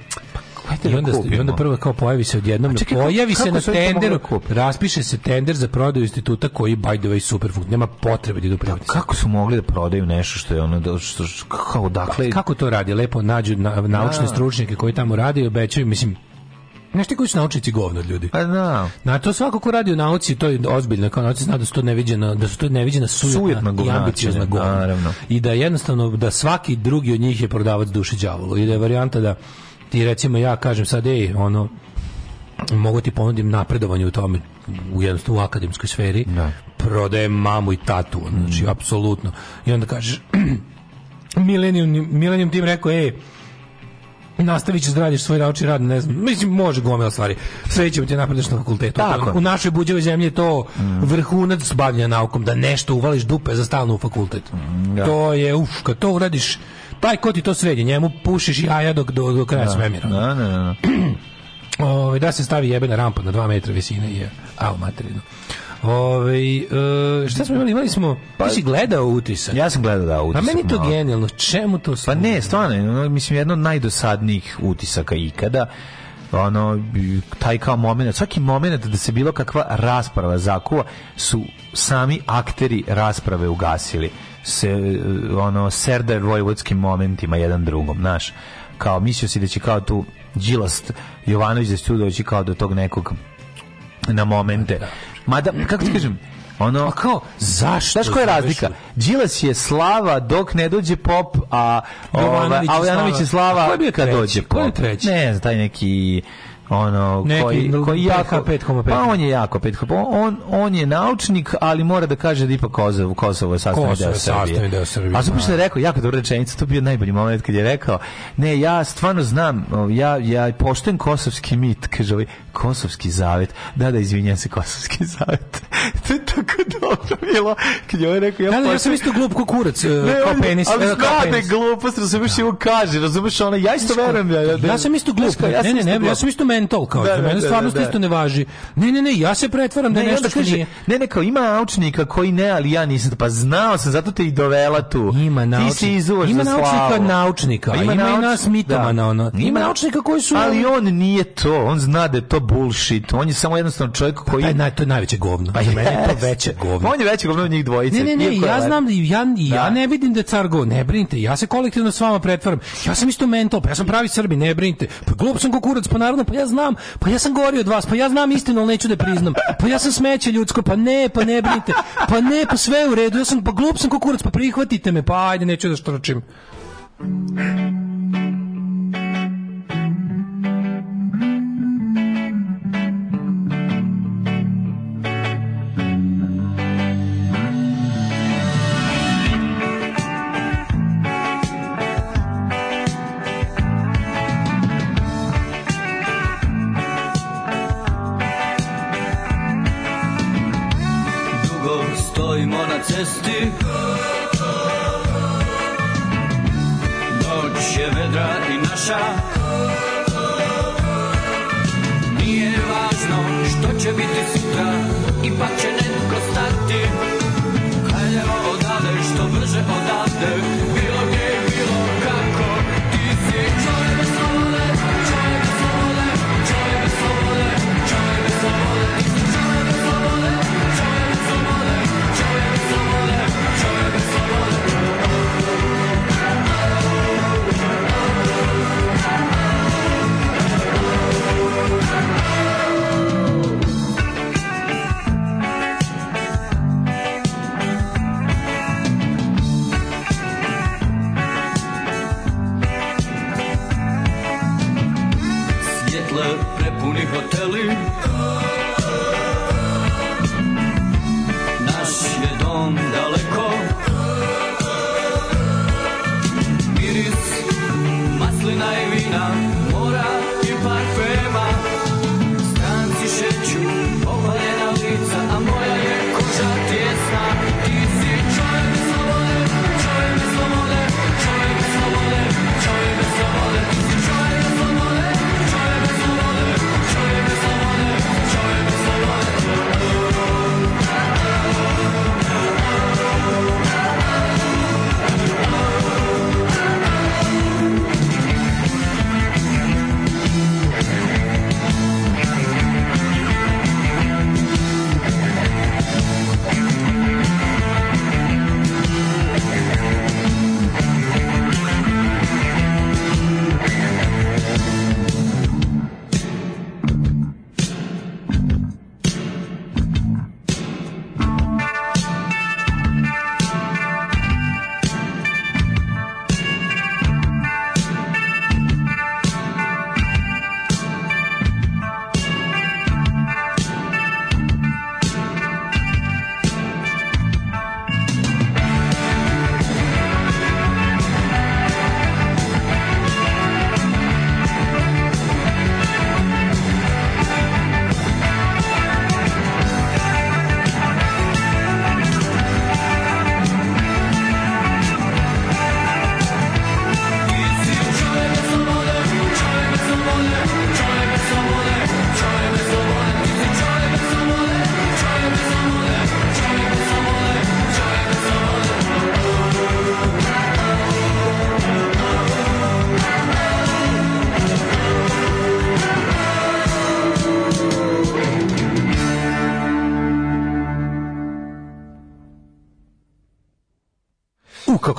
Da I onda, I onda prvo kao pojavi se odjednom, čekaj, pojavi se na tenderu, da raspiše se tender za prodaju instituta koji by the way super nema potrebe da idu privatni. Kako su mogli da prodaju nešto što je ono da, što kao dakle pa, kako to radi? Lepo nađu na, naučne da. stručnjake koji tamo rade i obećaju, mislim Znaš ti koji su naučnici govno od ljudi? Pa da. Na to svako ko radi u nauci, to je ozbiljno, kao nauci zna da su to neviđena, da su to neviđena sujetna, i ambiciozna govna. I da jednostavno, da svaki drugi od njih je prodavac duše đavolu. I da je varijanta da ti recimo ja kažem sad ej ono mogu ti ponudim napredovanje u tome u jednostavno u akademskoj sferi ne. Da. prodajem mamu i tatu znači mm. apsolutno i onda kažeš (clears throat) milenijum, milenijum tim rekao ej nastavit ćeš da svoj naučni rad, ne znam, mislim, može gomila stvari. Sve ćemo ti napredeš na fakultetu. Tako. U našoj buđevoj zemlji je to mm. vrhunac bavljanja naukom, da nešto uvališ dupe za stalno u fakultet. Mm, ja. Da. To je, uf, kad to uradiš, taj ko ti to sredi, njemu pušiš jaja dok do, do kraja da, svemira. Da, da, da. (clears throat) Ove, da se stavi jebena rampa na 2 metra visine je au materinu. Ove, e, šta smo imali? Imali smo, pa, ti si gledao utisak. Ja sam gledao da utisak. A pa meni to malo. genijalno, čemu to služi? Pa ne, stvarno, mislim, jedno od najdosadnijih utisaka ikada ono taj kao moment, svaki moment da se bilo kakva rasprava zakuva su sami akteri rasprave ugasili se ono serdar vojvodskim momentima jedan drugom, znaš. Kao mislio si da će kao tu Đilast Jovanović da će doći kao do tog nekog na momente. Da. Mada, kako ti kažem, ono, a kao, zašto? Znaš koja je razlika? Đilas je slava dok ne dođe pop, a Jovanović je slava, ovaj, je slava kad dođe pop. Ko je treći? Ne znam, taj neki ono Neki, koji koji jako 5,5 pa on je jako 5 on on je naučnik ali mora da kaže da ipak Kosovo Kosovo je sastavni deo Srbije. deo Srbije. A zato što da. rekao jako dobro rečenica, to bio najbolji moment kad je rekao ne ja stvarno znam ja ja poštujem kosovski mit kaže ovaj Kosovski zavet. Da, da, izvinjam se, Kosovski (laughs) zavet. to je tako dobro bilo. Kad je on ovaj rekao, ja, da, da, ja sam isto glup ko kurac, ne, e, kao penis. Ali zna da je glupost, razumeš, da. kaže, razumeš, ona, ja isto verujem. Ja, da ja, da ja sam isto glup, ja ne, ne, ne, ja sam isto mental, kao, da, da mene stvarno isto ne važi. Ne, ne, ne, ja se pretvaram da je nešto što nije. Ne, ne, kao, ima naučnika koji ne, ali ja nisam, pa znao sam, zato te i dovela tu. Ima naučnika, ima naučnika naučnika, ima i nas mitomana, ono. Ima naučnika koji su... Ali on nije to, on zna da to bullshit. On je samo jednostavno čovjek pa koji pa, taj, naj, to je najveće govno. Pa meni je to veće govno. On je veće govno od njih dvojice. Ne, ne, ne, ja znam ja, da. ja ne vidim da je ne brinite. Ja se kolektivno s vama pretvaram. Ja sam isto mental, pa ja sam pravi Srbin, ne brinite. Pa glup sam kukurac, pa naravno, pa ja znam, pa ja sam gori od vas, pa ja znam istinu, al neću da priznam. Pa ja sam smeće ljudsko, pa ne, pa ne brinite. Pa ne, pa sve u redu. Ja sam pa glup sam kukurac, pa prihvatite me. Pa ajde, neću da štročim.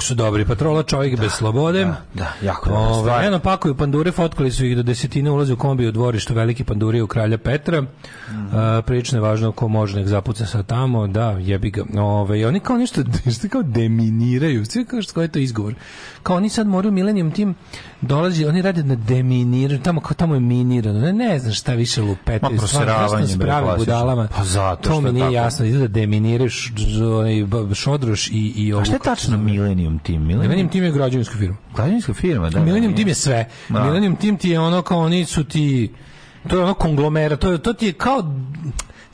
su dobri. Patrola čovjek da, bez slobode. Da, da jako Ove, ovaj, Eno pakuju pandure, fotkali su ih do desetine ulaze u kombi u dvorištu velike pandure u Kralja Petra. Mm. A, prilično je važno ko može nek zapuca sa tamo. Da, jebi ga. Ove, ovaj, oni kao nešto, (laughs) nešto kao deminiraju. Sve kao što je to izgovor. Kao oni sad moraju milenijom tim dolazi, oni rade na deminiranju, tamo, tamo je minirano, ne, ne znam šta više lupete. Ma da proseravanje, s pravim budalama. Pa zato to mi nije tako. jasno, ide da deminiraš šodroš i, i ovu... A šta je tačno Millennium Team? Millennium, Millennium Team je građevinska firma. Građevinska firma, da, da. Millennium da, Team je sve. Da. Millennium Team ti je ono kao oni su ti... To je ono konglomera, to, to ti je kao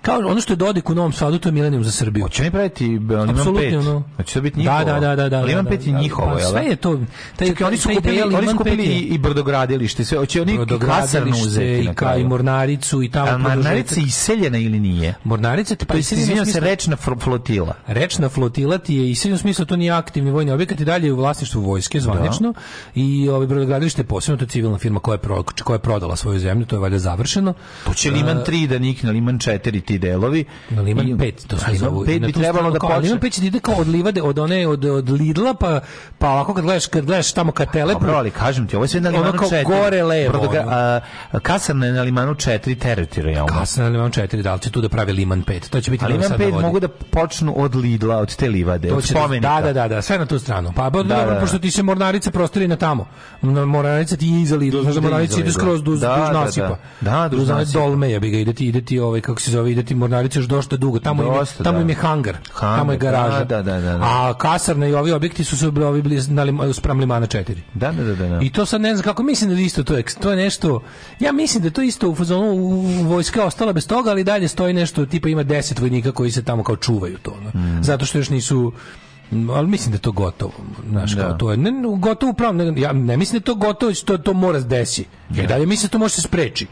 kao ono što je Dodik u Novom Sadu, to je Milenijum za Srbiju. Hoće oni praviti Liman e, 5? Ono. Hoće to biti da, njihovo? Da, da, da. da da, 5 je da, da. njihovo, pa jel? Sve je to. Taj, Čekaj, oni su kupili, oni su kupili i, i brodogradilište, sve. Hoće oni i kasarnu uzeti. I, ka, i mornaricu i tamo. A mornarica je iseljena ili nije? Mornarica te pa, pa iseljena. se rečna flotila. Rečna flotila ti je iseljena u smislu, to nije aktivni vojni objekat i dalje u vlasništvu vojske zvanično. I ovaj brodogradilište je posebno, to je civilna firma koja je, koja je prodala svoju zemlju, to je valjda završeno. To pa će Liman 3 e, da nikne, Liman 4 ti delovi. Na Liman 5, to se zove. 5 bi trebalo da počne. Liman 5 da ide kao od livade, od one, od, od Lidla, pa, pa ovako kad gledaš, kad gledaš tamo ka telepu. Dobro, ali kažem ti, ovo je sve na Limanu 4. gore levo. Brodoga, a, kasarne na Limanu 4 teritorijalno. kasarne na Limanu 4, da li će tu da pravi Liman 5? To će biti Liman 5 da mogu da počnu od Lidla, od te livade, to od da- spomenika. Da, da, da, da, sve na tu stranu. Pa, ba, pa, da, da, da, pošto ti se mornarice prostiri na tamo. Mornarica ti je iza Lidla, znaš da Mornarica ide skroz duž, da, duž nasipa. Da, da, da, duž nasipa. Dolme je, bi ga ide ti, ide ti ovaj, kako se zove, ide videti mornaricu još dosta dugo. Tamo, dosta, im, je, tamo da. im je hangar, hangar, tamo je garaža. Da, da, da, da. A kasarne i ovi objekti su se ovi bili na spram limana 4. Da, da, da, da, da, I to sad ne znam kako mislim da isto to je, to je nešto. Ja mislim da to isto u fazonu vojska ostala bez toga, ali dalje stoji nešto tipa ima 10 vojnika koji se tamo kao čuvaju to. Mm. Zato što još nisu ali mislim da to gotovo, znaš, da. kao to je, ne, gotovo pravo, ja ne mislim da to gotovo, to, to mora da desi, da. jer dalje mislim da to može da se spreči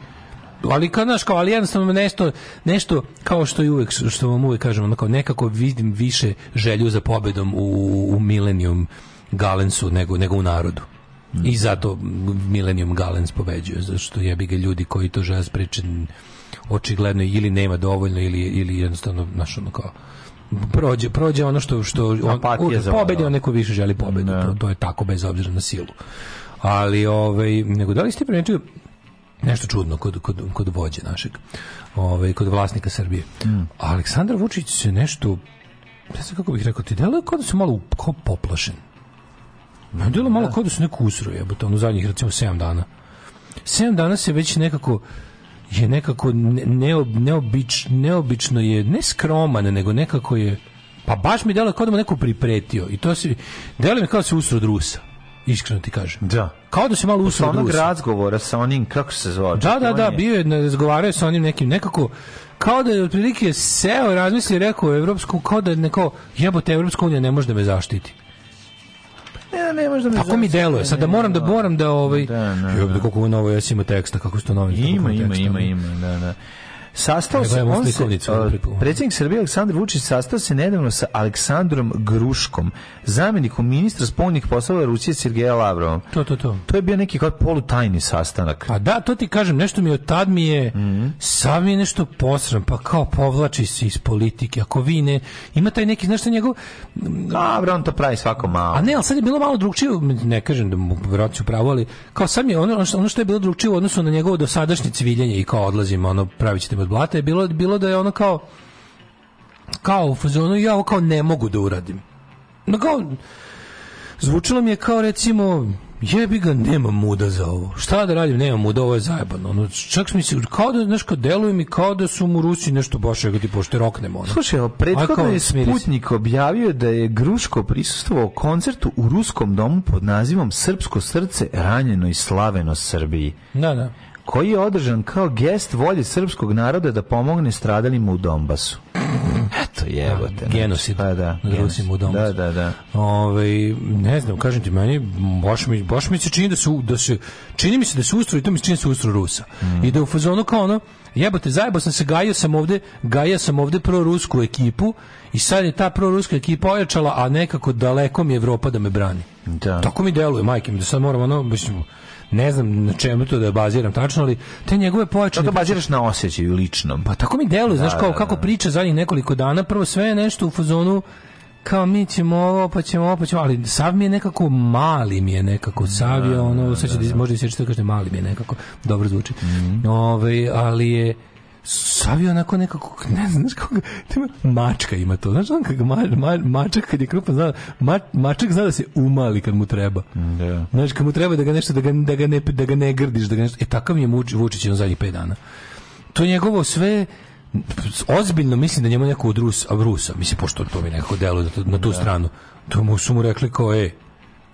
ali kad znaš kao ali jednostavno nešto nešto kao što i uvek što vam uvek kažemo onako nekako vidim više želju za pobedom u, u Millennium Galensu nego nego u narodu. I zato Millennium Galens pobeđuje, zašto jebi ga ljudi koji to žele spreče očigledno ili nema dovoljno ili ili jednostavno naš ono kao prođe prođe ono što što on, pobedi on neko više želi pobedu. Da. To, to, je tako bez obzira na silu. Ali ovaj nego da li ste primetili nešto čudno kod, kod, kod vođe našeg, ovaj, kod vlasnika Srbije. Mm. Aleksandar Vučić se nešto, ne znam kako bih rekao, ti deluje kao da se malo kao poplašen. Ne da, delo malo da. kao da su neko usro jebote, ono zadnjih recimo 7 dana. 7 dana se već nekako je nekako ne, neob, neobič, neobično je, ne skroman, nego nekako je, pa baš mi deluje kao da mu neko pripretio i to se, deluje mi kao da se usro drusa, iskreno ti kažem. Da kao da se malo usro Sa onog razgovora sa onim, kako se zvao? Da, da, da, bio je, razgovarao sa onim nekim, nekako, kao da je otprilike seo, razmisli, rekao Evropsku, kao da je neko, jebote, Evropska unija ne može da me zaštiti. Ne, ne može da me Tako mi deluje. Sada da moram da moram da ovaj da, da, da. da koliko u novoj jesi ima teksta, kako što novi. Ima, ima, ima, ima, da, da. Sastao se on se, uh, predsjednik Srbije Aleksandar Vučić sastao se nedavno sa Aleksandrom Gruškom, zamenikom ministra spoljnih poslova Rusije Sergeja Lavrova. To to to. To je bio neki kao polutajni sastanak. A da, to ti kažem, nešto mi od tad mi je mm -hmm. sam je nešto posram, pa kao povlači se iz politike. Ako vi ne ima taj neki nešto njegov A on to pravi svako malo. A ne, al sad je bilo malo drugčije, ne kažem da mu vraću pravo, ali kao sam je ono, ono što je bilo drugčije u odnosu na njegovo dosadašnje civiljenje i kao odlazimo, ono pravićete od blata je bilo, bilo da je ono kao kao u fazonu ja ovo kao ne mogu da uradim. No kao zvučilo mi je kao recimo jebi ga, nemam muda za ovo. Šta da radim, nemam muda, ovo je zajebano. Ono, čak mi se, kao da, znaš, kao deluje mi kao da su mu Rusi nešto baš ega, tipo, što roknemo. Ono. Slušaj, prethodno je Sputnik objavio da je Gruško prisustvovao koncertu u Ruskom domu pod nazivom Srpsko srce ranjeno i slaveno Srbiji. Da, da koji je održan kao gest volje srpskog naroda da pomogne stradalima u Donbasu. Eto jebote. Da, genocid. Pa da. Rusima u Donbasu. Da, da, da. Ove, ovaj, ne znam, kažem ti meni, baš mi, baš mi se čini da su, da se, čini mi se da se ustroji, to mi se čini da se ustroji Rusa. Mm. I da u fazonu kao ono, jebote, zajebo sam se, gajio sam ovde, gajio sam ovde prorusku ekipu i sad je ta proruska ekipa ojačala, a nekako daleko mi Evropa da me brani. Da. Tako mi deluje, majke da sad moram ono, mislim, ne znam na čemu to da baziram tačno, ali te njegove pojačane... To, to baziraš na osjećaju ličnom. Pa tako mi deluje, znaš, da, kao da, kako da. priča zadnjih nekoliko dana, prvo sve je nešto u fazonu kao mi ćemo ovo, pa ćemo ovo, pa ćemo, ali sav mi je nekako, mali mi je nekako, sav je ono, sad će da, možda i sjeći to kaže, mali mi je nekako, dobro zvuči. Mm -hmm. Ove, ovaj, ali je, Sav onako nekako, ne znam, znaš kako mačka ima to, znaš on kako ma, ma, mačak kad je krupan, zna, ma, mačak zna da se umali kad mu treba. da. Znaš, kad mu treba da ga nešto, da ga, da ga, ne, da ga ne grdiš, da ga nešto, e takav je muč, Vučić na zadnjih 5 dana. To njegovo sve, ozbiljno mislim da njemu neko od Rusa, Rusa mislim, pošto to mi nekako deluje na, na tu yeah. Da. stranu, to mu su mu rekli kao, e,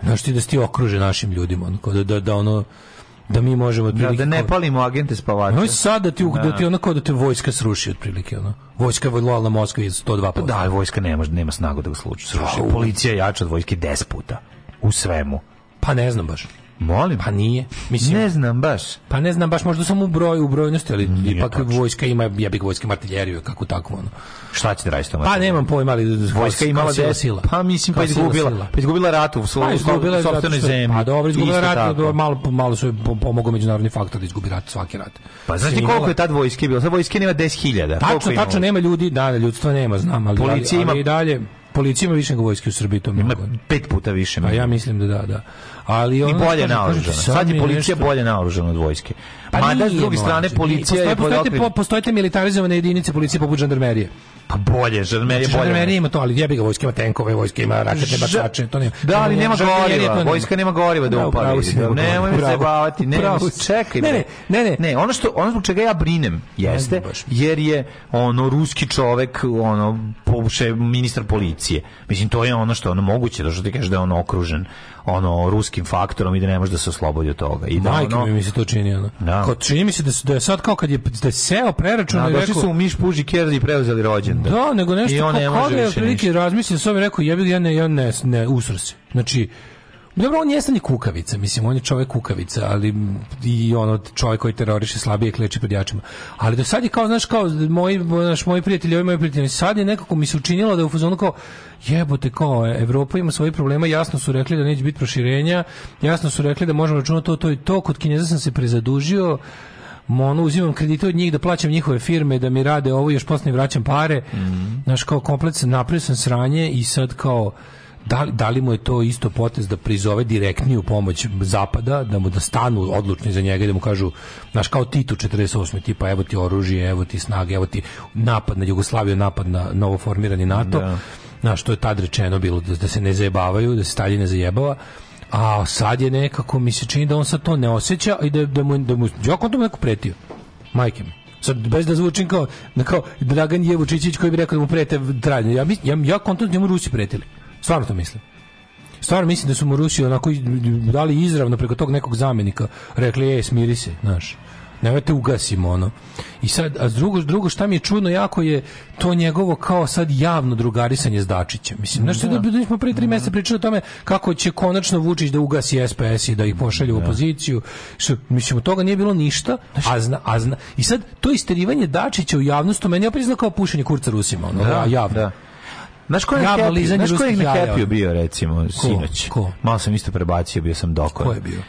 znaš ti da si ti okruže našim ljudima, ono, da, da, da ono, da mi možemo da, da ne palimo agente spavača. No sad da ti da. da ti da. onako da te vojska sruši otprilike ono. Vojska vojlala Moskva je 102%. Pa da, vojska ne može, nema snagu da ga sluči. Sruši. Pa Policija je jača od vojske 10 puta u svemu. Pa ne znam baš. Molim? Pa nije. Mislim, ne znam baš. Pa ne znam baš, možda samo u broju, u brojnosti, ali nije ipak tačno. vojska ima, ja bih vojske martiljeriju, kako tako ono. Šta ćete raditi Pa nemam pojma, ali vojska ima sila, sila. Pa mislim, pa izgubila, pa izgubila rat u svojoj pa sopstvenoj zemlji. Pa dobro, izgubila rat, malo, malo su pomogao međunarodni faktor da izgubi rat, svaki rat. Pa znaš ti koliko je tad vojske bilo? Sad vojske nema 10.000. Tačno, tačno, nema ljudi, da, da ljudstva nema, znam, ali, Policija ali, ali, i dalje policija ima više nego vojske u Srbiji, to mnogo. Ima pet puta više. Pa ja mislim da da, da. Ali on, I bolje naoružana. Sad je policija bolje naoružana od vojske. Pa Mada, s druge strane, policija je pod okriljem. Postojite militarizovane jedinice policije poput žandarmerije. Pa bolje, žandarmerija znači, bolje. Žandarmerija ima to, ali jebi ga, vojska ima tenkove, vojska ima raketne bacače, to nije. Da, ali nema goriva, vojska nema goriva da upali. Da, nemoj se bavati, ne, čekaj. Ne, ne, ne, ne. Ono što ono zbog čega ja brinem jeste jer je ono ruski čovek, ono povuše ministar policije. Mislim to je ono što ono moguće da što ti kažeš da je on okružen ono ruskim faktorom i da ne može da se oslobodi od toga. I da Majke ono, mi se to čini ono. Da. Kao, čini mi se da su, da je sad kao kad je da je seo preračun da, došli su Miš Puži Kerdi preuzeli rođendan. Da. nego nešto I on kao ne kao da je otprilike razmislio, sam rekao jebi ja ne ja ne, ne usrse. Znači Dobro, on jeste ni kukavica, mislim, on je čovjek kukavica, ali i ono čovjek koji teroriše slabije kleči pred jačima. Ali do sad je kao, znaš, kao moji, naš, moji prijatelji, ovi moji prijatelji, sad je nekako mi se učinilo da je u fazonu kao, jebote, kao, Evropa ima svoje problema, jasno su rekli da neće biti proširenja, jasno su rekli da možemo računati to, to i to, kod Kineza sam se prezadužio, ono, uzimam kredite od njih da plaćam njihove firme, da mi rade ovo, još posle vraćam pare, mm -hmm. znaš, kao komplet, napravio sam sranje i sad kao, da li, da li mu je to isto potez da prizove direktniju pomoć zapada, da mu da stanu odlučni za njega i da mu kažu, naš kao Tito 48. tipa, evo ti oružje, evo ti snage, evo ti napad na Jugoslaviju, napad na novoformirani NATO. Da. što je tad rečeno bilo, da, da se ne zajebavaju, da se Stalin ne zajebava a sad je nekako mi se čini da on sad to ne osjeća i da, da mu da mu Đokon to mu neko pretio majke mi sad bez da zvučim kao, da kao Dragan Jevučićić koji bi rekao da mu prete trajno ja, ja, ja kontam njemu mu Rusi pretili Stvarno to mislim. Stvarno mislim da su mu Rusi onako dali izravno preko tog nekog zamenika. Rekli, ej, smiri se, znaš. Nemojte ugasimo ono. I sad, a drugo, drugo šta mi je čudno jako je to njegovo kao sad javno drugarisanje s Dačićem. Mislim, znaš da. da, da smo prvi tri da. meseca pričali o tome kako će konačno Vučić da ugasi SPS i da ih pošalje u da. opoziciju. Što, mislim, od toga nije bilo ništa, a zna, a zna. I sad, to isterivanje Dačića u javnosti, to meni je oprizno kao pušenje kurca Rusima, ono, da, javno. Da. Znaš ko je Gavno lizanje Znaš ko je bio, recimo, ko? sinoć? Ko? Malo sam isto prebacio, bio sam dokon. Ko je bio?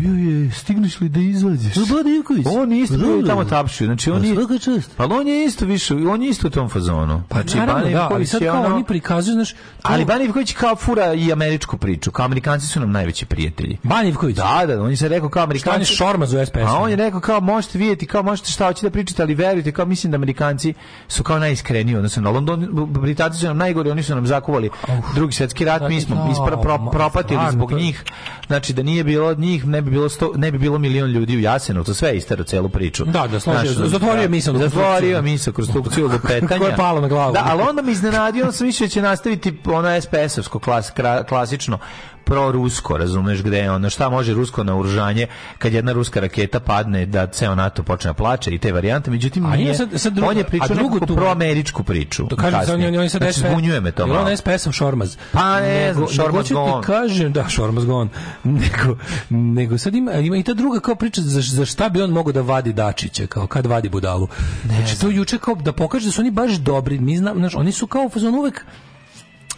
bio je, stigneš li da izađeš? Slobodan pa, Ivković. On isto bio pa, da. tamo tapšio, znači on pa, je... Svaka čast. Pa on je isto više, on je isto u tom fazonu. Pa či znači, Naravno, Bani da, ali sad kao ono, oni prikazuju, znaš... To... Ali Bani kao fura i američku priču, kao Amerikanci su nam najveći prijatelji. Bani da, da, da, on je sad rekao kao Amerikanci... Šta je Šormaz u SPS? A on je rekao kao možete vidjeti, kao možete šta hoćete da pričate, ali verujte, kao mislim da Amerikanci su kao najiskreniji, odnosno na London, Britanci su nam najgori, oni su nam zakuvali drugi svjetski rat, mi znači, smo ispra, pro, propatili zbog njih, znači da nije bilo od njih, ne ne bi bilo sto, ne bi bilo milion ljudi u Jasenovcu, sve istero celu priču. Da, da, složio, Znaš, zatvorio misao, zatvorio misao kroz konstrukciju lupetanja. Koje je palo na glavu. Da, ali onda mi iznenadio, on sam više će nastaviti ona SPS-ovsko klas, klasično prorusko, razumeš gde je ono, šta može rusko na uružanje kad jedna ruska raketa padne da ceo NATO počne da plače i te varijante, međutim nije, sad, sad druga, on je pričao drugu tu proameričku priču. To kažem, on, on, on je sad znači, zbunjuje me to malo. on SPS-om Šormaz. Pa ne, nego, Šormaz nego gon. kažem, da, Šormaz gon. (laughs) Nego, nego sad ima, ima i ta druga kao priča za, za šta bi on mogao da vadi Dačića, kao kad vadi budalu. Ne znači, to juče kao da pokaže da su oni baš dobri, mi znam, znaš, oni su kao fazon uvek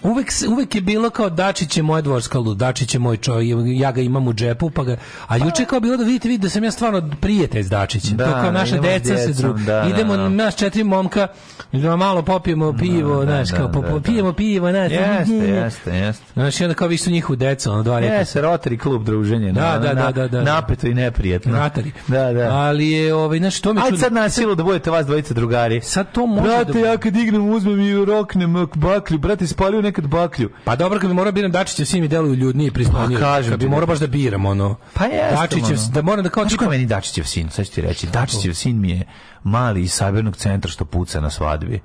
Uvek, uvek je bilo kao Dačić je moja dvorska lud, Dačić je moj čovjek, ja ga imam u džepu, pa ga... A juče kao bilo da vidite, vidite da sam ja stvarno prijatelj s Dačićem. Da, to kao naša deca djecom, se druga. Da, da, idemo, da, naš četiri momka, malo popijemo da, pivo, da, znaš, kao, po, po, pijemo pivo, znaš. Jeste, jeste, jeste. Znaš, onda kao vi su njihovu deca, ono, dva rekao. Jeste, e, Rotary klub druženje. Da, da, da, da, da. Napeto i neprijatno. Rotary. Da, da. Ali je, ovaj, znaš, to mi čudno. Ajde sad na silu da budete vas dvojice drugari. Sad to može brate, da... Brate, ja kad ignem, uzmem i roknem baklju, brate, spalio kad baklju. Pa dobro, kad bi morao biram Dačića, svi mi deluju ljudnije i pristojnije. Pa kažem, kad bi morao baš da biram ono. Pa jesam, Dačićev, ono. da moram da kao tipa... meni Dačićev sin, sad ću ti reći. Dačićev sin mi je mali iz sabernog centra što puca na svadbi.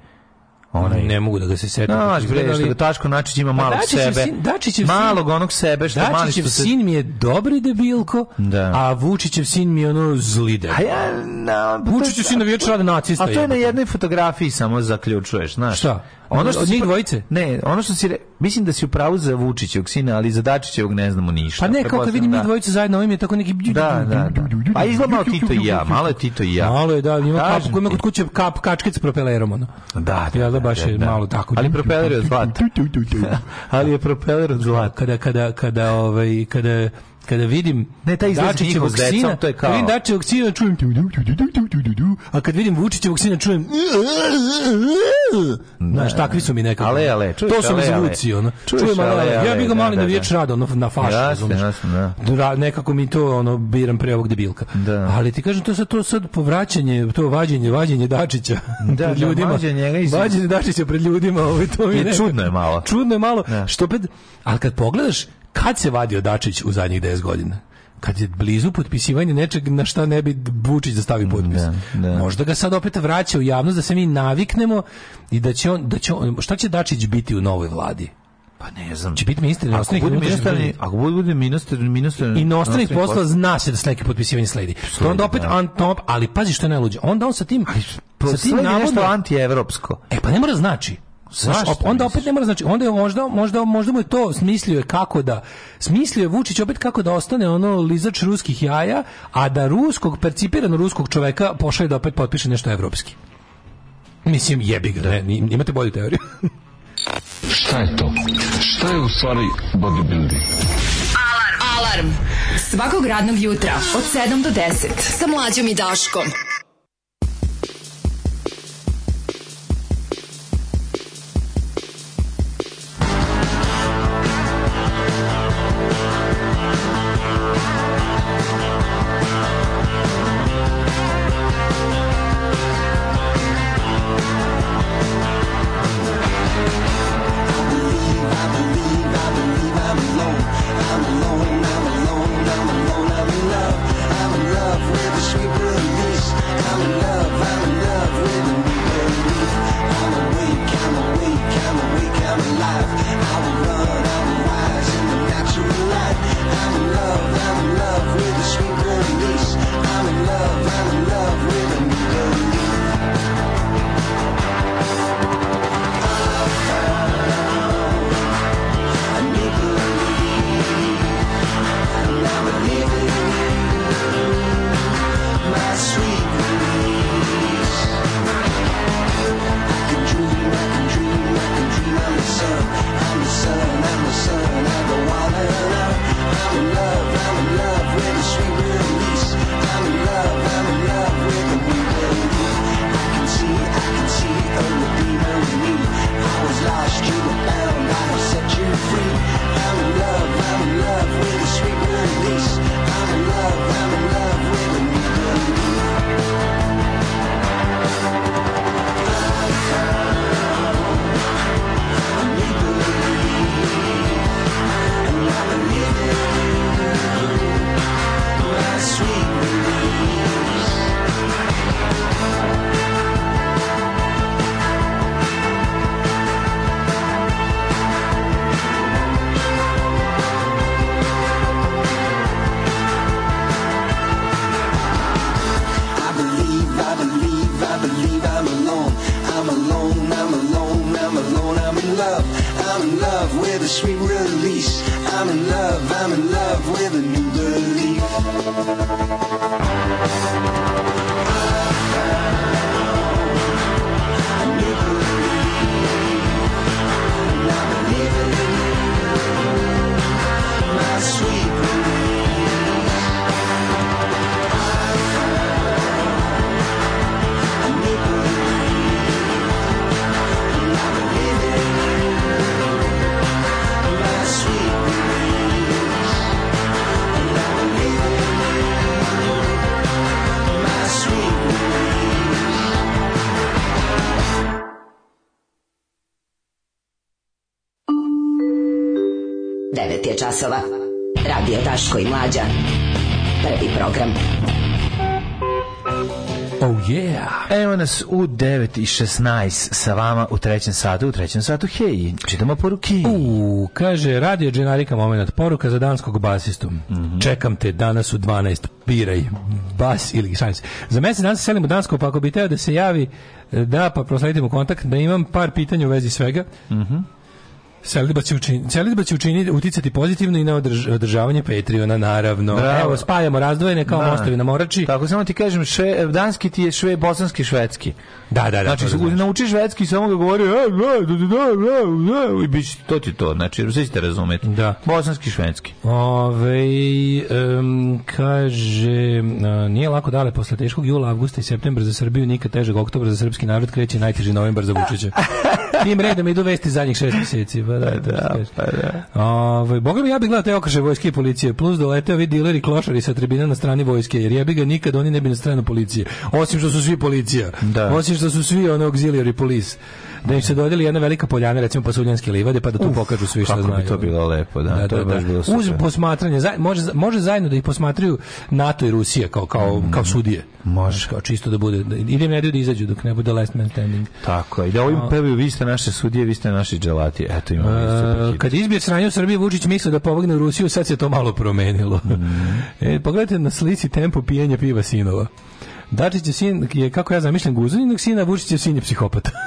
Onaj, ne mogu da ga se setim. Znaš, no, bre, što ga Taško Načić ima pa malo dačićev sebe. Sin, dačićev malog onog sebe. Što Dačićev mali što se... sin mi je dobri debilko, da. a Vučićev sin mi je ono zli debilko. A ja, na, Vučićev sin na da vječ rade nacista. A to je na jednoj fotografiji samo zaključuješ, znaš. Šta? Ono što od njih pa- dvojice? Ne, ono što si re, mislim da si u pravu za Vučićevog sina, ali za Dačićevog ne znamo ništa. Pa ne, kako kad vidim njih da. dvojice zajedno, ovim je tako neki da, da, da, da. Pa izgleda malo Tito i ja, malo je Tito i ja. Malo je, da, ima kap, ima kod kuće kap kačkic s propelerom ono. Da, da, ja da, da baš je malo tako. Ali propeler je od zlata. (laughs) (laughs) ali je propeler od zlata. Kada kada kada ovaj kada kada vidim ne taj Dačićevog sina, to je kao... vidim Dačićevog sina, čujem a kad vidim Vučićevog sina, čujem Znaš, takvi su mi nekako. Ale, ale, čuješ, to su mi zvuci, ono. Čujem, ale, ja bih ga da, mali da, na navijač da. rado, ono, na fašu, razumiješ. Jasne, da. Nekako mi to, ono, biram pre ovog debilka. Ali ti kažem, to sad, to sad povraćanje, to vađenje, vađenje Dačića da, pred ljudima. Da, vađenje Dačića pred ljudima, ovo, ovaj, to mi je Čudno je malo. Čudno je malo, što opet, al kad pogledaš, Kad se vadio Dačić u zadnjih 10 godina? kad je blizu potpisivanja nečeg na šta ne bi Vučić da stavi potpis. Da, da. Možda ga sad opet vraća u javnost da se mi naviknemo i da će on, da će on, šta će Dačić biti u novoj vladi? Pa ne znam. Će biti ministar inostranih ministar, ako bude ministar ministar inostranih poslova zna se da slike potpisivanje sledi. Sledi, onda opet da. top, ali pazi što ne najluđe. Onda on sa tim ali, sa tim navodno antievropsko. E pa ne mora da znači. Zašto? Onda opet ne mora znači, onda je možda, možda, možda mu je to smislio je kako da, smislio je Vučić opet kako da ostane ono lizač ruskih jaja, a da ruskog, percipirano ruskog čoveka pošalje da opet potpiše nešto evropski. Mislim, jebi ga, da. ne, imate bolju teoriju. (laughs) Šta je to? Šta je u stvari bodybuilding? Alarm! Alarm! Svakog radnog jutra od 7 do 10 sa mlađom i Daškom. časova. Radio Daško i Mlađa. Prvi program. Oh yeah. Evo nas u 9 i 16 sa vama u trećem satu, u trećem satu, hej, čitamo poruki. U, kaže, radio Dženarika moment, poruka za danskog basistu. Mm -hmm. Čekam te danas u 12, biraj, bas ili šans. Za mjesec danas selimo dansko, pa ako bi teo da se javi, e, da, pa prosledimo kontakt, da imam par pitanja u vezi svega. Mhm. Mm Celibat će, učin, celibat će učini, uticati pozitivno i na održ, održavanje Patreona, naravno. Bravo. Evo, spajamo razdvojene kao da. mostovi na morači. Tako, samo ti kažem, še, danski ti je šve, bosanski, švedski. Da, da, da. Znači, to znači. nauči švedski, samo ga govori, e, da, da, da, da, i bić, to ti to, znači, sve ćete razumeti. Da. Bosanski, švedski. Ove, um, kaže, uh, nije lako dale posle teškog jula, avgusta i septembra za Srbiju, nikad težeg oktobra za srpski narod kreće najteži novembar za Vučića. Tim redom da idu vesti zadnjih šest meseci. Pa da, da, da, da pa da. Ove, ovaj, Boga mi ja bih gledao te okrše vojske i policije, plus dolete ovi dileri klošari sa tribina na strani vojske, jer ja bi ga nikad oni ne bi na stranu policije. Osim što su svi policija. Da. Osim što su svi ono auxiliary police da im se dodeli jedna velika poljana, recimo pasuljanske livade, pa da tu Uf, pokažu svi što znaju. Kako bi to bilo lepo, da. da, to da, da. Bilo Uz posmatranje, zaj, može, može zajedno da ih posmatraju NATO i Rusija kao, kao, mm. kao sudije. Može. Kao čisto da bude, da, idem ne da izađu dok ne bude last man standing. Tako, i da ovim prvi, vi ste naše sudije, vi ste naši dželati. Eto, imamo uh, Kad izbije sranje u Srbiji, Vučić mislio da pobegne u Rusiju, sad se to malo promenilo. Mm. e, pogledajte na slici tempo pijenja piva sinova. Dačić je sin, je, kako ja zamišljam, guzaninog sina, Vučić je sin je psihopat. (laughs)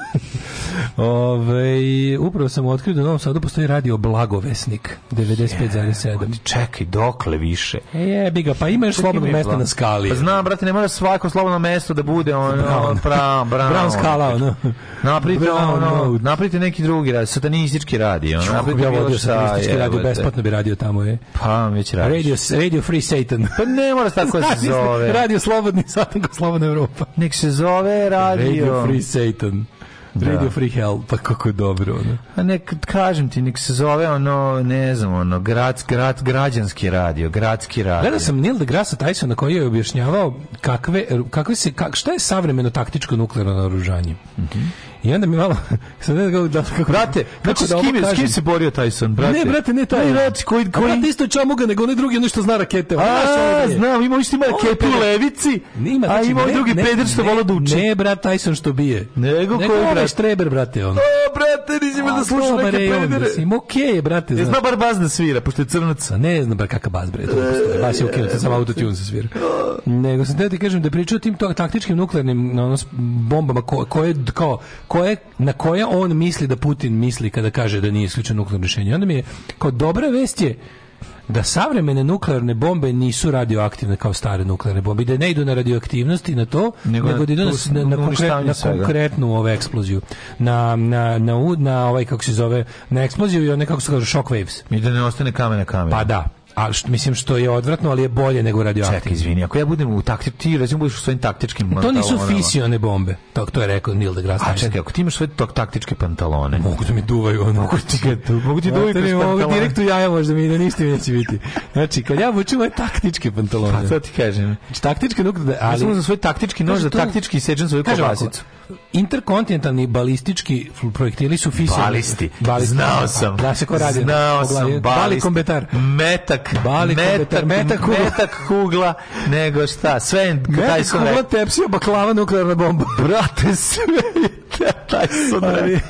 Ove, upravo sam otkrio da u Novom Sadu postoji radio Blagovesnik 95,7. Čekaj, dokle više? E, jebi ga, pa ima još slobodno mesto na skali. Pa znam, brate, ne mora svako slobodno mesto da bude on, brown. on brown, brown, brown skala, ono. Naprite, brown, ono, naprite neki drugi radio, satanistički radio. Ono, naprite ja vodio satanistički radio, besplatno bi radio tamo, je. Pa, već radio. Radio, radio Free Satan. Pa ne mora tako se zove. radio Slobodni Satan (laughs) Slobodna Evropa. Nek se zove radio... Radio Free Satan. Da. Radio Free Hell, pa kako dobro. Ono. A nek, kažem ti, nek se zove ono, ne znam, ono, grad, grad, građanski radio, gradski radio. Gledao sam Neil deGrasse Tysona koji je objašnjavao kakve, kakve se, kak, šta je savremeno taktičko nuklearno naoružanje. Mm I onda mi malo (laughs) sad ne znam da kako brate, kako znači da s kim, s kim se borio Tyson, brate? Ne, brate, ne taj. Ne, brate, koji koji brate isto ga, nego onaj drugi, onaj zna rakete. A, ovaj znam, ima isto ima raketu u levici. Nema, znači, a ima ovaj ne, drugi peder što volo da uči. Ne, brate, Tyson što bije. Nego koji brate? Streber, brate, on. O, brate, nisi da slušaš neke pedere. Mislim, okej, brate. Ne zna bar bas da svira, pošto je crnac. Ne znam bar kakav bas, bre, to Bas je okej, samo autotune se svira. Nego sam te ti kažem da pričao tim to taktičkim nuklearnim bombama koje kao koje, na koje on misli da Putin misli kada kaže da nije isključeno nuklearno rješenje. Onda mi je, kao dobra vest je, da savremene nuklearne bombe nisu radioaktivne kao stare nuklearne bombe, da ne idu na radioaktivnost i na to, nego, nego da idu na, na, na, konkret, na konkretnu ovu eksploziju. Na, na, na, na, ovaj, kako se zove, na eksploziju i one, kako se kaže, shockwaves. I da ne ostane kamena na Pa da. A što, mislim što je odvratno, ali je bolje nego radioaktivno. Čekaj, izvini, ako ja budem u taktički, ti recimo budeš u svojim taktičkim pantalonama. To nisu fisione bombe, to, to je rekao Neil deGrasse Tyson. A čekaj, ako ti imaš svoje tok taktičke pantalone. Mogu da mi duvaju ono. Mogu ti, mogu ti duvaju da kroz pantalone. Mogu direkt u jaja možda mi, da ništa mi neće biti. Znači, kad ja vučem moje taktičke pantalone. Pa to ti kažem. Znači, taktičke nuk... Da, ali, ja za svoj taktički nož, za taktički sečem svoju kobasicu. Interkontinentalni balistički projektili su fisioni. Balisti. Balisti. Znao sam. Da se ko radi. Znao sam. Balisti. Metak metak, Bali metak, metak, kugla. metak kugla, nego šta, sve taj metak Tyson kugla, tepsija, baklava, nuklearna bomba. (laughs) Brate, sve taj ali,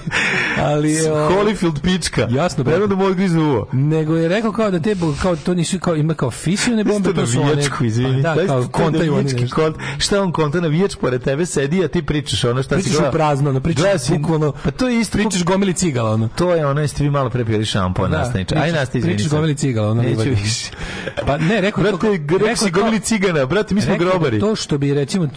ali je, Holyfield pička. Jasno, brate. da mogu iz uvo. Nego je rekao kao da te kao to nisu kao ima kao fisione bombe to su one. Pa izvini. Da, kao konta i oni. Kont, šta on konta na vijač pored tebe sedi, a ti pričaš ono šta pričaš si Pričaš prazno, ono, pričaš bukvalno. Pa to je isto pričaš gomili cigala ono. To je ono jeste vi malo pre pili šampon da, nastavniče. Aj nastavi izvini. Pričaš gomili cigala ono. Neću, nisi. Pa ne, rekao brate, to, rekao rekao gomili cigana, brate, mi smo grobari. To što bi recimo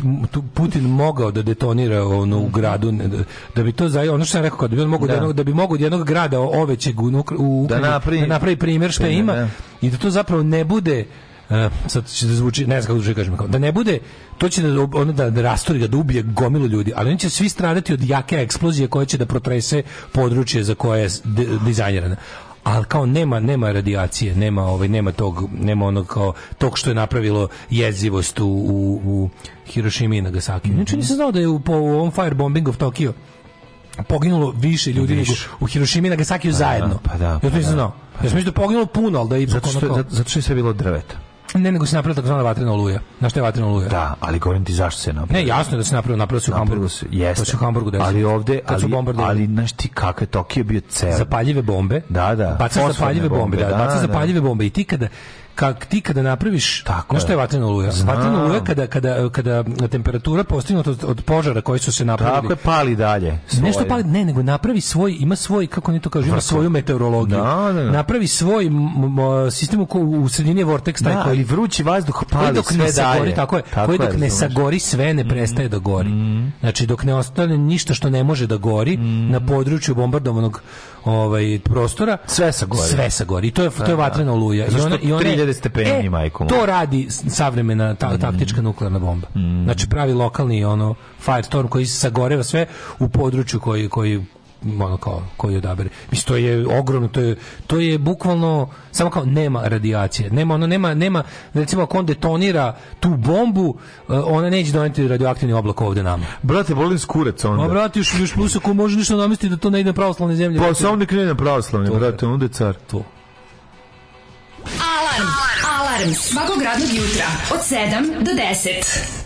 Putin mogao da detonira ono u gradu da, da, bi to za ono što sam rekao da bi on mogao da. da, da bi mogao od jednog grada ovećeg u, u da napravi, da napravi primjer što ima da. i da to zapravo ne bude Uh, sad će da zvuči, ne znam kako zvuči, da kažem, da ne bude, to će da, ono, da, da rastori ga, da ubije gomilu ljudi, ali oni će svi stradati od jake eksplozije koja će da protrese područje za koje je dizajnirana ali kao nema nema radijacije, nema ovaj nema tog nema onog kao tog što je napravilo jezivost u u, u Hiroshimi i Nagasaki. Mm -hmm. nisam znao da je u, po fire bombing of Tokyo poginulo više ljudi nego u Hiroshimi i Nagasaki pa zajedno. Da, pa da. Pa da, ja to pa nisam da. znao. Pa ja sam da, da poginulo puno, al da i Zato što, zato što je sve bilo drveta. Ne, nego se napravila takozvana vatrena oluja. Na šta je vatrena oluja? Da, ali govorim ti zašto se napravila. Ne, jasno je da se napravila, napravila se u Hamburgu. Da jeste. To se u Hamburgu desilo. Ali ovde, ali, ali znaš ti kako je Tokio bio ceo. Zapaljive bombe. Da, da. Bacaš zapaljive bombe, bombe, da, da, bacaš da. zapaljive bombe i ti kada kak ti kada napraviš tako što je vatreno oluja vatreno oluja kada kada kada temperatura postignuta od, od požara koji su se napravili tako je pali dalje svoje. nešto pali ne nego napravi svoj ima svoj kako ne to kažu ima svoju meteorologiju da, da, da. napravi svoj sistem u, u sredini vorteks taj da, koji vrući vazduh pali dok sve ne sagori, tako je tako koji dok je, ne sagori sve ne prestaje mm. da gori mm. znači dok ne ostane ništa što ne može da gori mm. na području bombardovanog ovaj prostora sve sa gore sve sa gore i to je to je da, da. vatrena oluja i ona i ona 3000 stepeni e, majkom to radi savremena ta, mm. taktička nuklearna bomba mm. znači pravi lokalni ono firestorm koji sagoreva sve u području koji koji ono kao koji odabere. Mislim to je ogromno, to je to je bukvalno samo kao nema radijacije. Nema ono nema nema recimo ako on detonira tu bombu, eh, ona neće doneti radioaktivni oblak ovde nama. Brate, volim skurec onda. Ma brate, još, još plus ako može ništa namestiti da to ne ide na pravoslavne zemlje. Pa samo ne krene na pravoslavne, brate, onda je car. To. Alarm! Alarm! Alarm svakog radnog jutra od 7 do 10.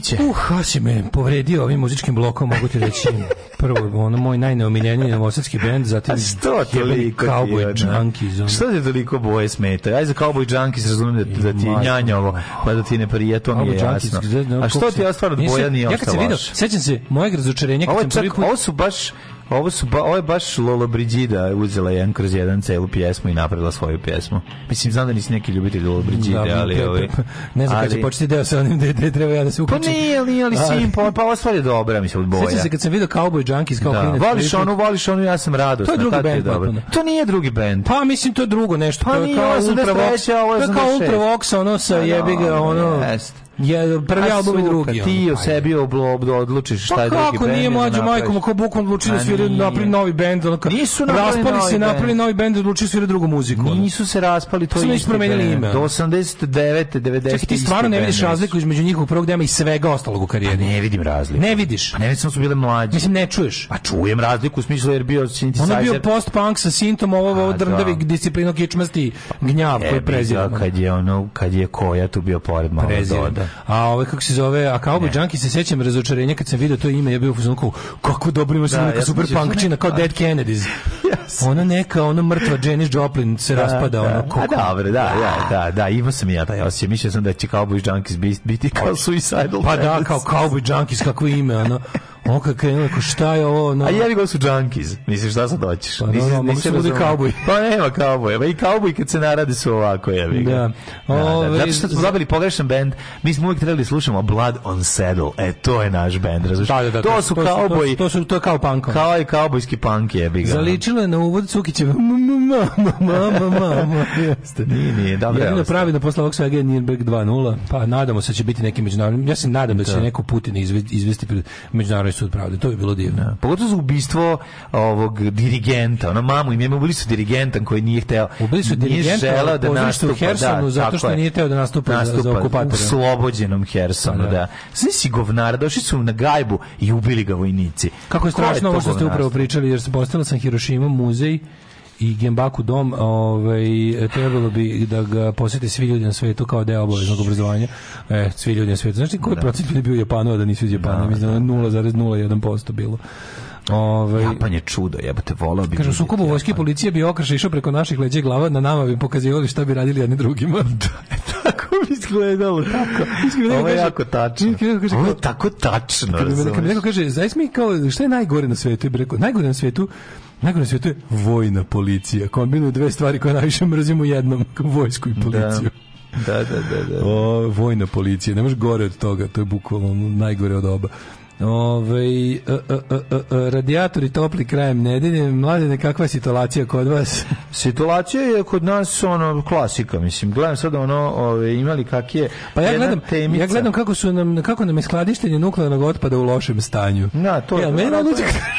Vučiće. Uh, Hasi me povredio ovim muzičkim blokom, mogu ti reći. (laughs) Prvo, ono, moj najneomiljeniji novosadski bend, zatim... A što ti toliko Cowboy ti, Junkies. Ono. Što ti toliko boje smeta? Ajde za Cowboy Junkies razumijem da, da ti je da njanjovo, pa da ti ne prije, to mi je jasno. A što ti ja stvarno boja nije Ja kad se vidio, sećam se mojeg razočarenja, kad sam prvi put... Ovo su baš Ovo, su ba, ovo je baš Lola Brigida uzela jedan kroz jedan celu pjesmu i napravila svoju pjesmu. Mislim, znam da nisi neki ljubitelj Lola Brigida, da, ali... Te, ovi, ne znam kad će početi deo sa onim gde treba ja da se pa uključim. Pa nije, ali, ali, ali sim, pa, pa ova stvar je dobra, mislim, od boja. Sjećam se kad sam vidio Cowboy Junkies kao da. klinac. Voliš onu, voliš onu, ja sam radosna. To je drugi band, je To nije drugi band. Pa, mislim, to je drugo nešto. Pa, nije, ovo sam da ovo je kao Ultravox, ono sa da, da, jebiga, ono... Jeste je prvi album i drugi. Ti o sebi odlučiš pa šta je drugi bend. Pa kako nije mlađu majkom, ko bukom odlučili da sviraju napravi novi bend, onako. Nisu raspali se, napravili novi bend, odlučili da sviraju drugu muziku. Nisu se raspali, to je isto. ime. Do 89. 90. Čekaj, ti stvarno ne vidiš razliku između njihovog prvog dema i svega ostalog u karijeri. Pa ne vidim razliku. Ne vidiš. Pa ne vidim, su bile mlađi. Mislim ne čuješ. Pa čujem razliku u smislu jer bio synthesizer. Ono bio post punk sa sintom ovo ovo drndavi da. disciplino kičmasti gnjav koji prezira. Kad je ono kad je koja tu bio pored malo doda. Da. A ovaj kako se zove, a kao Junkie se sećam razočarenja kad sam video to ime, ja bio u fazonu kako dobro ima se da, neka ja super da punkčina kao Dead (laughs) Kennedys. Yes. Ona neka, ona mrtva Janis Joplin se da, raspada, da. ono kako. dobro, da, ja, da, da, imao sam ja taj osjećaj, mislio sam da će Cowboy Junkies biti, biti kao Suicidal. Pa da, kao Cowboy Junkies, kako ime, ono. (laughs) Ono kad krenuo, ko šta je ovo? No. A jevi go su junkies. Misliš šta sad hoćeš? Pa, nisi, no, no, nisi mogu kauboj. Da pa nema kauboj. Pa i kauboj kad se narade su ovako, jevi ga. Da. O, da, da. Zato što smo dobili pogrešan bend, mi smo uvijek trebali da slušamo Blood on Saddle. E, to je naš bend, razumiješ? Da, da, da, to su kauboj. To, su, to je kao punk. Kao je kaubojski punk, jevi ga. Zaličilo je na uvod Cukićeva. Nije, nije, dobro. Jedino pravi da posle ovog svega je Nürnberg 2.0, pa nadamo se da će biti neki međunarodni, ja se nadam da će neko Putin izvesti pred međunarodni sud pravde, to je bilo divno. Da. Pogotovo za ubistvo ovog dirigenta, ona mamu i je ubili su dirigentan koji nije hteo. Ubili su dirigenta da nastupa u da, Hersonu da, zato što nije hteo da nastupa, nastupa za okupatora. U slobođenom Hersonu, da. da. Svi da. si govnara, došli su na gajbu i ubili ga vojnici. Kako je strašno je ovo što ste upravo pričali, jer se postala sam Hirošima muzej i Gembaku dom, ovaj, trebalo bi da ga posete svi ljudi na svetu kao deo obaveznog obrazovanja. E, svi ljudi na svetu. Znači, koji da. procent ljudi bio u da nisu iz Japana? Da, Mislim, da, 0,01% da. bilo. Ove, ovaj, Japan je čudo, jebate, volao bi. Kažu, sukobu vojske policije bi okrša išao preko naših leđe glava, na nama bi pokazivali šta bi radili jedni drugima. (laughs) Da, tako bi izgledalo, tako. Ovo je jako tačno. Kaže, Ovo je tako tačno. Kad mi neko kaže, zaista mi kao, šta je najgore na svetu? Najgore na svetu Najgore sve to je vojna policija. Kombinuju dve stvari koje najviše mrzim u jednom, vojsku i da. policiju. Da, da, da. da, da. O, vojna policija, ne može gore od toga, to je bukvalno najgore od oba. Ove, e, e, e, radijatori topli krajem nedelje. Mladene, kakva je situacija kod vas? (laughs) situacija je kod nas ono klasika, mislim. Gledam sad ono, ove, imali kak je pa ja gledam, temica. ja gledam kako su nam kako nam je skladištenje nuklearnog otpada u lošem stanju. Na, to je. Ja, meni ono,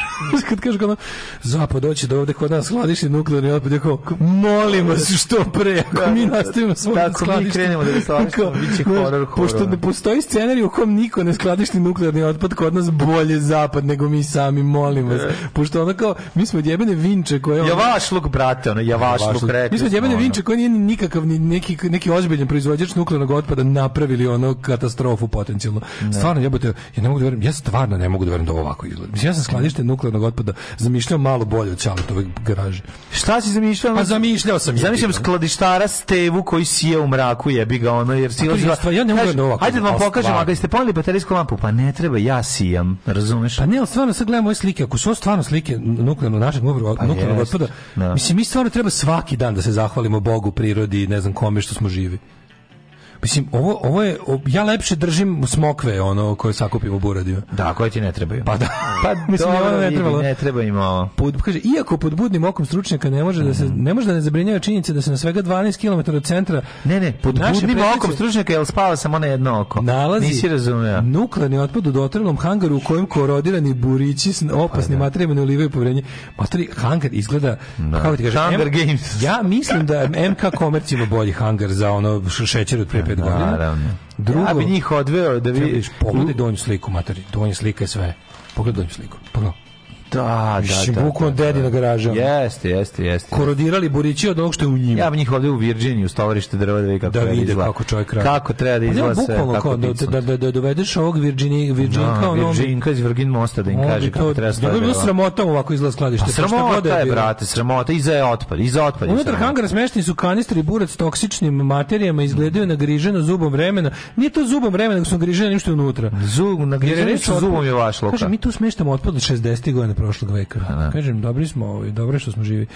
(laughs) kad kažu ono, zapad doći do ovde kod nas skladište nuklearni otpad, ja kao, molim vas da, da. što pre, ako da, mi nastavimo svoje skladište. Tako mi krenemo da ga (laughs) skladištimo, biće će horor, horor. Pošto ne postoji scenarij u kom niko ne skladišti nuklearni otpad kod od nas bolje zapad nego mi sami, molim vas. Da. Pošto ono kao, mi smo djebene vinče koje... Ono, luk, brate, ono, vaš javašluk. rekli Mi smo djebene ono. vinče koje nije nikakav, neki, neki ozbiljan proizvođač nuklearnog otpada napravili ono katastrofu potencijalno. Ne. Da. Stvarno, jebote, ja ne mogu da verujem, ja stvarno ne mogu da verujem da ovo ovako izgleda. Mislim, ja sam skladište nuklearnog otpada zamišljao malo bolje od Čaletove garaže. Šta si zamišljao? Pa zamišljao sam je. Zamišljam skladištara Stevu koji sije u mraku, jebi ga ono, jer si... Pa, ja ne mogu da, da ovako. Ajde vam pokažem, ako ste palili baterijsku lampu, pa ne treba, ja si sijam, razumeš? Pa ne, ali stvarno sad gledamo ove slike, ako su ovo stvarno slike nuklearnog našeg pa nuklearnog otpada, no. Da. mislim, mi stvarno treba svaki dan da se zahvalimo Bogu, prirodi, ne znam kome što smo živi. Mislim, ovo, ovo je, ja lepše držim smokve, ono, koje sakupim u buradiju. Da, koje ti ne trebaju. Pa da. Pa, pa mislim, ovo ne treba. Ne treba im ovo. Pod, kaže, iako pod budnim okom stručnjaka ne može, mm -hmm. da, se, mhm. ne može da ne zabrinjava činjenica da se na svega 12 km od centra... Ne, ne, pod budnim okom stručnjaka, jel spava samo na jedno oko. Nalazi Nisi razumeo. nuklearni otpad u dotrlom hangaru u kojem korodirani burići s opasnim pa, da. materijama ne povrenje. Matori, hangar izgleda... Da. Kako ti kažeš? Hangar Games. Ja mislim da MK Komerc ima bolji hangar za ono šećer od pre da. pet da, godina. Da, Drugo, ja bi njih odveo da vidiš. Pogledaj donju sliku, materi. Donja slika je sve. Pogledaj donju sliku. Pogledaj. Da, da, Mislim, da, da. Bukvalno dedi da. na garažama. Jeste, jeste, jeste. Korodirali burići od onog što je u njima. Ja bih njih ovde u Virginiju stovarište drva da vidi kako da, da vide izla. kako čovjek radi. Kako treba da izlaze. Pa bukvalno kao, da, da, da, da, dovedeš ovog Virginij, Virginka, no, onog iz Virgin Mosta da im kaže to, kako treba staviti. Da bi bilo sramota ovako izlaz skladište. Pa, sramota je, brate, sramota, iza je otpad, iza otpad. Unutar hangara smešteni su kanistri burac s toksičnim materijama, izgledaju nagriženo zubom vremena. Nije to zubom vremena, nego su nagriženi ništa unutra. Zub, nagriženi su zubom je vaš lokal. Kaže, mi tu smeštamo otpad od 60. godina prošlog veka. Da. Kažem, dobri smo, ovaj, dobro što smo živi.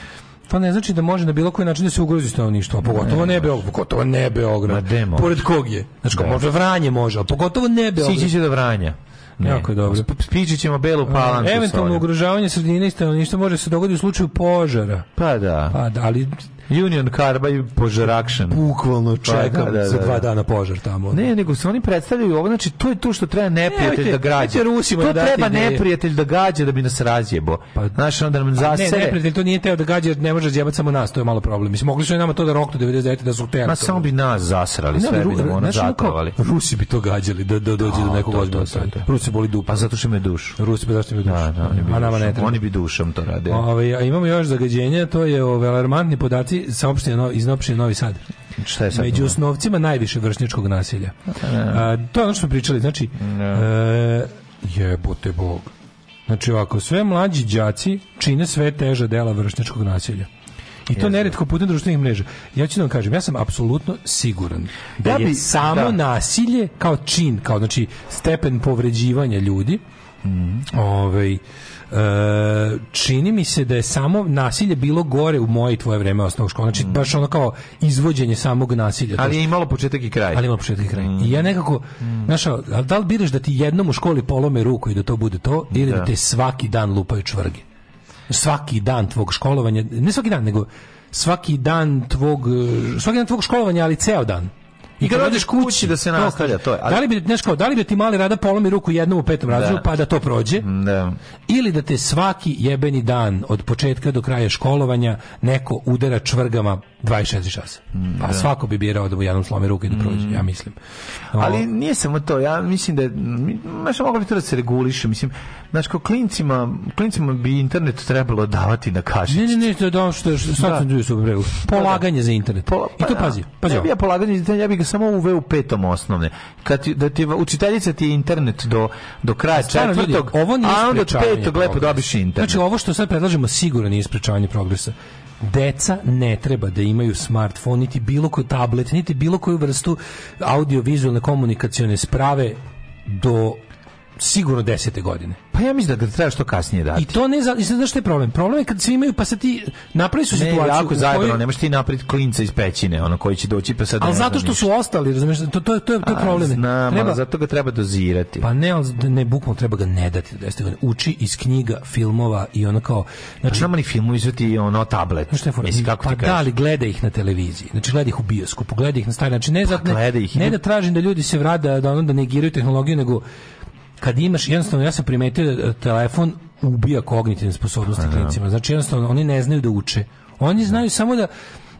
Pa ne znači da može na bilo koji način da se ugrozi stanovništvo, pogotovo ne, Beograd, pogotovo ne Beograd. Pored kog je? Znači, da. može Vranje može, a pogotovo ne Beograd. Sići će do Vranja. Ne. Jako je dobro. Spičit ćemo belu palanku. Eventualno ugrožavanje sredine i stanovništva može se dogoditi u slučaju požara. Pa da. Pa da, ali Union Carbide Požarakšan. Bukvalno pa, čekam da, da, da, za dva dana požar tamo. Ne, nego se oni predstavljaju ovo, znači to je to što treba neprijatelj ne, da građa. Rusima to treba neprijatelj da gađa da bi nas razjebo. Pa, Znaš, onda nam zasere. Ne, neprijatelj to nije teo da gađa, ne može zjebati samo nas, to je malo problem. Mislim, mogli su i nama to da roknu 99 da su te. Ma samo bi nas zasrali, sve bi nam ono zatovali. Rusi bi to gađali da, da dođe do nekog ozbiljnog Rusi boli dupa. Pa zato što imaju dušu. Rusi bi zašto imaju da, dušu. Da, a nama ne Oni bi dušom to rade. Imamo još zagađenja, to je alarmantni podaci podaci saopšteni iz opštine Novi Sad. Šta je sad Među osnovcima najviše vršnjačkog nasilja. A, to je ono što smo pričali. Znači, je e, jebote bog. Znači ovako, sve mlađi đaci čine sve teža dela vršnjačkog nasilja. I to neretko putem društvenih mreža. Ja ću da vam kažem, ja sam apsolutno siguran da, da je bi, samo da. nasilje kao čin, kao znači stepen povređivanja ljudi, mm. ovaj, E, čini mi se da je samo nasilje bilo gore u moje i tvoje vreme osnovnog škola. Znači, mm. baš ono kao izvođenje samog nasilja. Ali je imalo početak i kraj. Ali imalo početak i kraj. Mm. I ja mm. nekako, mm. znaš, da li biraš da ti jednom u školi polome ruku i da to bude to, ili da, da te svaki dan lupaju čvrge? Svaki dan tvog školovanja, ne svaki dan, nego svaki dan tvog, svaki dan tvog školovanja, ali ceo dan. I kad dođeš kući da se nastavlja, to je. Ali... Da li bi, znaš kao, da li bi ti mali rada polomi ruku jednom u petom razredu da. pa da to prođe? Mm, da. Ili da te svaki jebeni dan od početka do kraja školovanja neko udara čvrgama 26 časa. Mm, A pa da. svako bi birao da mu jednom slomi ruke da prođe, mm. ja mislim. O... Ali nije samo to, ja mislim da baš moglo bi to da se reguliše, mislim, znaš kao klincima, klincima bi internet trebalo davati na kašić. Ne, ne, ne, to je da, što, što, što, da. da. Polaganje za internet. Pola, pa, I to pa, pazi, pazi. Ne bi ja polaganje za internet, ja bih ga samo uveo u petom osnovne. Kad ti, da ti učiteljica ti internet do do kraja Stano, četvrtog, ljudi, ovo nije a onda od petog lepo dobiš internet. Znači ovo što sad predlažemo sigurno nije sprečavanje progresa. Deca ne treba da imaju smartfon, niti bilo koji tablet, niti bilo koju vrstu audiovizualne komunikacione sprave do sigurno 10. godine. Pa ja mislim da ga treba što kasnije dati. I to ne za, i znaš što je problem? Problem je kad svi imaju, pa sad ti napravi su ne, situaciju. Ne, jako zajedno, kojoj... nemaš ti napred klinca iz pećine, ono koji će doći pa sad Ali zato što su ostali, razumiješ, to, to, to, to je A, problem. Znam, treba, ali zato ga treba dozirati. Pa ne, ne, bukvalno treba ga ne dati do 10 godina. Uči iz knjiga, filmova i ono kao... Pa znači, pa ni filmovi su i ono tablet. Znaš što je form, Mislim, kako pa ti da li gleda ih na televiziji, znači gleda ih u bioskopu, gleda ih na stari, znači ne, pa, za, ne, ne, da tražim da ljudi se vrada, da, ono, da negiraju tehnologiju, nego kad imaš jednostavno ja sam primetio e, telefon ubija kognitivne sposobnosti klincima. Znači jednostavno oni ne znaju da uče. Oni znaju samo da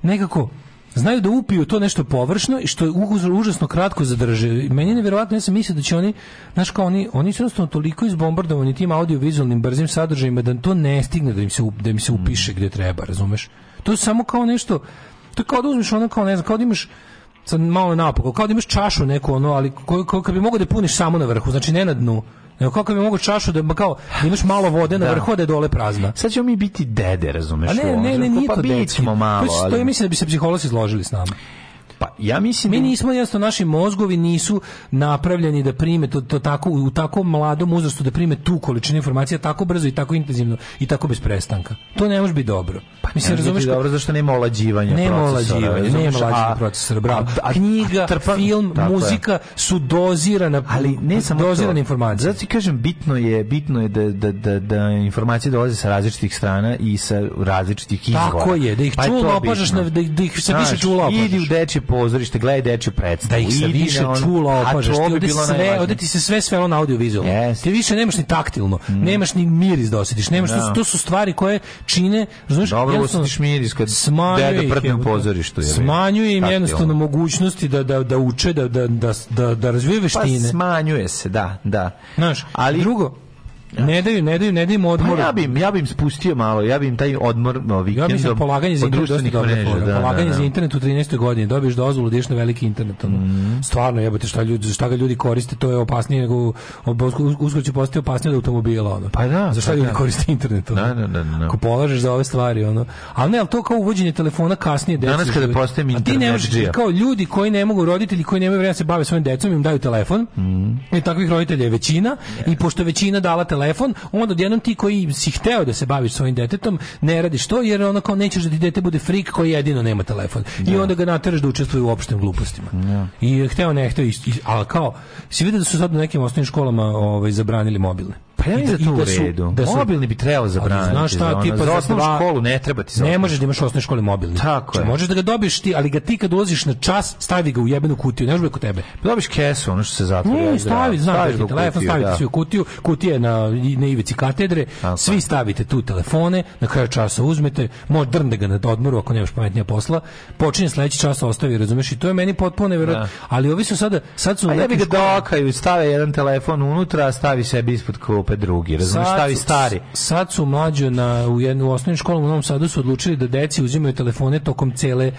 nekako znaju da upiju to nešto površno i što je užasno kratko zadrže. Meni je nevjerojatno, ja sam mislio da će oni, znaš kao oni, oni su jednostavno toliko izbombardovani tim audiovizualnim brzim sadržajima da to ne stigne da im se, da im se upiše mm. gde treba, razumeš? To je samo kao nešto, to je kao da uzmeš ono kao, ne znam, kao da imaš sa malo naopako, kao da imaš čašu neku ono, ali koju ko, ko, bi mogao da puniš samo na vrhu, znači ne na dnu. Nego kako bi mogu čašu da kao da imaš malo vode na da. vrhu da je dole prazna. Sad ćemo mi biti dede, razumeš? A ne, ne, ne, nije pa to deci. malo. Pa to, ali... to je mislim da bi se psiholozi izložili s nama. Pa ja mislim mi da- nismo jednostavno naši mozgovi nisu napravljeni da prime to, to tako u tako mladom uzrastu da prime tu količinu informacija tako brzo i tako intenzivno i tako bez prestanka. To ne može biti dobro. Pa mislim ne razumeš dobro zašto nema olađivanja nema olađivanja, nema olađivanja procesora, bravo. A, a, Knjiga, a trpan, film, muzika je. su dozirana, ali ne samo dozirana informacija. Zato ti kažem bitno je, bitno je da, da, da, da informacije dolaze sa različitih strana i sa različitih izvora. Tako je, da ih pa čula opažaš, na, da, ih, da ih se više čula opažaš. Idi u dečje pozorište, gledaj dečju predstavu. Da ih se više čula, čulo opažaš. Ti bi bilo sve, ovdje ti se sve svelo ono na audiovizualno. Yes. Ti više nemaš ni taktilno, mm. nemaš ni miris da osjetiš, nemaš, no. to, su, da. to su stvari koje čine, znaš, Dobro osjetiš miris kad deda prdne u pozorištu. Je, smanjuje im Taktilno. jednostavno mogućnosti da, da, da uče, da, da, da, da, da razvijaju pa veštine. Pa smanjuje se, da, da. Znaš, ali drugo, Ne daju, ne daju, ne daju im pa odmor. Pa ja bi ja bi spustio malo, ja bi taj odmor no, vikendom. Ja mislim polaganje za internet mreža, da, polaganje da, da. za internet u 13. godini, dobiješ dozvolu, da ideš na veliki internet. Mm. Stvarno jebote šta ljudi, šta ga ljudi koriste, to je opasnije nego uskoro će postati opasnije od automobila, ono. Pa da. Zašto pa ljudi da. koriste internet? Ono. Da, da, da, da. Ako polažeš za ove stvari, ono. Al ne, al to kao uvođenje telefona kasnije deci. Danas kada postajem internet, a ti ne možeš kao ljudi koji ne mogu roditelji koji nemaju vremena da se bave svojim decom, im daju telefon. Mm. I e, takvih roditelja je većina i pošto većina dala telefon telefon, onda odjednom ti koji si hteo da se baviš svojim detetom, ne radiš to jer ono kao nećeš da ti dete bude frik koji jedino nema telefon. Da. I onda ga nateraš da učestvuje u opštim glupostima. Da. I hteo ne hteo, al kao, si vidio da su sad u nekim osnovnim školama ovaj, zabranili mobilne. Pa ja mislim da, da to da u redu. Da su, mobilni bi trebao zabraniti. Znaš šta, ti pa za osnovnu školu ne treba ti Ne možeš da imaš u osnovnoj školi mobilni. Tako Če, znači, je. Možeš da ga dobiješ ti, ali ga ti kad ulaziš na čas, stavi ga u jebenu kutiju, ne može kod tebe. Pa dobiš kesu, ono što se zatvori. Ne, stavi, znaš, da stavi, stavi telefon, stavi da. u kutiju, kutije na na, na ivici katedre, Tako. svi stavite tu telefone, na kraju časa uzmete, može drnde da ga na odmoru ako nemaš pametnija posla, počinje sledeći čas ostavi, razumeš, i to je meni potpuno nevjerojatno. Da. Ali ovi su sada, sad su... A ja bi ga dokaju, stave jedan telefon unutra, stavi sebi ispod klupe drugi, razumeš, stavi stari. Sad su mlađo na, u jednu osnovnu školu u Novom Sadu su odlučili da deci uzimaju telefone tokom cele,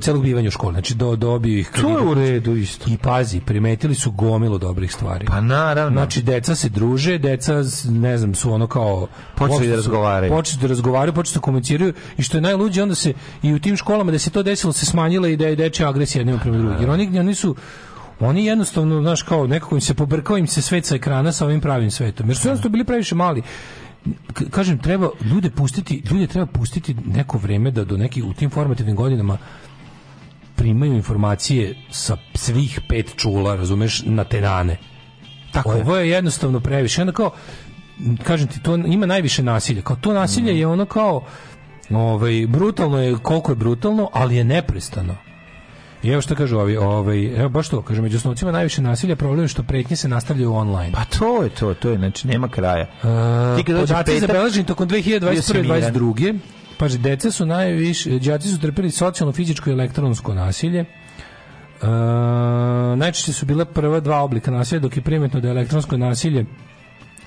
celog bivanja u školi, znači do, dobiju ih... To je u redu isto. I pazi, primetili su gomilu dobrih stvari. Pa naravno. Znači, deca se druže, deca ne znam, su ono kao počeli da razgovaraju. Počeli da razgovaraju, počeli da komuniciraju i što je najluđe onda se i u tim školama da se to desilo se smanjila i da je dečja agresija jednima prema drugim. Jer oni, oni su oni jednostavno, znaš, kao nekako im se pobrkao im se svet sa ekrana sa ovim pravim svetom. Jer su jednostavno bili previše mali kažem treba ljude pustiti ljude treba pustiti neko vreme da do nekih u tim formativnim godinama primaju informacije sa svih pet čula razumeš na tenane Tako ovo je jednostavno previše. Onda kao, kažem ti, to ima najviše nasilja. Kao to nasilje mm. je ono kao, ovaj, brutalno je koliko je brutalno, ali je neprestano. I evo što kažu ovi, ovaj, evo baš to, kažu, među snocima najviše nasilja problem je što pretnje se nastavljaju online. Pa to je to, to je, znači nema kraja. E, Ti kad podaci petak, zabeleženi tokom 2021. 22. Paži, deca su najviše, djaci su trpili socijalno, fizičko i elektronsko nasilje. E, najčešće su bile prva dva oblika nasilja, dok je primetno da je elektronsko nasilje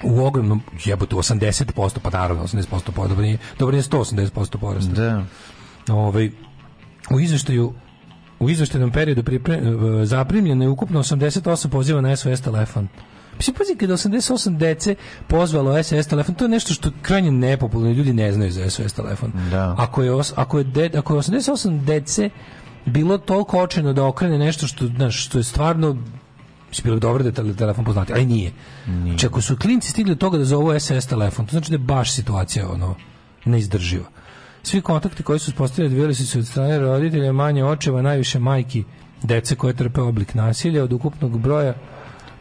u ogromnom, jebote, 80%, pa naravno 80% porasta, dobro nije, dobro nije 180% porasta. Da. Ove, ovaj, u izveštaju u izveštenom periodu pripre, uh, zaprimljeno je ukupno 88 poziva na SOS telefon. Mislim, pazi, kada 88 dece pozvalo SOS telefon, to je nešto što krajnje nepopularno, ljudi ne znaju za SOS telefon. Da. Ako je, ako je, de, ako je 88 dece bilo toliko očeno da okrene nešto što, znaš, što je stvarno mislim, bilo bi dobro da je telefon poznati, ali nije. nije. Če, znači, ako su klinci stigli do toga da zovu SS telefon, to znači da je baš situacija ono, neizdrživa. Svi kontakti koji su uspostavljeni odvijali su se od strane roditelja, manje očeva, najviše majki, dece koje trpe oblik nasilja, od ukupnog broja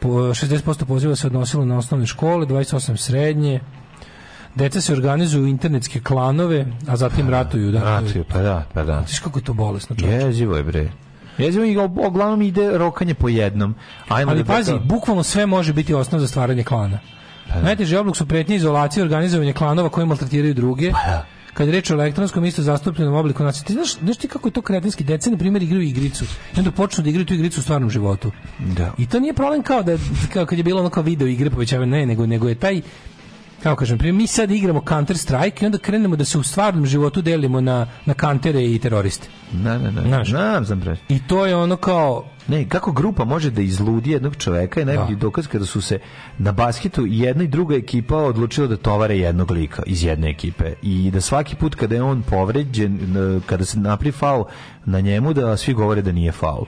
60% poziva se odnosilo na osnovne škole, 28 srednje, Deca se organizuju u internetske klanove, a zatim ratuju. Da, ratuju, pa da, pa da. Znaš kako je to bolesno? Jezivo je, bre. Jezivo i uglavnom ide rokanje po jednom. Ajmo Ali da pazi, bukvalno sve može biti osnov za stvaranje klana. Pa da. Najteži oblog su pretnje izolacije, organizovanje klanova koji maltretiraju druge. Pa da kad reč o elektronskom isto zastupljenom obliku nasilja. Ti znaš, znaš ti kako je to kretinski deca na primjer igraju igricu i onda počnu da igraju tu igricu u stvarnom životu. Da. I to nije problem kao da kao kad je bilo ono kao video igre povećavanje, ne, nego nego je taj kako kažem, prije mi sad igramo Counter Strike i onda krenemo da se u stvarnom životu delimo na, na kantere i teroriste. Na, na, na. Znaš? na znam pravi. I to je ono kao, ne, kako grupa može da izludi jednog čoveka je najbolji da. dokaz kada su se na basketu jedna i druga ekipa odlučila da tovare jednog lika iz jedne ekipe i da svaki put kada je on povređen, kada se napravi faul na njemu, da svi govore da nije faul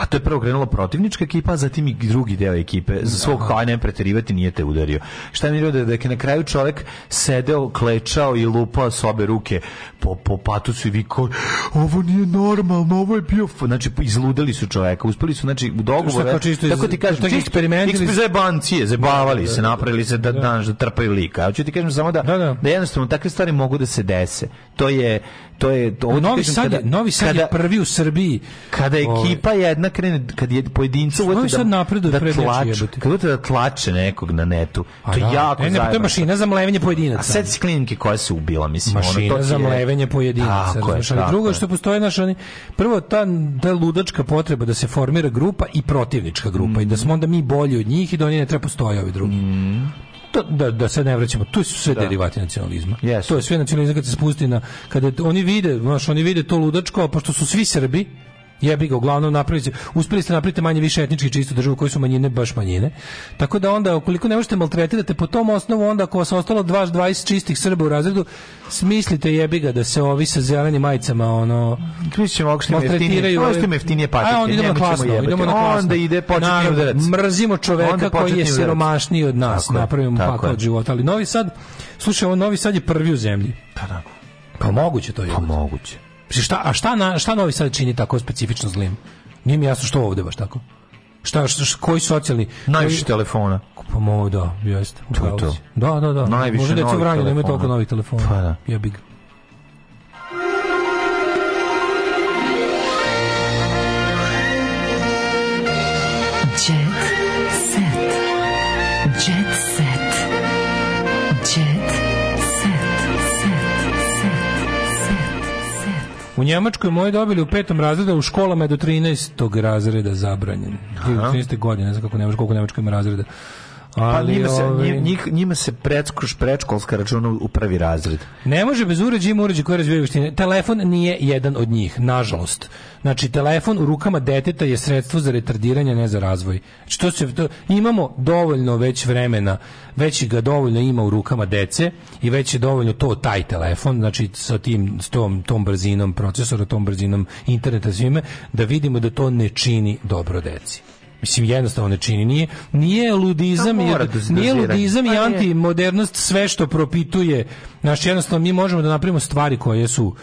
a to je prvo krenulo protivnička ekipa, a zatim i drugi deo ekipe. Za da. svog kao ne preterivati nije te udario. Šta mi je da, da je na kraju čovek sedeo, klečao i lupao s obe ruke po, po patucu i vikao ovo nije normalno, ovo je bio... Znači, izludeli su čoveka, uspeli su, znači, u dogovore... Tako ti kažem, čisto eksperimentili... Zebancije, zebavali da, se, da, napravili se da, da, da, da trpaju lika. Hoću ti kažem samo da, da, da jednostavno takve stvari mogu da se dese. To je to je ovo Novi da kažem, Sad je, Novi Sad kada, je prvi u Srbiji kada ovaj. ekipa jedna krene kad je pojedincu Novi da Sad napreduje da, da tlače kada da tlače nekog na netu pa to je da. jako zajebano ne, pa to je mašina za mlevenje pojedinaca a sad si klinike koja se ubila mislim mašina ono, to za mlevenje pojedinaca tako je, drugo što postoje naš oni prvo ta da ludačka potreba da se formira grupa i protivnička grupa mm. i da smo onda mi bolji od njih i da oni ne treba postoje ovi drugi mm to, da, da se ne vraćamo, to su sve da. derivati nacionalizma. Yes. To je sve nacionalizam kad se spusti na, kada oni vide, znaš, oni vide to ludačko, a pošto su svi Srbi, jebi ga, uglavnom napravili uspeli ste napraviti manje više etnički čistu državu koju su manjine baš manjine. Tako da onda ukoliko ne možete maltretirati po tom osnovu onda ako vas ostalo 20 čistih Srba u razredu, smislite jebi ga da se ovi sa zelenim majicama ono krićemo okštim maltretiraju, okštim jeftinije patike. A onda idemo klasno, idemo na klasno. Onda ide početni udarac. Mrzimo čoveka koji je siromašniji od nas, tako napravimo pakao od života, ali Novi Sad, slušaj, ovo Novi Sad je prvi u zemlji. Pa da. Pa moguće to je. Pa moguće. Šta, a šta, na, šta Novi Sad čini tako specifično zlim? Nije mi jasno što ovde baš tako. Šta, šta koji socijalni? Najviše telefona. Pa mogu da, jeste. To je to. Da, da, da. Najviše Možda deca vranje, nemaju toliko novih telefona. Pa da. Ja bih U Njemačkoj moje dobili u petom razredu, u školama je do 13. razreda zabranjen. 13. godine, ne znam kako Njemačka, koliko Njemačka ima razreda. Pa Ali pa njima se, ovaj- njima se predskoš, predškolska računa u prvi razred. Ne može bez uređaja, ima uređaj koji razvijaju veštine. Telefon nije jedan od njih, nažalost. Znači, telefon u rukama deteta je sredstvo za retardiranje, ne za razvoj. Znači, to se, to, imamo dovoljno već vremena, već ga dovoljno ima u rukama dece i već je dovoljno to taj telefon, znači sa tim, s tom, tom brzinom procesora, tom brzinom interneta, svime, da vidimo da to ne čini dobro deci. Mislim jednostavno ne čini nije nije ludizam da je nije ludizam i pa antimodernost sve što propituje. Naš jednostavno mi možemo da napravimo stvari koje su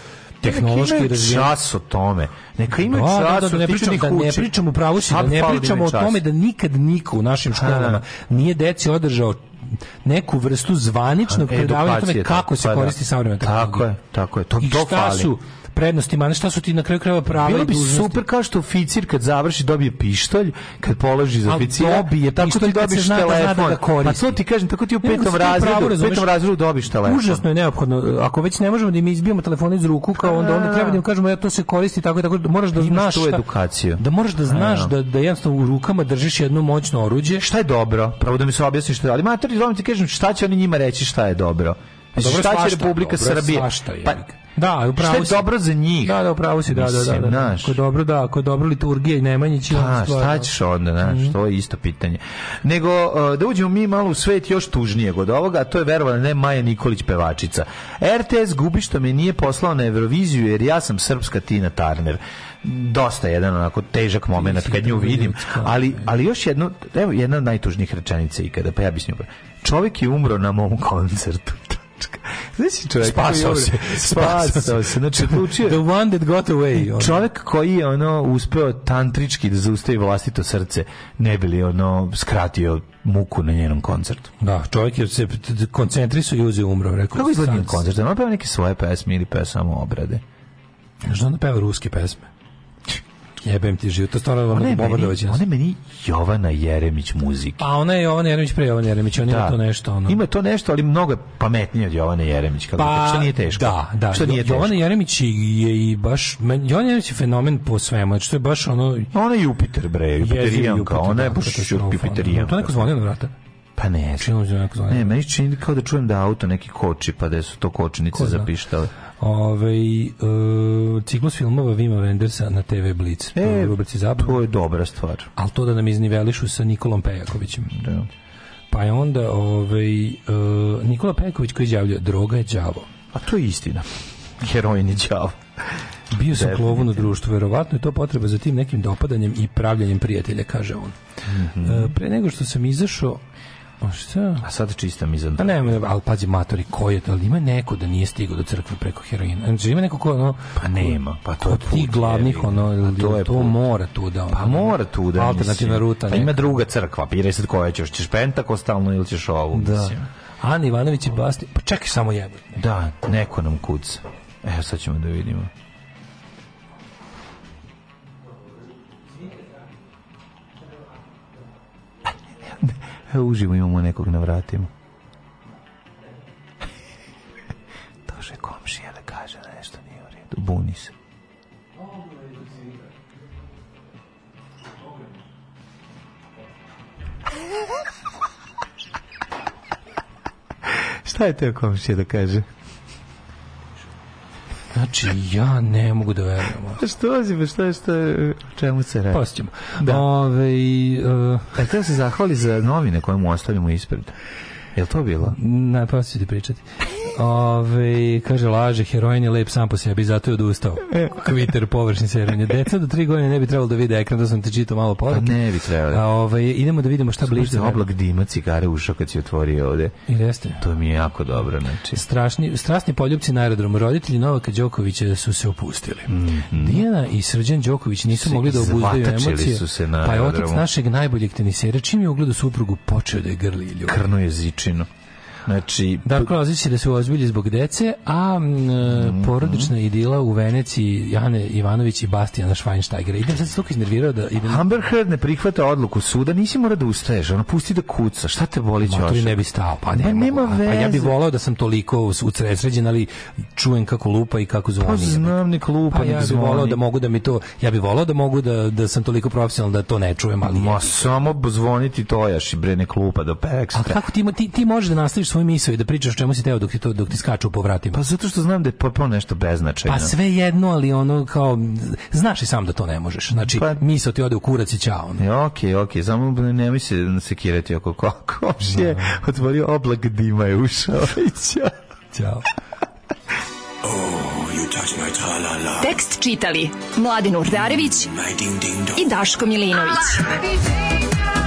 tehnološki razvijen. čas o tome. Neka ima no, da, da, čas da, da, ne pričam, da ne pričam u pravu si, da ne pričamo o tome da nikad niko u našim školama nije deci održao neku vrstu zvaničnog predavanja tome kako se pa koristi savremena tehnologija. Tako je, tako je. To, I šta prednosti, mane, šta su ti na kraju krajeva prava Bilo bi super kao što oficir kad završi dobije pištolj, kad položi za oficira, dobije, tako ti dobiš da da telefon. Da da pa to ti kažem, tako ti u petom razredu, u petom razredu dobiš telefon. Užasno je neophodno. Ako već ne možemo da im izbijemo telefon iz ruku, kao onda onda treba da im kažemo ja to se koristi tako i tako, da moraš da znaš tu edukaciju. Da moraš da znaš da da jednostavno u rukama držiš jedno moćno oruđe. Šta je dobro? Pravo da mi se objasni šta je. Ali mater, ti kažem šta će oni njima reći šta je dobro. Dobro, šta će Republika Srbije? Pa, Da, u pravu je si. dobro za njih? Da, da, u pravu si, da, da, da. da, da. Ko dobro, da, ko dobro liturgije i Nemanjić. Pa, šta ćeš onda, znaš, mm -hmm. to je isto pitanje. Nego, e, da uđemo mi malo u svet još tužnijeg od ovoga, a to je verovatno ne Maja Nikolić pevačica. RTS gubi što me nije poslao na Euroviziju jer ja sam srpska Tina Turner dosta jedan onako težak moment kad nju vidim, ali, ali još jedno, evo jedna od najtužnijih rečenica ikada, pa ja bi s njom. Čovjek je umro na mom koncertu. Znači čovjek (laughs) spasao se, spasao se. Znači odlučio The one that got away. E, ono. Čovjek koji je ono uspeo tantrički da zaustavi vlastito srce, ne bi li ono skratio muku na njenom koncertu. Da, čovjek je se koncentrisao i uzeo umro, rekao. Kako izgleda koncert? Ono peva neke svoje pesme ili peva obrade. Znaš da onda peva ruske pesme. Jebem ti život, to stvarno ono bombardovaće nas. Ona je meni Jovana Jeremić muzike. Pa ona je Jovana Jeremić pre Jovana Jeremić, ona da. ima to nešto. Ono. Ima to nešto, ali mnogo je pametnije od Jovane Jeremić, kako pa, što nije teško. Da, da. Što nije teško. Jovana Jeremić je i baš, men, Jovana Jeremić je fenomen po svemu, što znači je baš ono... Ona je Jupiter, bre, Jupiterijanka, ona je da, baš da. Jupiterijanka. To neko zvonio na vrata. Pa ne, ne, meni čini kao da čujem da auto neki koči, pa da su to kočnice Ko zapištale. Ove, e, ciklus filmova Vima Vendersa na TV Blitz. E, je, to je dobra stvar. Ali to da nam iznivelišu sa Nikolom Pejakovićem. Da. Pa je onda ovaj, e, Nikola Pejaković koji izjavlja droga je đavo. A to je istina. Heroin je đavo. Bio sam klovun u društvu, verovatno je to potreba za tim nekim dopadanjem i pravljanjem prijatelja, kaže on. Mm -hmm. e, pre nego što sam izašao, Pa šta? A sad čista mizanta. Ne, ne, ali pazi, matori, ko je, da li ima neko da nije stigao do crkve preko heroina? Znači, ima neko ko, ono... Pa nema, pa to je put. Ti glavnih, ono, pa to, je to put. mora tu da... Ono, pa mora tu da, Alternativna ruta. Pa neka. ima druga crkva, piraj sad koja ćeš, ćeš pentakostalno ili ćeš ovu, da. mislim. Ana Ivanović i Basti, pa čekaj samo jebut. Da, neko nam kuca. Evo sad ćemo da vidimo. E, uživo imamo nekog na vratima. (laughs) Dože komšija da kaže nešto nije u redu. Buni se. (laughs) Šta je teo komšija da kaže? Znači, ja ne mogu da verujem. što si, šta, je, šta, čemu se radi? Postimo. Da. Ove, uh... E, e te se zahvali za novine koje mu ostavimo ispred. Je to bilo? Ne, pa ću ti pričati. Ove, kaže, laže, heroin je lep sam po sebi, zato je odustao. Kviter, e. površni seranje. Deca do tri godine ne bi trebalo da vide ekran, da sam te čitao malo poruke. Pa ne bi trebalo. A, ove, idemo da vidimo šta bliže. Slušajte, oblak dima cigare ušao kad si otvorio ovde. I jeste. To mi je jako dobro. Znači. Strašni, strasni poljubci na aerodromu. Roditelji Novaka Đokovića su se opustili. Mm -hmm. Dijana i Srđan Đoković nisu se mogli da obuzdaju emocije. Su se na pa je otac našeg najboljeg tenisera čim je ugledu suprugu počeo da je grli ljubav. Krno je zičino. Znači, Darko Lazić je da se ozbilji zbog dece, a m, mhm. porodična idila u Veneciji Jane Ivanović i Bastijana Švajnštajgera. Idem sad toliko iznervirao da idem... Amber Heard ne prihvata odluku suda, nisi mora da ustaješ, ono pusti da kuca, šta te boli ćeš? Motori ne bi stao, pa, ne, pa nema mogu, veze. Pa ja bih volao da sam toliko usredsređen, ali čujem kako lupa i kako zvoni. Pa znam, nek lupa, pa, nek ja bih volao da mogu da mi to, ja bih volao da mogu da, da sam toliko profesional da to ne čujem, ali... Ma, samo zvoniti tojaš i bre nek lupa do pekstra. A kako ti, ti, ti možeš da nastaviš svoju misao i da pričaš čemu si teo dok ti, to, dok ti skaču po vratima. Pa zato što znam da je potpuno nešto beznačajno. Pa sve jedno, ali ono kao, znaš i sam da to ne možeš. Znači, pa... misao ti ode u kurac i čao. Ono. Ok, e, ok, samo nemoj se sekirati oko komšije. No. Da. Otvorio oblak dima je ušao i čao. Ćao. Oh, Tekst čitali Mladin Urdarević i Daško Milinović. Ah